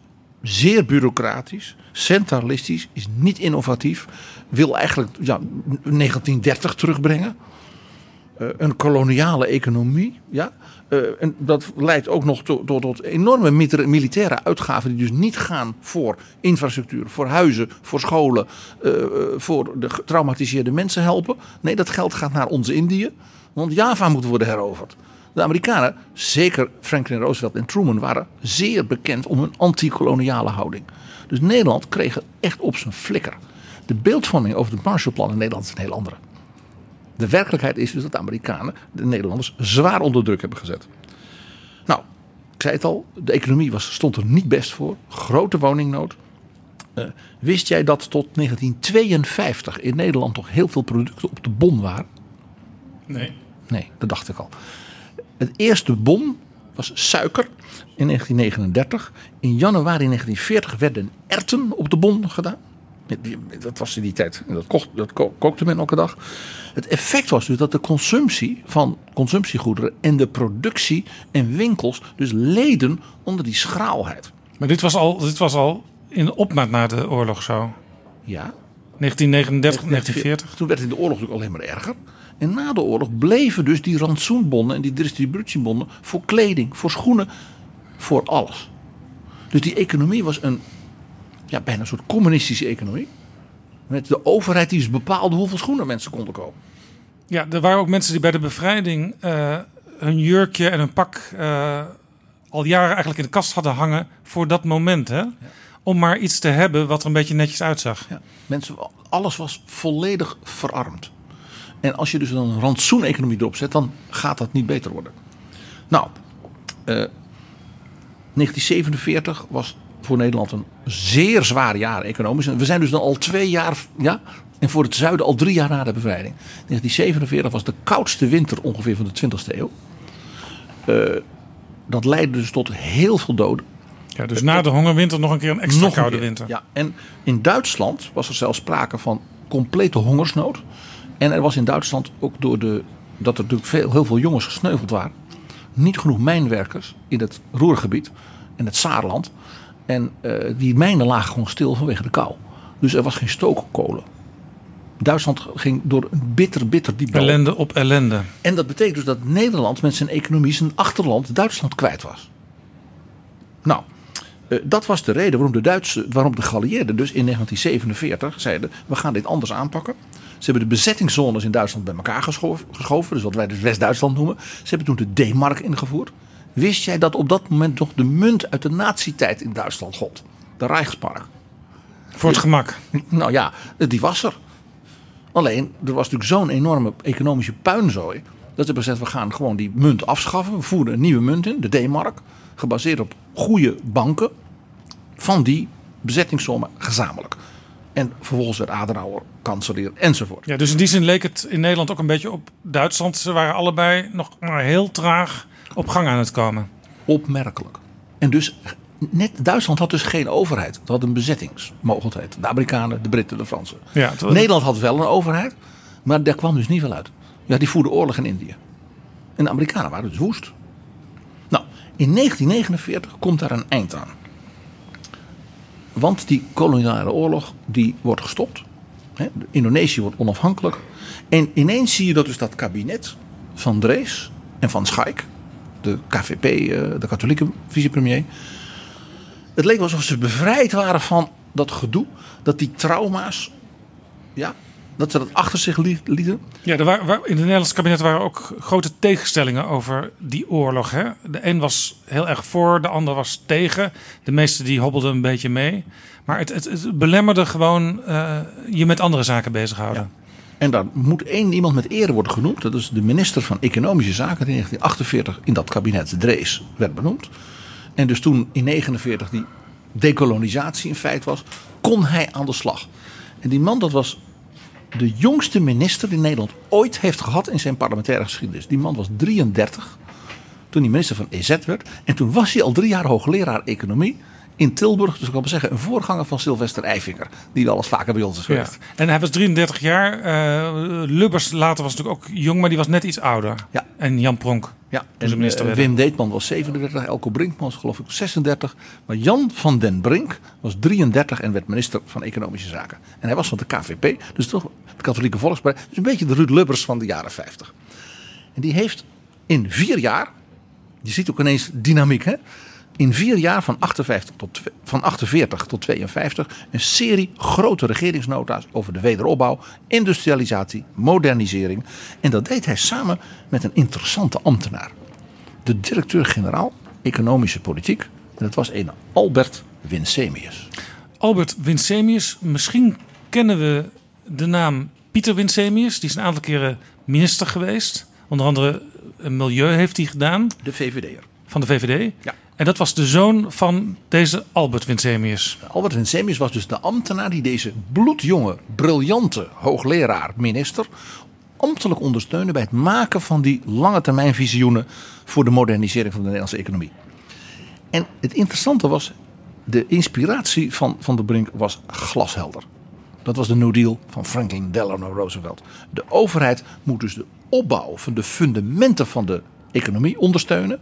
zeer bureaucratisch, centralistisch, is niet innovatief. Wil eigenlijk ja, 1930 terugbrengen. Een koloniale economie. Ja? Uh, en dat leidt ook nog tot, tot, tot, enorme militaire uitgaven die dus niet gaan voor infrastructuur, voor huizen, voor scholen, uh, voor de getraumatiseerde mensen helpen. Nee, dat geld gaat naar ons Indië, want Java moet worden heroverd. De Amerikanen, zeker Franklin Roosevelt en Truman, waren zeer bekend om hun anti-koloniale houding. Dus Nederland kreeg het echt op zijn flikker. De beeldvorming over het Marshallplan in Nederland is een heel andere. De werkelijkheid is dus dat de Amerikanen de Nederlanders zwaar onder druk hebben gezet. Nou, ik zei het al, de economie was, stond er niet best voor. Grote woningnood. Uh, wist jij dat tot 1952 in Nederland toch heel veel producten op de bon waren? Nee. Nee, dat dacht ik al. Het eerste bon was suiker in 1939. In januari 1940 werden erten op de bon gedaan. Dat was in die tijd. Dat, kocht, dat kookte men elke dag. Het effect was dus dat de consumptie van consumptiegoederen en de productie en winkels dus leden onder die schraalheid. Maar dit was al, dit was al in de opmaat na de oorlog zo? Ja. 1939, 1940? Toen werd het in de oorlog natuurlijk alleen maar erger. En na de oorlog bleven dus die rantsoenbonnen en die distributiebonnen voor kleding, voor schoenen, voor alles. Dus die economie was een ja, bijna een soort communistische economie. Met de overheid die dus bepaalde hoeveel schoenen mensen konden kopen. Ja, er waren ook mensen die bij de bevrijding uh, hun jurkje en hun pak uh, al jaren eigenlijk in de kast hadden hangen voor dat moment. Hè? Ja. Om maar iets te hebben wat er een beetje netjes uitzag. Ja, mensen, alles was volledig verarmd. En als je dus een rantsoeneconomie erop zet, dan gaat dat niet beter worden. Nou, uh, 1947 was voor Nederland een zeer zwaar jaar economisch. En we zijn dus dan al twee jaar, ja, en voor het zuiden al drie jaar na de bevrijding. 1947 was de koudste winter ongeveer van de 20e eeuw. Uh, dat leidde dus tot heel veel doden. Ja, dus na de hongerwinter nog een keer een extra nog koude winter. Ja, en in Duitsland was er zelfs sprake van complete hongersnood. En er was in Duitsland ook door de, dat er natuurlijk veel, heel veel jongens gesneuveld waren. Niet genoeg mijnwerkers in het Roergebied en het Saarland. En uh, die mijnen lagen gewoon stil vanwege de kou. Dus er was geen stookkolen. Duitsland ging door een bitter, bitter diep Ellende op ellende. En dat betekent dus dat Nederland met zijn economie zijn achterland Duitsland kwijt was. Nou, uh, dat was de reden waarom de, Duitse, waarom de geallieerden dus in 1947 zeiden... we gaan dit anders aanpakken. Ze hebben de bezettingszones in Duitsland bij elkaar geschoven. geschoven dus wat wij dus West-Duitsland noemen. Ze hebben toen de D-mark ingevoerd. Wist jij dat op dat moment nog de munt uit de nazi-tijd in Duitsland gold? De Reichsmark. Voor het gemak. Nou ja, die was er. Alleen, er was natuurlijk zo'n enorme economische puinzooi. Dat ze gezegd, we gaan gewoon die munt afschaffen. We voeren een nieuwe munt in, de D-mark. Gebaseerd op goede banken. Van die bezettingssommen gezamenlijk. En vervolgens werd Adenauer kanselier enzovoort. Ja, dus in die zin leek het in Nederland ook een beetje op Duitsland. Ze waren allebei nog maar heel traag op gang aan het komen. Opmerkelijk. En dus net Duitsland had dus geen overheid. Het had een bezettingsmogelijkheid. De Amerikanen, de Britten, de Fransen. Ja, was- Nederland had wel een overheid, maar daar kwam dus niet veel uit. Ja, die voerden oorlog in Indië. En de Amerikanen waren dus woest. Nou, in 1949 komt daar een eind aan. Want die koloniale oorlog die wordt gestopt. Indonesië wordt onafhankelijk. En ineens zie je dat dus dat kabinet van Drees en van Schaik, de KVP, eh, de katholieke vicepremier. Het leek wel alsof ze bevrijd waren van dat gedoe. Dat die trauma's, ja, dat ze dat achter zich li- lieten. Ja, er waren, in het Nederlands kabinet waren ook grote tegenstellingen over die oorlog. Hè? De een was heel erg voor, de ander was tegen. De meesten die hobbelden een beetje mee. Maar het, het, het belemmerde gewoon eh, je met andere zaken bezighouden. En daar moet één iemand met eer worden genoemd. Dat is de minister van Economische Zaken die in 1948 in dat kabinet Drees werd benoemd. En dus toen in 1949 die dekolonisatie in feit was, kon hij aan de slag. En die man dat was de jongste minister die Nederland ooit heeft gehad in zijn parlementaire geschiedenis. Die man was 33 toen hij minister van EZ werd. En toen was hij al drie jaar hoogleraar economie in Tilburg. Dus ik kan maar zeggen een voorganger van Sylvester Eifinger. Die wel eens vaker bij ons is Ja. geweest. En hij was 33 jaar. eh, Lubbers later was natuurlijk ook jong, maar die was net iets ouder. Ja. En Jan Pronk. Ja, en minister eh, werden. Wim Deetman was 37, Elko Brinkman was geloof ik 36. Maar Jan van den Brink was 33 en werd minister van Economische Zaken. En hij was van de KVP, dus toch de Katholieke Volkspartij. Dus een beetje de Ruud Lubbers van de jaren 50. En die heeft in vier jaar, je ziet ook ineens dynamiek hè. In vier jaar van, 58 tot, van 48 tot 52 een serie grote regeringsnota's over de wederopbouw, industrialisatie, modernisering. En dat deed hij samen met een interessante ambtenaar de directeur-generaal Economische Politiek. En dat was een Albert Winsemius. Albert Winsemius. Misschien kennen we de naam Pieter Winsemius. Die is een aantal keren minister geweest. Onder andere eh, Milieu heeft hij gedaan. De VVD'er. Van de VVD. Ja. En dat was de zoon van deze Albert Winsemius. Albert Winsemius was dus de ambtenaar die deze bloedjonge, briljante hoogleraar, minister, ambtelijk ondersteunde bij het maken van die lange termijn visioenen voor de modernisering van de Nederlandse economie. En het interessante was, de inspiratie van Van der Brink was glashelder. Dat was de New Deal van Franklin Delano Roosevelt. De overheid moet dus de opbouw van de fundamenten van de economie ondersteunen.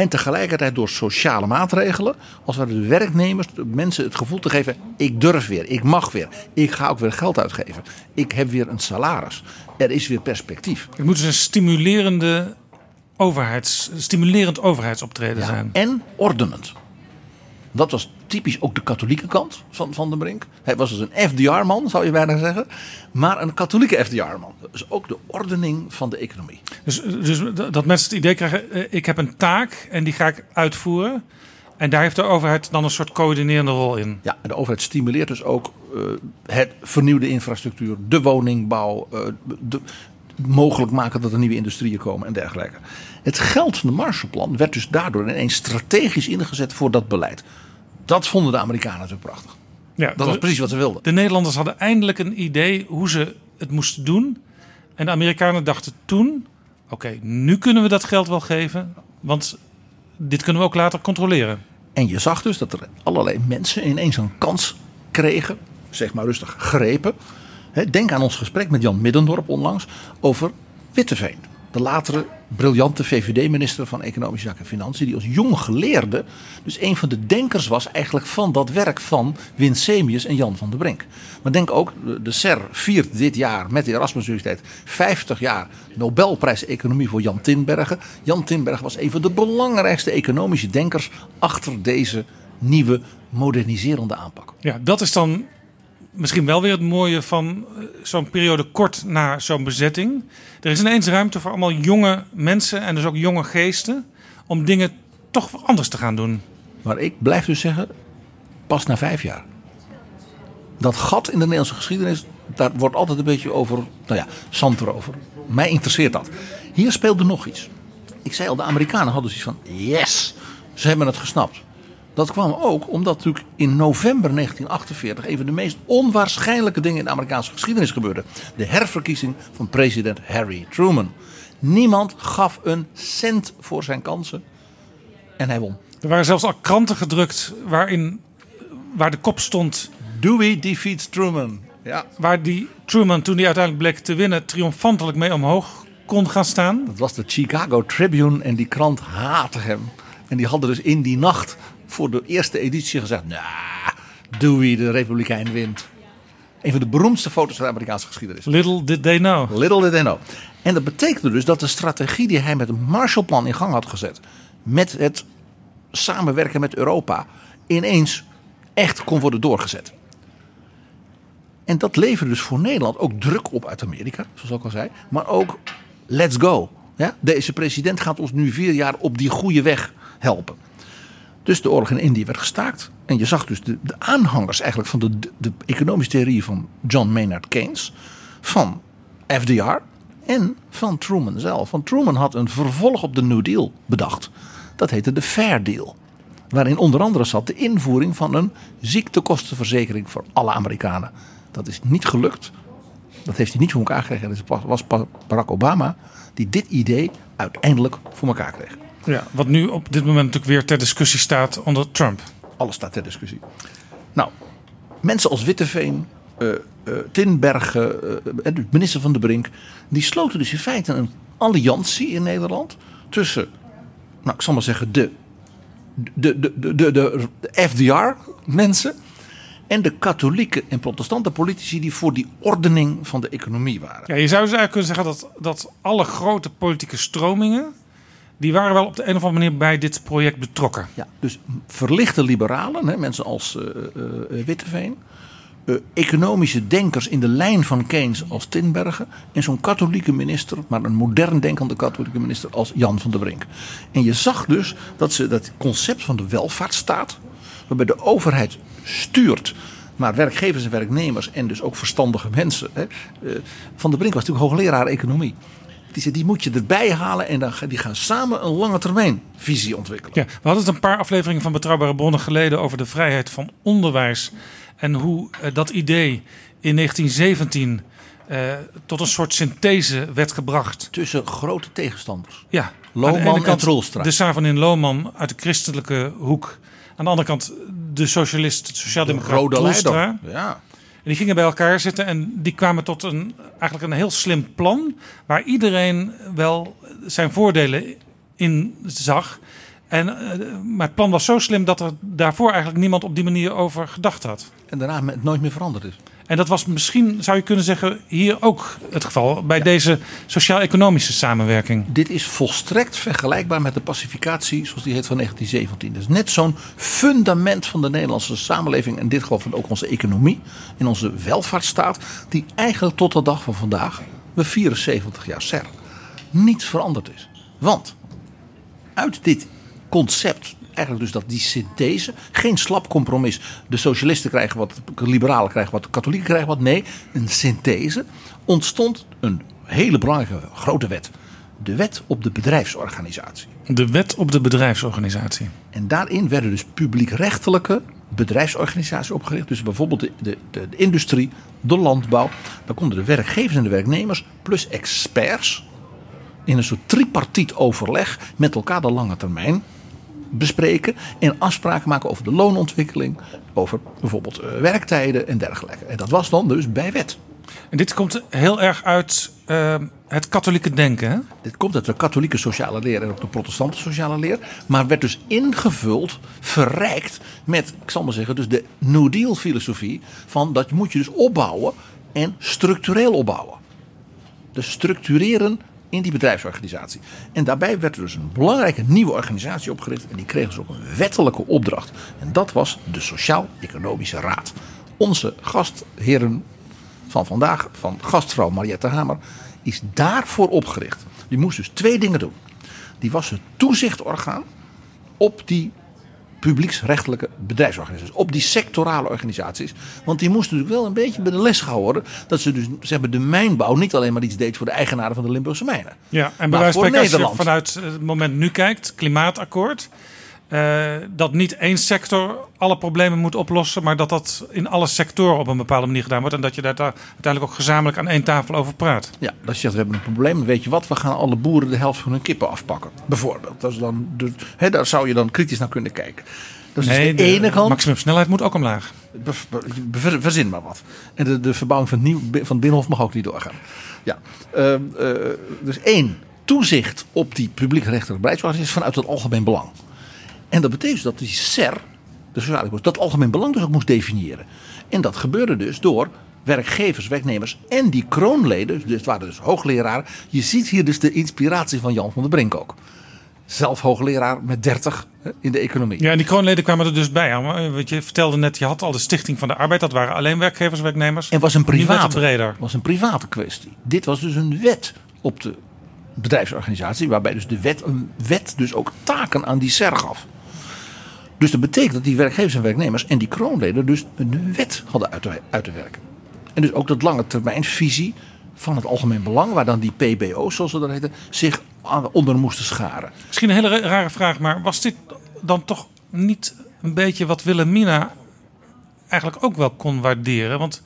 En tegelijkertijd door sociale maatregelen, als we de werknemers, de mensen het gevoel te geven: ik durf weer, ik mag weer, ik ga ook weer geld uitgeven, ik heb weer een salaris, er is weer perspectief. Het moet dus een stimulerende overheids, stimulerend overheidsoptreden zijn. En ordenend. Dat was typisch ook de katholieke kant van Van den Brink. Hij was dus een FDR-man, zou je bijna zeggen. Maar een katholieke FDR-man. Dus ook de ordening van de economie. Dus, dus dat mensen het idee krijgen, eh, ik heb een taak en die ga ik uitvoeren. En daar heeft de overheid dan een soort coördinerende rol in. Ja, de overheid stimuleert dus ook eh, het vernieuwde infrastructuur, de woningbouw, eh, de, mogelijk maken dat er nieuwe industrieën komen en dergelijke. Het geld van de Marshallplan werd dus daardoor ineens strategisch ingezet voor dat beleid. Dat vonden de Amerikanen natuurlijk prachtig. Ja, Dat was precies wat ze wilden. De Nederlanders hadden eindelijk een idee hoe ze het moesten doen. En de Amerikanen dachten toen: oké, nu kunnen we dat geld wel geven, want dit kunnen we ook later controleren. En je zag dus dat er allerlei mensen ineens een kans kregen, zeg maar rustig, grepen. Denk aan ons gesprek met Jan Middendorp onlangs over Witteveen. De latere briljante VVD-minister van Economische Zaken en Financiën. Die als jong geleerde dus een van de denkers was eigenlijk van dat werk van Winsemius en Jan van der Brink. Maar denk ook, de- de SER viert dit jaar met de Erasmus Universiteit 50 jaar Nobelprijs Economie voor Jan Tinbergen. Jan Tinbergen was een van de belangrijkste economische denkers achter deze nieuwe moderniserende aanpak. Ja, dat is dan misschien wel weer het mooie van eh, zo'n periode kort na zo'n bezetting. Er is ineens ruimte voor allemaal jonge mensen en dus ook jonge geesten om dingen toch anders te gaan doen. Maar ik blijf dus zeggen, pas na vijf jaar. Dat gat in de Nederlandse geschiedenis, daar wordt altijd een beetje over, nou ja, zand erover. Mij interesseert dat. Hier speelde nog iets. Ik zei al, de Amerikanen hadden zoiets van, yes, ze hebben het gesnapt. Dat kwam ook omdat natuurlijk in november 1948 een van de meest onwaarschijnlijke dingen in de Amerikaanse geschiedenis gebeurde. De herverkiezing van president Harry Truman. Niemand gaf een cent voor zijn kansen en hij won. Er waren zelfs al kranten gedrukt waarin, waar de kop stond... Dewey defeats Truman. Ja. Waar die Truman, toen hij uiteindelijk bleek te winnen, triomfantelijk mee omhoog kon gaan staan. Dat was de Chicago Tribune en die krant haatte hem. En die hadden dus in die nacht voor de eerste editie gezegd... Nou, Dewey, de Republikein, wint. Een van de beroemdste foto's van de Amerikaanse geschiedenis. Little did they know. Little did they know. En dat betekende dus dat de strategie die hij met het Marshallplan in gang had gezet... met het samenwerken met Europa... ineens echt kon worden doorgezet. En dat leverde dus voor Nederland ook druk op uit Amerika, zoals ik al zei. Maar ook let's go. Ja? Deze president gaat ons nu vier jaar op die goede weg helpen. Dus de oorlog in Indië werd gestaakt. En je zag dus de, de aanhangers eigenlijk van de, de, economische theorie van John Maynard Keynes. Van FDR en van Truman zelf. Want Truman had een vervolg op de New Deal bedacht. Dat heette de Fair Deal. Waarin onder andere zat de invoering van een ziektekostenverzekering voor alle Amerikanen. Dat is niet gelukt. Dat heeft hij niet voor elkaar gekregen. Het was Barack Obama die dit idee uiteindelijk voor elkaar kreeg. Ja, wat nu op dit moment natuurlijk weer ter discussie staat onder Trump. Alles staat ter discussie. Nou, mensen als Witteveen, uh, uh, Tinbergen, uh, de minister van de Brink, die sloten dus in feite een alliantie in Nederland tussen, nou ik zal maar zeggen, de, de, de, de, de, de FDR-mensen en de katholieke en protestante politici die voor die ordening van de economie waren. Ja, je zou dus eigenlijk kunnen zeggen dat, dat alle grote politieke stromingen die waren wel op de een of andere manier bij dit project betrokken. Ja, dus verlichte liberalen, hè, mensen als uh, uh, Witteveen, uh, economische denkers in de lijn van Keynes als Tinbergen en zo'n katholieke minister, maar een modern denkende katholieke minister als Jan van der Brink. En je zag dus dat ze dat concept van de welvaartsstaat, waarbij de overheid stuurt maar werkgevers en werknemers en dus ook verstandige mensen. Hè. Van der Brink was natuurlijk hoogleraar economie. Die, zei, die moet je erbij halen en dan, die gaan samen een lange termijn visie ontwikkelen. Ja, we hadden het een paar afleveringen van Betrouwbare Bronnen geleden over de vrijheid van onderwijs. En hoe uh, dat idee in 1917 uh, tot een soort synthese werd gebracht. Tussen grote tegenstanders. Ja. Lohman en Troelstra. De Saar van in Lohman uit de christelijke hoek. Aan de andere kant de socialist, de sociaaldemocraat Troelstra. Ja. En die gingen bij elkaar zitten en die kwamen tot een, eigenlijk een heel slim plan. Waar iedereen wel zijn voordelen in zag. En, maar het plan was zo slim dat er daarvoor eigenlijk niemand op die manier over gedacht had. En daarna het nooit meer veranderd is. En dat was misschien, zou je kunnen zeggen, hier ook het geval bij deze sociaal-economische samenwerking. Dit is volstrekt vergelijkbaar met de pacificatie, zoals die heet van 1917. Dat is net zo'n fundament van de Nederlandse samenleving, en in dit geval van ook onze economie, in onze welvaartsstaat, die eigenlijk tot de dag van vandaag, we 74 jaar ser, niet veranderd is. Want uit dit concept eigenlijk dus dat die synthese, geen slap compromis. De socialisten krijgen wat, de liberalen krijgen wat, de katholieken krijgen wat. Nee, een synthese. Ontstond een hele belangrijke grote wet. De wet op de bedrijfsorganisatie. De wet op de bedrijfsorganisatie. En daarin werden dus publiekrechtelijke bedrijfsorganisaties opgericht. Dus bijvoorbeeld de, de, de, de industrie, de landbouw. Dan konden de werkgevers en de werknemers plus experts in een soort tripartiet overleg met elkaar de lange termijn bespreken en afspraken maken over de loonontwikkeling, over bijvoorbeeld uh, werktijden en dergelijke. En dat was dan dus bij wet. En dit komt heel erg uit uh, het katholieke denken. Hè? Dit komt uit de katholieke sociale leer en ook de protestante sociale leer. Maar werd dus ingevuld, verrijkt met, ik zal maar zeggen, dus de New Deal filosofie. Van dat moet je dus opbouwen en structureel opbouwen. Dus structureren in die bedrijfsorganisatie. En daarbij werd er dus een belangrijke nieuwe organisatie opgericht. En die kreeg dus ook een wettelijke opdracht. En dat was de Sociaal-Economische Raad. Onze gastheren van vandaag, van gastvrouw Mariette Hamer, is daarvoor opgericht. Die moest dus twee dingen doen. Die was het toezichtorgaan op die publieksrechtelijke bedrijfsorganisaties. Op die sectorale organisaties. Want die moesten natuurlijk wel een beetje bij de les houden. Dat ze dus zeg maar, de mijnbouw niet alleen maar iets deed voor de eigenaren van de Limburgse mijnen. Ja, en bij wijze van als je vanuit het moment nu kijkt, klimaatakkoord. Eh, dat niet één sector alle problemen moet oplossen, maar dat dat in alle sectoren op een bepaalde manier gedaan wordt. En dat je daar, uiteindelijk ook gezamenlijk aan één tafel over praat. Ja, dat je zegt, we hebben een probleem. Weet je wat, we gaan alle boeren de helft van hun kippen afpakken. Bijvoorbeeld. Dat is dan de, daar zou je dan kritisch naar kunnen kijken. Dat is nee, dus de, ene kant. maximumsnelheid moet ook omlaag. Ver- Verzin maar wat. En de, de verbouwing van het, nieuw, van het Binnenhof mag ook niet doorgaan. Ja. Ehm, eh, dus één, toezicht op die publiekrechtelijke beleidsorganisatie is vanuit het algemeen belang. En dat betekent dat die SER, de sociale koers, dat algemeen belang dus ook moest definiëren. En dat gebeurde dus door werkgevers, werknemers en die kroonleden, dus het waren dus hoogleraren. Je ziet hier dus de inspiratie van Jan van der Brink ook. Zelf hoogleraar met 30 hè, in de economie. Ja, en die kroonleden kwamen er dus bij. hè. Want je vertelde net, je had al de Stichting van de Arbeid. Dat waren alleen werkgevers, werknemers. En was een private, was een private kwestie. Dit was dus een wet op de bedrijfsorganisatie, waarbij dus de wet, een wet dus ook taken aan die SER gaf. Dus dat betekent dat die werkgevers en werknemers en die kroonleden dus een wet hadden uit te, werken. En dus ook dat lange termijnvisie van het algemeen belang, waar dan die PBO's, zoals ze dat heten, zich onder moesten scharen. Misschien een hele ra- rare vraag, maar was dit dan toch niet een beetje wat Wilhelmina eigenlijk ook wel kon waarderen? Want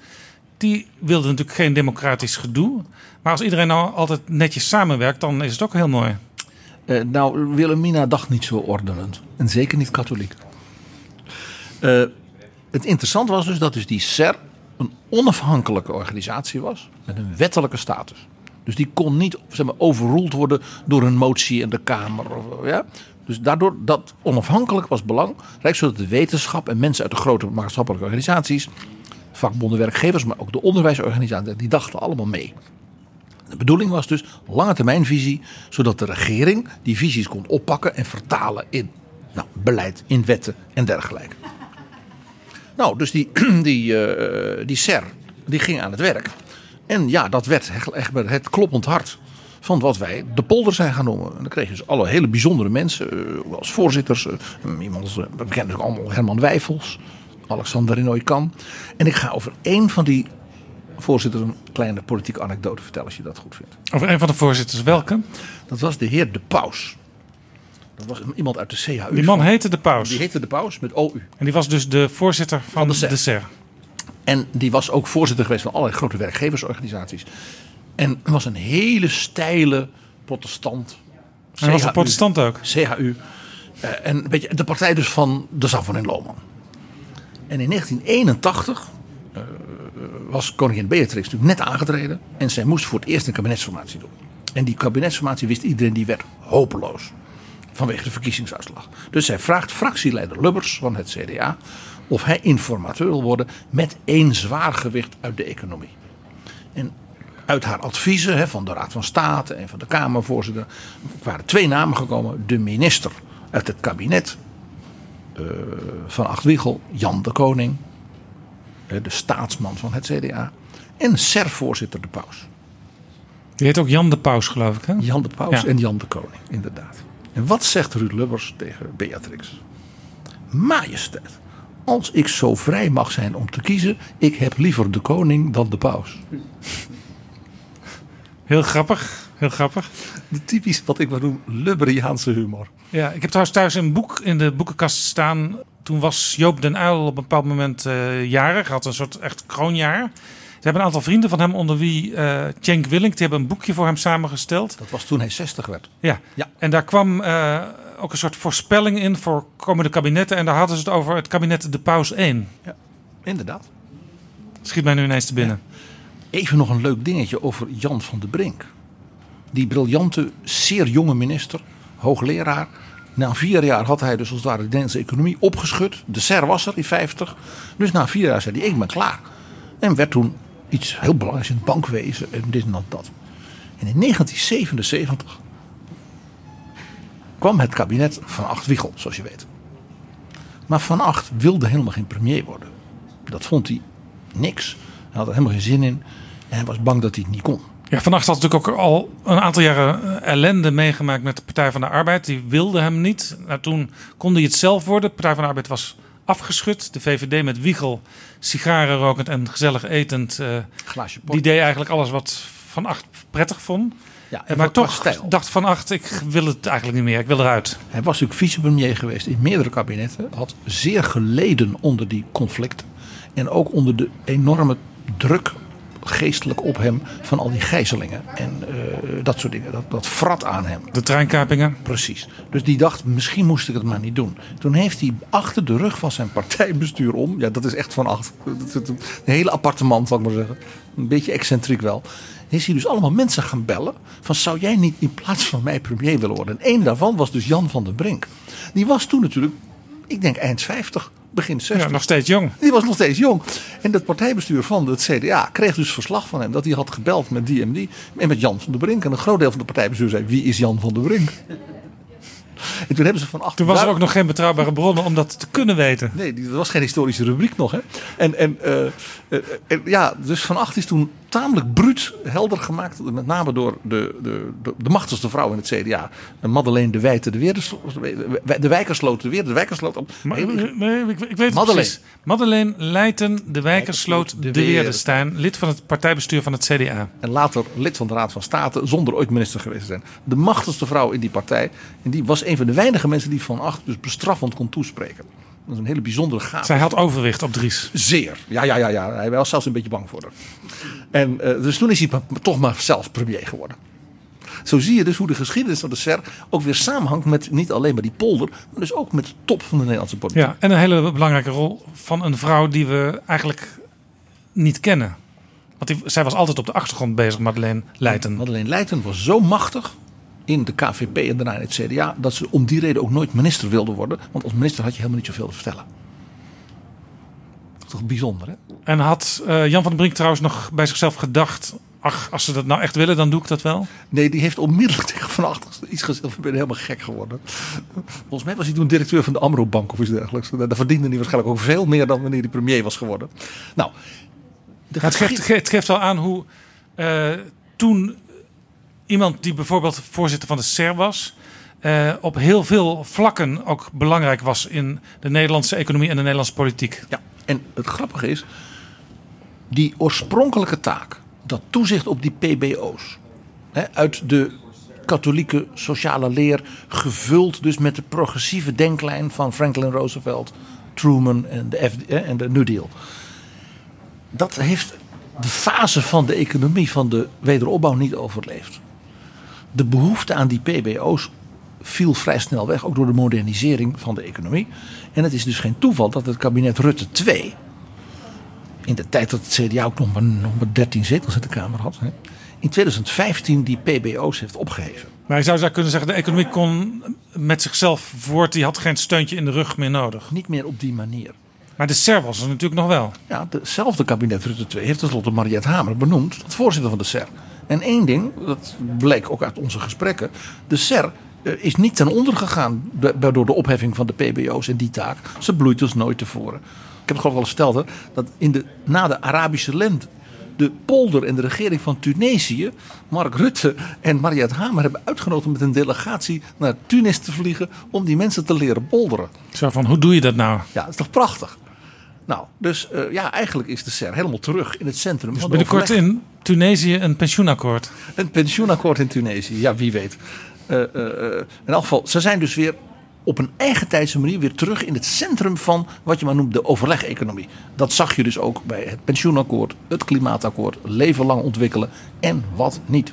die wilde natuurlijk geen democratisch gedoe. Maar als iedereen nou altijd netjes samenwerkt, dan is het ook heel mooi. Eh, nou, Wilhelmina dacht niet zo ordenend. En zeker niet katholiek. Eh, het interessante was dus dat dus die SER een onafhankelijke organisatie was. Met een wettelijke status. Dus die kon niet zeg maar, overroeld worden door een motie in de Kamer. of, Ja? Dus daardoor dat onafhankelijk was belangrijk. Zodat de wetenschap en mensen uit de grote maatschappelijke organisaties. Vakbonden, werkgevers, maar ook de onderwijsorganisaties. Die dachten allemaal mee. De bedoeling was dus lange termijnvisie, zodat de regering die visies kon oppakken en vertalen in nou, beleid, in wetten en dergelijke. Nou, dus die, die, eh, die SER, die ging aan het werk. En ja, dat werd echt- het kloppend hart van wat wij de polder zijn gaan noemen. En dan kreeg je dus alle hele bijzondere mensen eh, als voorzitters. eh, iemand we kennen allemaal Herman Wijfels, Alexander Renoy. En ik ga over één van die voorzitters een kleine politieke anekdote vertellen als je dat goed vindt. Over een van de voorzitters, welke? Dat was de heer De Paus. Dat was iemand uit de CHU. Die man heette De Paus. Die heette De Paus met OU. En die was dus de voorzitter van, de. SER. En die was ook voorzitter geweest van allerlei grote werkgeversorganisaties. En was een hele steile protestant. Hij was een protestant ook. CHU. Eh, en een beetje de partij dus van de Savonin en Lohman. En in 1981 eh, was koningin Beatrix natuurlijk net aangetreden. En zij moest voor het eerst een kabinetsformatie doen. En die kabinetsformatie wist iedereen die werd hopeloos. Vanwege de verkiezingsuitslag. Dus zij vraagt fractieleider Lubbers van het CDA of hij informateur wil worden met één zwaar gewicht uit de economie. En uit haar adviezen van de Raad van State en van de Kamervoorzitter waren twee namen gekomen. De minister uit het kabinet eh, van Achtwiegel, Jan de Koning, de staatsman van het CDA, en SER-voorzitter de Paus. Die heet ook Jan de Paus, geloof ik. Hè? Jan de Paus Ja. en Jan de Koning, inderdaad. En wat zegt Ruud Lubbers tegen Beatrix? Majesteit, als ik zo vrij mag zijn om te kiezen, ik heb liever de koning dan de paus. Heel grappig, heel grappig. Typisch wat ik maar noem Lubberiaanse humor. Ja, ik heb trouwens thuis een boek in de boekenkast staan. Toen was Joop den Uyl op een bepaald moment eh, jarig. Had een soort echt kroonjaar. Ze hebben een aantal vrienden van hem, onder wie eh Cenk Willink, die hebben een boekje voor hem samengesteld. Dat was toen hij 60 werd. Ja, Ja. en daar kwam eh, ook een soort voorspelling in voor komende kabinetten. En daar hadden ze het over het kabinet De Paus 1. Inderdaad. Schiet mij nu ineens te binnen. Even nog een leuk dingetje over Jan van der Brink. Die briljante, zeer jonge minister, hoogleraar. Na vier jaar had hij dus als het ware de Nederlandse economie opgeschud. De SER was er in 50. Dus na vier jaar zei hij, ik ben klaar. En werd toen iets heel belangrijks in het bankwezen en dit en dat. dat. En in 1977 kwam het kabinet van Acht Wiegel, zoals je weet. Maar Van Acht wilde helemaal geen premier worden. Dat vond hij niks. Hij had er helemaal geen zin in. En hij was bang dat hij het niet kon. Ja, vannacht had natuurlijk ook al een aantal jaren eh, ellende meegemaakt met de Partij van de Arbeid. Die wilde hem niet. Nou, toen kon hij het zelf worden. De Partij van de Arbeid was afgeschud. De VVD met Wiegel, sigaren rokend en gezellig etend. eh, Glaasje die deed eigenlijk alles wat Van Acht prettig vond. Ja, en maar toch stijl. dacht Van Acht, ik wil het eigenlijk niet meer. Ik wil eruit. Hij was natuurlijk vicepremier geweest in meerdere kabinetten. Had zeer geleden onder die conflicten. En ook onder de enorme druk geestelijk op hem van al die gijzelingen. En eh, dat soort dingen. Dat, dat frat aan hem. De treinkapingen. Precies. Dus die dacht, misschien moest ik het maar niet doen. Toen heeft hij achter de rug van zijn partijbestuur om. Ja, dat is echt van acht. Een hele appartement, zal ik maar zeggen. Een beetje excentriek wel. Is hij dus allemaal mensen gaan bellen. Van zou jij niet in plaats van mij premier willen worden? En één daarvan was dus Jan van der Brink. Die was toen natuurlijk, ik denk eind 50, begin 60. Ja, nog steeds jong. Die was nog steeds jong. En dat partijbestuur van het CDA kreeg dus verslag van hem dat hij had gebeld met die en die. En met Jan van der Brink. En een groot deel van het partijbestuur zei: Wie is Jan van der Brink? En toen hebben ze van achter. Toen was er ook nog geen betrouwbare bronnen om dat te kunnen weten. Nee, die- er was geen historische rubriek nog. Hè? En, en, eh, eh, en ja, dus Van Acht is toen tamelijk bruut helder gemaakt. Met name door de, de, de, de machtigste vrouw in het CDA. Madeleine de Wijte de Weerdersloot. De Wijkersloot de Weer. De Wijkersloot op. Maar, nee, ik, ik weet het Madeleine. precies. Madeleine Leijten de Wijkersloot de, Weerdestein. Lid van het partijbestuur van het CDA. En later lid van de Raad van State zonder ooit minister geweest te zijn. De machtigste vrouw in die partij. En die was een van de weinige mensen die Van Acht dus bestraffend kon toespreken. Dat is een hele bijzondere gaaf. Zij had overwicht op Dries. Zeer. Ja, ja, ja, ja. Hij was zelfs een beetje bang voor haar. En eh, dus toen is hij toch maar zelf premier geworden. Zo zie je dus hoe de geschiedenis van de SER ook weer samenhangt met niet alleen maar die polder, maar dus ook met de top van de Nederlandse politiek. Ja, en een hele belangrijke rol van een vrouw die we eigenlijk niet kennen. Want die, zij was altijd op de achtergrond bezig, Madeleine Leijten. Madeleine Leijten was zo machtig in de KVP en daarna in het CDA dat ze om die reden ook nooit minister wilde worden. Want als minister had je helemaal niet zoveel te vertellen. Dat is toch bijzonder, hè? En had eh, Jan van den Brink trouwens nog bij zichzelf gedacht... ach, als ze dat nou echt willen, dan doe ik dat wel? Nee, die heeft onmiddellijk tegen Van Achter iets gezegd. Ik ben helemaal gek geworden. Volgens mij was hij toen directeur van de Amro-bank of iets dergelijks. Daar daar verdiende hij waarschijnlijk ook veel meer dan wanneer hij premier was geworden. Nou, het, geeft, het geeft wel aan hoe eh, toen iemand die bijvoorbeeld voorzitter van de SER was... eh, op heel veel vlakken ook belangrijk was in de Nederlandse economie en de Nederlandse politiek. Ja, en het grappige is, die oorspronkelijke taak, dat toezicht op die PBO's, hè, uit de katholieke sociale leer, gevuld dus met de progressieve denklijn van Franklin Roosevelt, Truman en de, en de New Deal. Dat heeft de fase van de economie van de wederopbouw niet overleefd. De behoefte aan die PBO's viel vrij snel weg, ook door de modernisering van de economie. En het is dus geen toeval dat het kabinet Rutte 2, in de tijd dat het CDA ook nog maar, nog maar 13 zetels in de Kamer had, hè, in 2015 die PBO's heeft opgeheven. Maar je zou zou kunnen zeggen, de economie kon met zichzelf voort. Die had geen steuntje in de rug meer nodig. Niet meer op die manier. Maar de SER was er natuurlijk nog wel. Ja, hetzelfde kabinet Rutte 2 heeft tenslotte Mariette Hamer benoemd tot voorzitter van de SER. En één ding, dat bleek ook uit onze gesprekken. De SER eh, is niet ten onder gegaan door de opheffing van de PBO's en die taak. Ze bloeit dus nooit tevoren. Ik heb het geloof ik al verteld hè, dat in de, na de Arabische lente de polder en de regering van Tunesië, Mark Rutte en Mariette Hamer hebben uitgenodigd om met een delegatie naar Tunis te vliegen om die mensen te leren polderen. Zo van, hoe doe je dat nou? Ja, dat is toch prachtig? Nou, dus eh, ja, eigenlijk is de SER helemaal terug in het centrum Dus van de in Tunesië een pensioenakkoord. Een pensioenakkoord in Tunesië, ja, wie weet. Eh, eh, in elk geval, ze zijn dus weer op een eigen tijdse manier weer terug in het centrum van wat je maar noemt de overleg-economie. Dat zag je dus ook bij het pensioenakkoord, het klimaatakkoord, leven lang ontwikkelen en wat niet.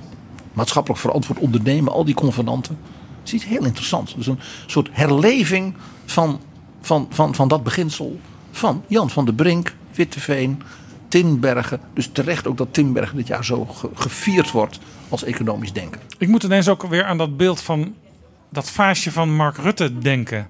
Maatschappelijk verantwoord ondernemen, al die convenanten. Het is iets heel interessants. Dus een soort herleving van, van, van, van dat beginsel van Jan van der Brink, Witteveen, Tinbergen. Dus terecht ook dat Tinbergen dit jaar zo ge- gevierd wordt als economisch denker. Ik moet ineens ook weer aan dat beeld van dat vaasje van Mark Rutte denken.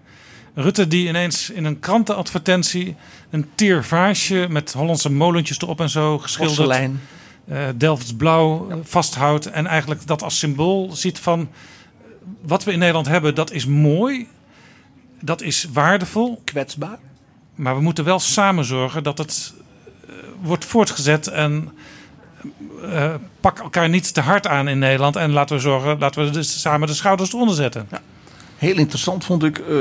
Rutte die ineens in een krantenadvertentie een teer vaasje met Hollandse molentjes erop en zo geschilderd. Porselein. eh Delfts blauw eh, vasthoudt. En eigenlijk dat als symbool ziet van eh, wat we in Nederland hebben, dat is mooi. Dat is waardevol. Kwetsbaar. Maar we moeten wel samen zorgen dat het eh, wordt voortgezet. En eh, pak elkaar niet te hard aan in Nederland. En laten we zorgen, laten we dus samen de schouders eronder zetten. Heel interessant vond ik eh,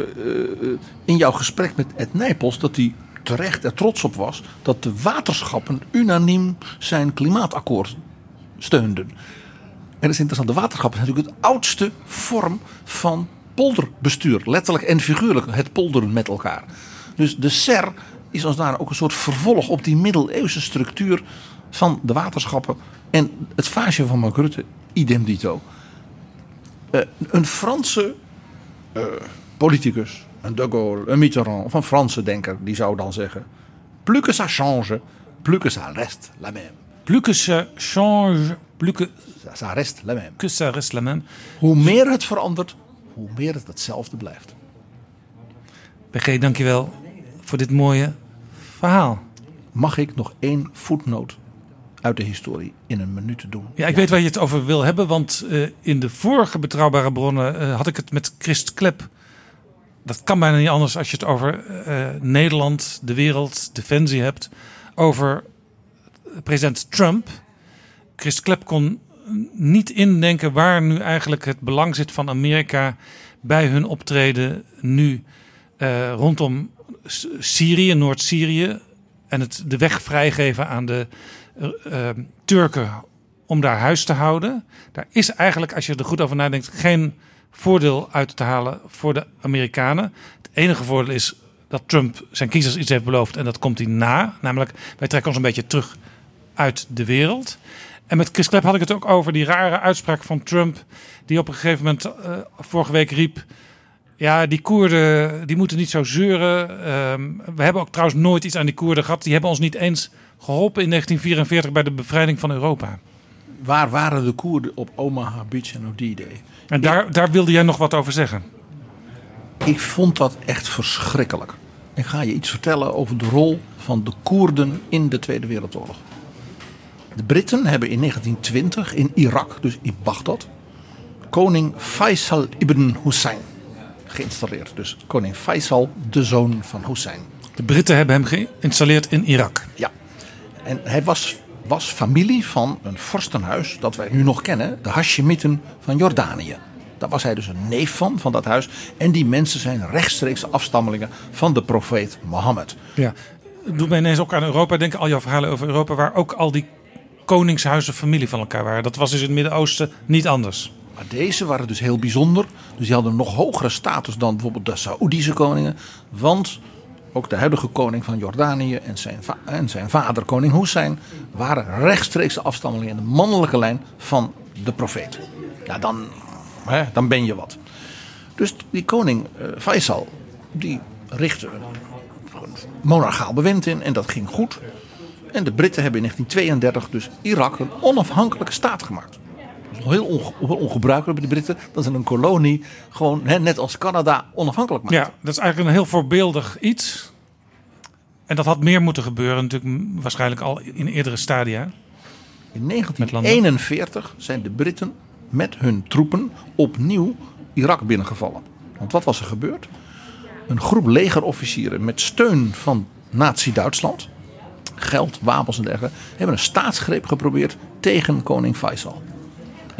in jouw gesprek met Ed Nijpels dat hij terecht er trots op was dat de waterschappen unaniem zijn klimaatakkoord steunden. En dat is interessant. De waterschappen zijn natuurlijk het oudste vorm van polderbestuur. Letterlijk en figuurlijk het polderen met elkaar. Dus de SER is als daar ook een soort vervolg op die middeleeuwse structuur van de waterschappen. En het vaasje van Mark Rutte, idem dito. Uh, een Franse uh, politicus, een De Gaulle, een Mitterrand of een Franse denker, die zou dan zeggen: Plus que ça change, plus que ça reste la même. Plus que ça change, plus que ça reste la même. Que ça reste la même. Hoe meer het verandert, hoe meer het hetzelfde blijft. PG, dankjewel voor dit mooie verhaal. Mag ik nog één voetnoot uit de historie in een minuut doen? Ja, ik weet waar je het over wil hebben, want uh, in de vorige betrouwbare bronnen uh, had ik het met Christ Klep. Dat kan bijna niet anders als je het over uh, Nederland, de wereld, defensie hebt. Over president Trump. Christ Klep kon niet indenken waar nu eigenlijk het belang zit van Amerika bij hun optreden nu rondom Syrië, Noord-Syrië. En het de weg vrijgeven aan de uh, Turken om daar huis te houden. Daar is eigenlijk, als je er goed over nadenkt, geen voordeel uit te halen voor de Amerikanen. Het enige voordeel is dat Trump zijn kiezers iets heeft beloofd en dat komt hij na. Namelijk, wij trekken ons een beetje terug uit de wereld. En met Chris Klep had ik het ook over die rare uitspraak van Trump, die op een gegeven moment uh, vorige week riep. Ja, die Koerden die moeten niet zo zeuren. Uh, we hebben ook trouwens nooit iets aan die Koerden gehad. Die hebben ons niet eens geholpen in 1944 bij de bevrijding van Europa. Waar waren de Koerden op Omaha Beach en op D-Day? En daar, daar wilde jij nog wat over zeggen. Ik vond dat echt verschrikkelijk. Ik ga je iets vertellen over de rol van de Koerden in de Tweede Wereldoorlog. De Britten hebben in 1920 in Irak, dus in Bagdad, koning Faisal ibn Hussein geïnstalleerd. Dus koning Faisal, de zoon van Hussein. De Britten hebben hem geïnstalleerd in Irak. Ja. En hij was, was familie van een vorstenhuis dat wij nu nog kennen, de Hashemiten van Jordanië. Daar was hij dus een neef van, van dat huis. En die mensen zijn rechtstreeks afstammelingen van de profeet Mohammed. Ja, doet mij ineens ook aan Europa denken. Al jouw verhalen over Europa, waar ook al die koningshuizen familie van elkaar waren. Dat was dus in het Midden-Oosten niet anders. Maar deze waren dus heel bijzonder. Dus die hadden een nog hogere status dan bijvoorbeeld de Saoedische koningen. Want ook de huidige koning van Jordanië en zijn, en zijn vader, koning Hussein, waren rechtstreeks afstammelingen in de mannelijke lijn van de profeet. Ja, dan, hè, dan ben je wat. Dus die koning uh, Faisal, die richtte een monarchaal bewind in en dat ging goed. En de Britten hebben in 1932 dus Irak een onafhankelijke staat gemaakt. Heel ongebruikelijk bij de Britten. Dat ze een kolonie gewoon, hè, net als Canada, onafhankelijk maken. Ja, dat is eigenlijk een heel voorbeeldig iets. En dat had meer moeten gebeuren, natuurlijk waarschijnlijk al in eerdere stadia. In 1941 zijn de Britten met hun troepen opnieuw Irak binnengevallen. Want wat was er gebeurd? Een groep legerofficieren met steun van Nazi-Duitsland geld, wapens en dergelijke, hebben een staatsgreep geprobeerd tegen koning Faisal.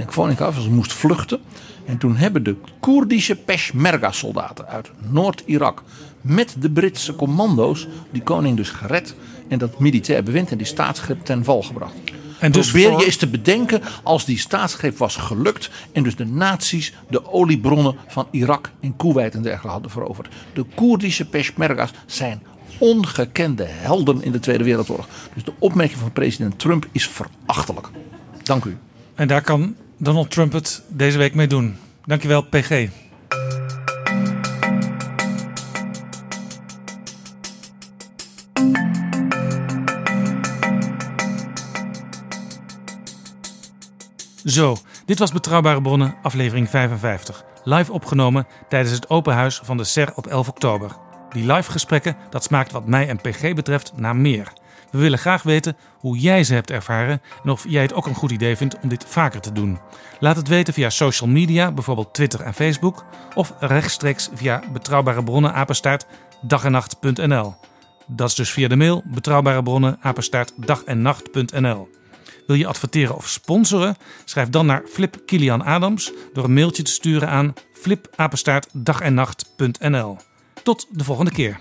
En koning Faisal moest vluchten. En toen hebben de Koerdische Peshmerga-soldaten uit Noord-Irak met de Britse commando's die koning dus gered en dat militair bewind en die staatsgreep ten val gebracht. En dus Probeer je eens te bedenken als die staatsgreep was gelukt en dus de nazi's de oliebronnen van Irak en Kuwait en dergelijke hadden veroverd. De Koerdische Peshmerga's zijn ongekende helden in de Tweede Wereldoorlog. Dus de opmerking van president Trump is verachtelijk. Dank u. En daar kan Donald Trump het deze week mee doen. Dankjewel, PG. Zo, dit was Betrouwbare Bronnen, aflevering 55. Live opgenomen tijdens het open huis van de SER op 11 oktober. Die live gesprekken, dat smaakt wat mij en PG betreft naar meer. We willen graag weten hoe jij ze hebt ervaren en of jij het ook een goed idee vindt om dit vaker te doen. Laat het weten via social media, bijvoorbeeld Twitter en Facebook, of rechtstreeks via betrouwbare bronnen apenstaart. Dat is dus via de mail betrouwbare bronnen. Wil je adverteren of sponsoren? Schrijf dan naar Flip Kilian Adams door een mailtje te sturen aan flipapenstaartdagennacht.nl. Tot de volgende keer.